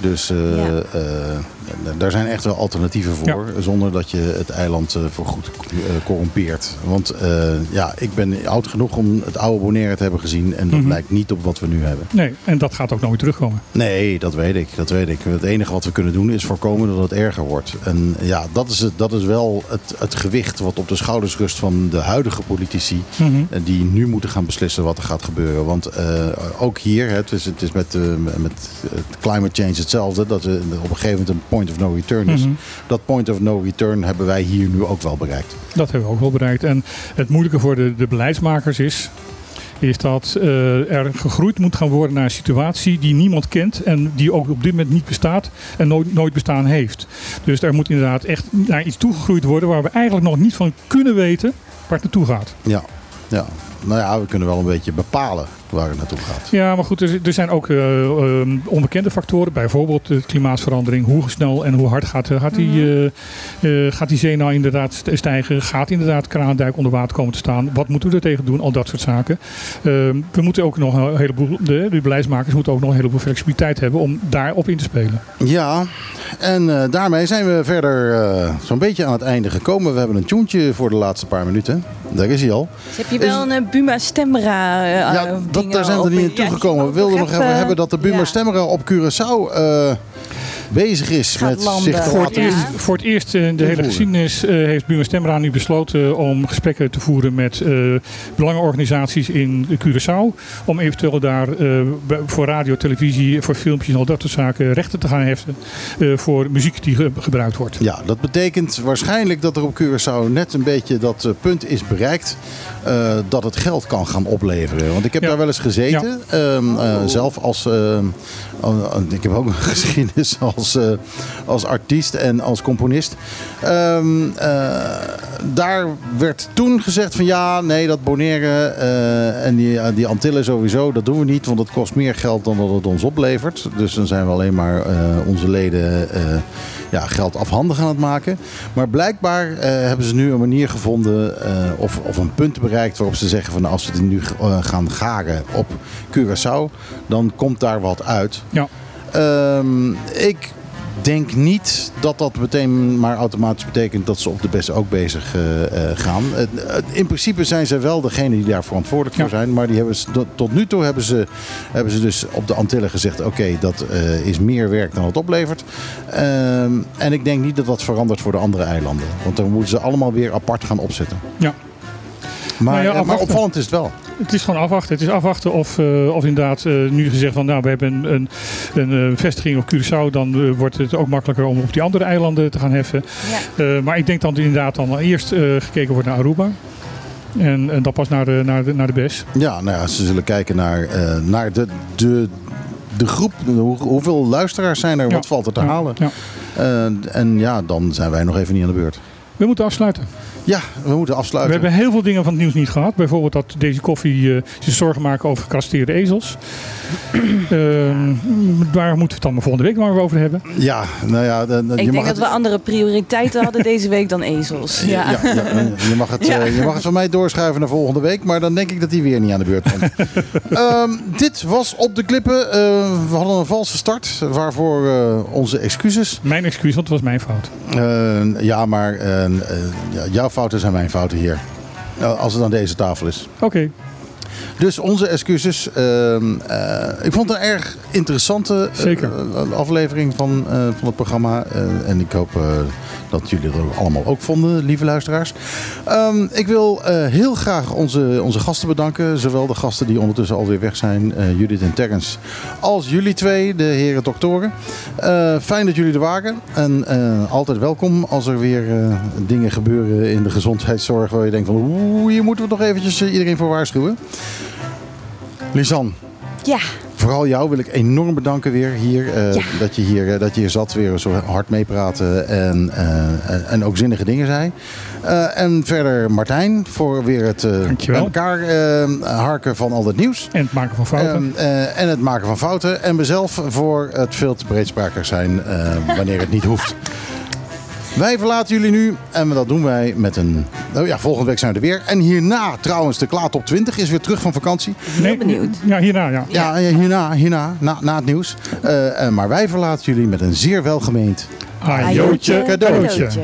Dus eh, Ja. eh, daar zijn echt wel alternatieven voor. Zonder dat je het eiland eh, voor goed eh, corrompeert. Want eh, ja, ik ben oud genoeg om het oude Bonaire te hebben gezien. En dat Mhm. lijkt niet op wat we nu hebben. Nee, en dat gaat ook nooit terugkomen. Nee, dat weet ik. Dat weet ik. Het enige wat we kunnen doen is voorkomen dat het erger wordt. En ja, dat is, het, dat is wel het, het gewicht wat op de schouders rust van de huidige politici. En die nu moeten gaan beslissen wat er gaat gebeuren. Want eh, ook hier, hè, het is, het is met, eh, met het climate change hetzelfde. Dat er op een gegeven moment een point of no return is. Mhm. Dat point of no return hebben wij hier nu ook wel bereikt. Dat hebben we ook wel bereikt. En het moeilijke voor de, de beleidsmakers is, is dat eh, er gegroeid moet gaan worden naar een situatie die niemand kent en die ook op dit moment niet bestaat en nooit, nooit bestaan heeft. Dus er moet inderdaad echt naar iets toegegroeid worden waar we eigenlijk nog niet van kunnen weten waar het naartoe gaat. Ja, ja. Nou ja, we kunnen wel een beetje bepalen waar het naartoe gaat. Ja, maar goed, er, zijn ook eh, eh, onbekende factoren. Bijvoorbeeld de klimaatverandering. Hoe snel en hoe hard gaat, eh, gaat, die, eh, eh, gaat die zee nou inderdaad st- stijgen? Gaat inderdaad Kraandijk onder water komen te staan? Wat moeten we er tegen doen? Al dat soort zaken. Eh, we moeten ook nog een heleboel, de, de beleidsmakers moeten ook nog een heleboel flexibiliteit hebben om daarop in te spelen. Ja, en eh, daarmee zijn we verder eh, zo'n beetje aan het einde gekomen. We hebben een tjoentje voor de laatste paar minuten. Daar is hij al. Dus heb je wel een Buma Stemra Ja, eh, dat, daar zijn we er niet in toegekomen. We wilden nog even hebben dat de Buma ja. Stemmera op Curaçao eh, bezig is Gaat met landen. zich te Voor Voor het, eerst, voor het eerst in de hele geschiedenis eh, heeft Buma Stemra nu besloten om gesprekken te voeren met eh belangenorganisaties in Curaçao. Om eventueel daar eh, voor radio, televisie, voor filmpjes en al dat soort zaken rechten te gaan heffen eh, voor muziek die ge- gebruikt wordt. Ja, dat betekent waarschijnlijk dat er op Curaçao net een beetje dat eh, punt is bereikt. eh, dat het geld kan gaan opleveren. Want ik heb Ja. daar wel eens gezeten. ehm, eh, zelf als. ehm, ik heb ook een *laughs* geschiedenis als eh, als artiest en als componist. Ehm, eh, daar werd toen gezegd van ja, nee, dat boneren eh, en die, die Antillen sowieso, dat doen we niet. Want dat kost meer geld dan dat het ons oplevert. Dus dan zijn we alleen maar onze leden ja, geld afhandig aan het maken. Maar blijkbaar hebben ze nu een manier gevonden of, of een punt bereikt waarop ze zeggen van als we het nu gaan garen op Curaçao, dan komt daar wat uit. Ja. Ehm, ik denk niet dat dat meteen maar automatisch betekent dat ze op de beste ook bezig eh, eh, gaan. In principe zijn ze wel degene die daar verantwoordelijk voor Ja. zijn. Maar die hebben ze, tot- nu toe hebben ze, hebben ze dus op de Antillen gezegd... oké, dat eh, is meer werk dan het oplevert. Ehm, en ik denk niet dat dat verandert voor de andere eilanden. Want dan moeten ze allemaal weer apart gaan opzetten. Ja. Maar, Nou ja, maar opvallend is het wel. Het is gewoon afwachten. Het is afwachten of, eh, of inderdaad eh, nu gezegd van nou we hebben een, een, een eh, vestiging op Curaçao. Dan wordt het ook makkelijker om op die andere eilanden te gaan heffen. Eh, maar ik denk dat er inderdaad dan eerst eh, gekeken wordt naar Aruba. En, en dan pas naar de, naar de, naar de BES. Ja, nou ja, ze zullen kijken naar, eh, naar de, de, de groep. Hoe- hoeveel luisteraars zijn er? Ja. Wat valt er te Ja, halen? ja. Eh, en ja, dan zijn wij nog even niet aan de beurt. We moeten afsluiten. Ja, we moeten We afsluiten. hebben heel veel dingen van het nieuws niet gehad. Bijvoorbeeld dat deze koffie eh, zich zorgen maken over gekasteerde ezels. *clears throat* Ehm, daar moeten we het dan de volgende week maar over hebben. Ja, nou ja, de- de- je Ik denk het, dat we andere prioriteiten hadden deze week dan ezels. Ja. ja, ja, je, mag het, Ja. eh, je mag het van mij doorschuiven naar volgende week, maar dan denk ik dat die weer niet aan de beurt komt. *laughs* Ehm, dit was op de klippen. Eh, we hadden een valse start, waarvoor eh, onze excuses. Mijn excuus, want het was mijn fout. Ja, maar ja, fouten zijn mijn fouten hier. Eh, als het aan deze tafel is. Oké. Dus onze excuses. Ehm, eh, ik vond het een erg interessante eh, eh, aflevering van, van het programma. En ik hoop dat jullie het ook allemaal ook vonden, lieve luisteraars. Ehm, ik wil heel graag onze, onze gasten bedanken. Zowel de gasten die ondertussen alweer weg zijn, Judith en Terrence, als jullie twee, de heren doktoren. Fijn dat jullie er waren. En altijd welkom als er weer dingen gebeuren in de gezondheidszorg waar je denkt van oeh, hier moeten we nog eventjes iedereen voor waarschuwen. Lisan, Ja. vooral jou wil ik enorm bedanken weer hier. eh, Ja. dat, je hier eh, dat je hier zat, weer zo hard meepraten en, eh, en, ook zinnige dingen zei. Eh, en verder Martijn voor weer het eh, bij elkaar harken van al dat nieuws. En het maken van fouten. Ehm, eh, en het maken van fouten. En mezelf voor het veel te breedsprakig zijn eh, wanneer het niet hoeft. Wij verlaten jullie nu en dat doen wij met een... Oh ja, volgende week zijn we er weer. En hierna trouwens, de Klaar Top 20 is weer terug van vakantie. nee, benieuwd. Ja, hierna, ja. Ja, ja, hierna, hierna na, na het nieuws. Eh, eh, maar wij verlaten jullie met een zeer welgemeend... Ajootje, cadeautje. Elke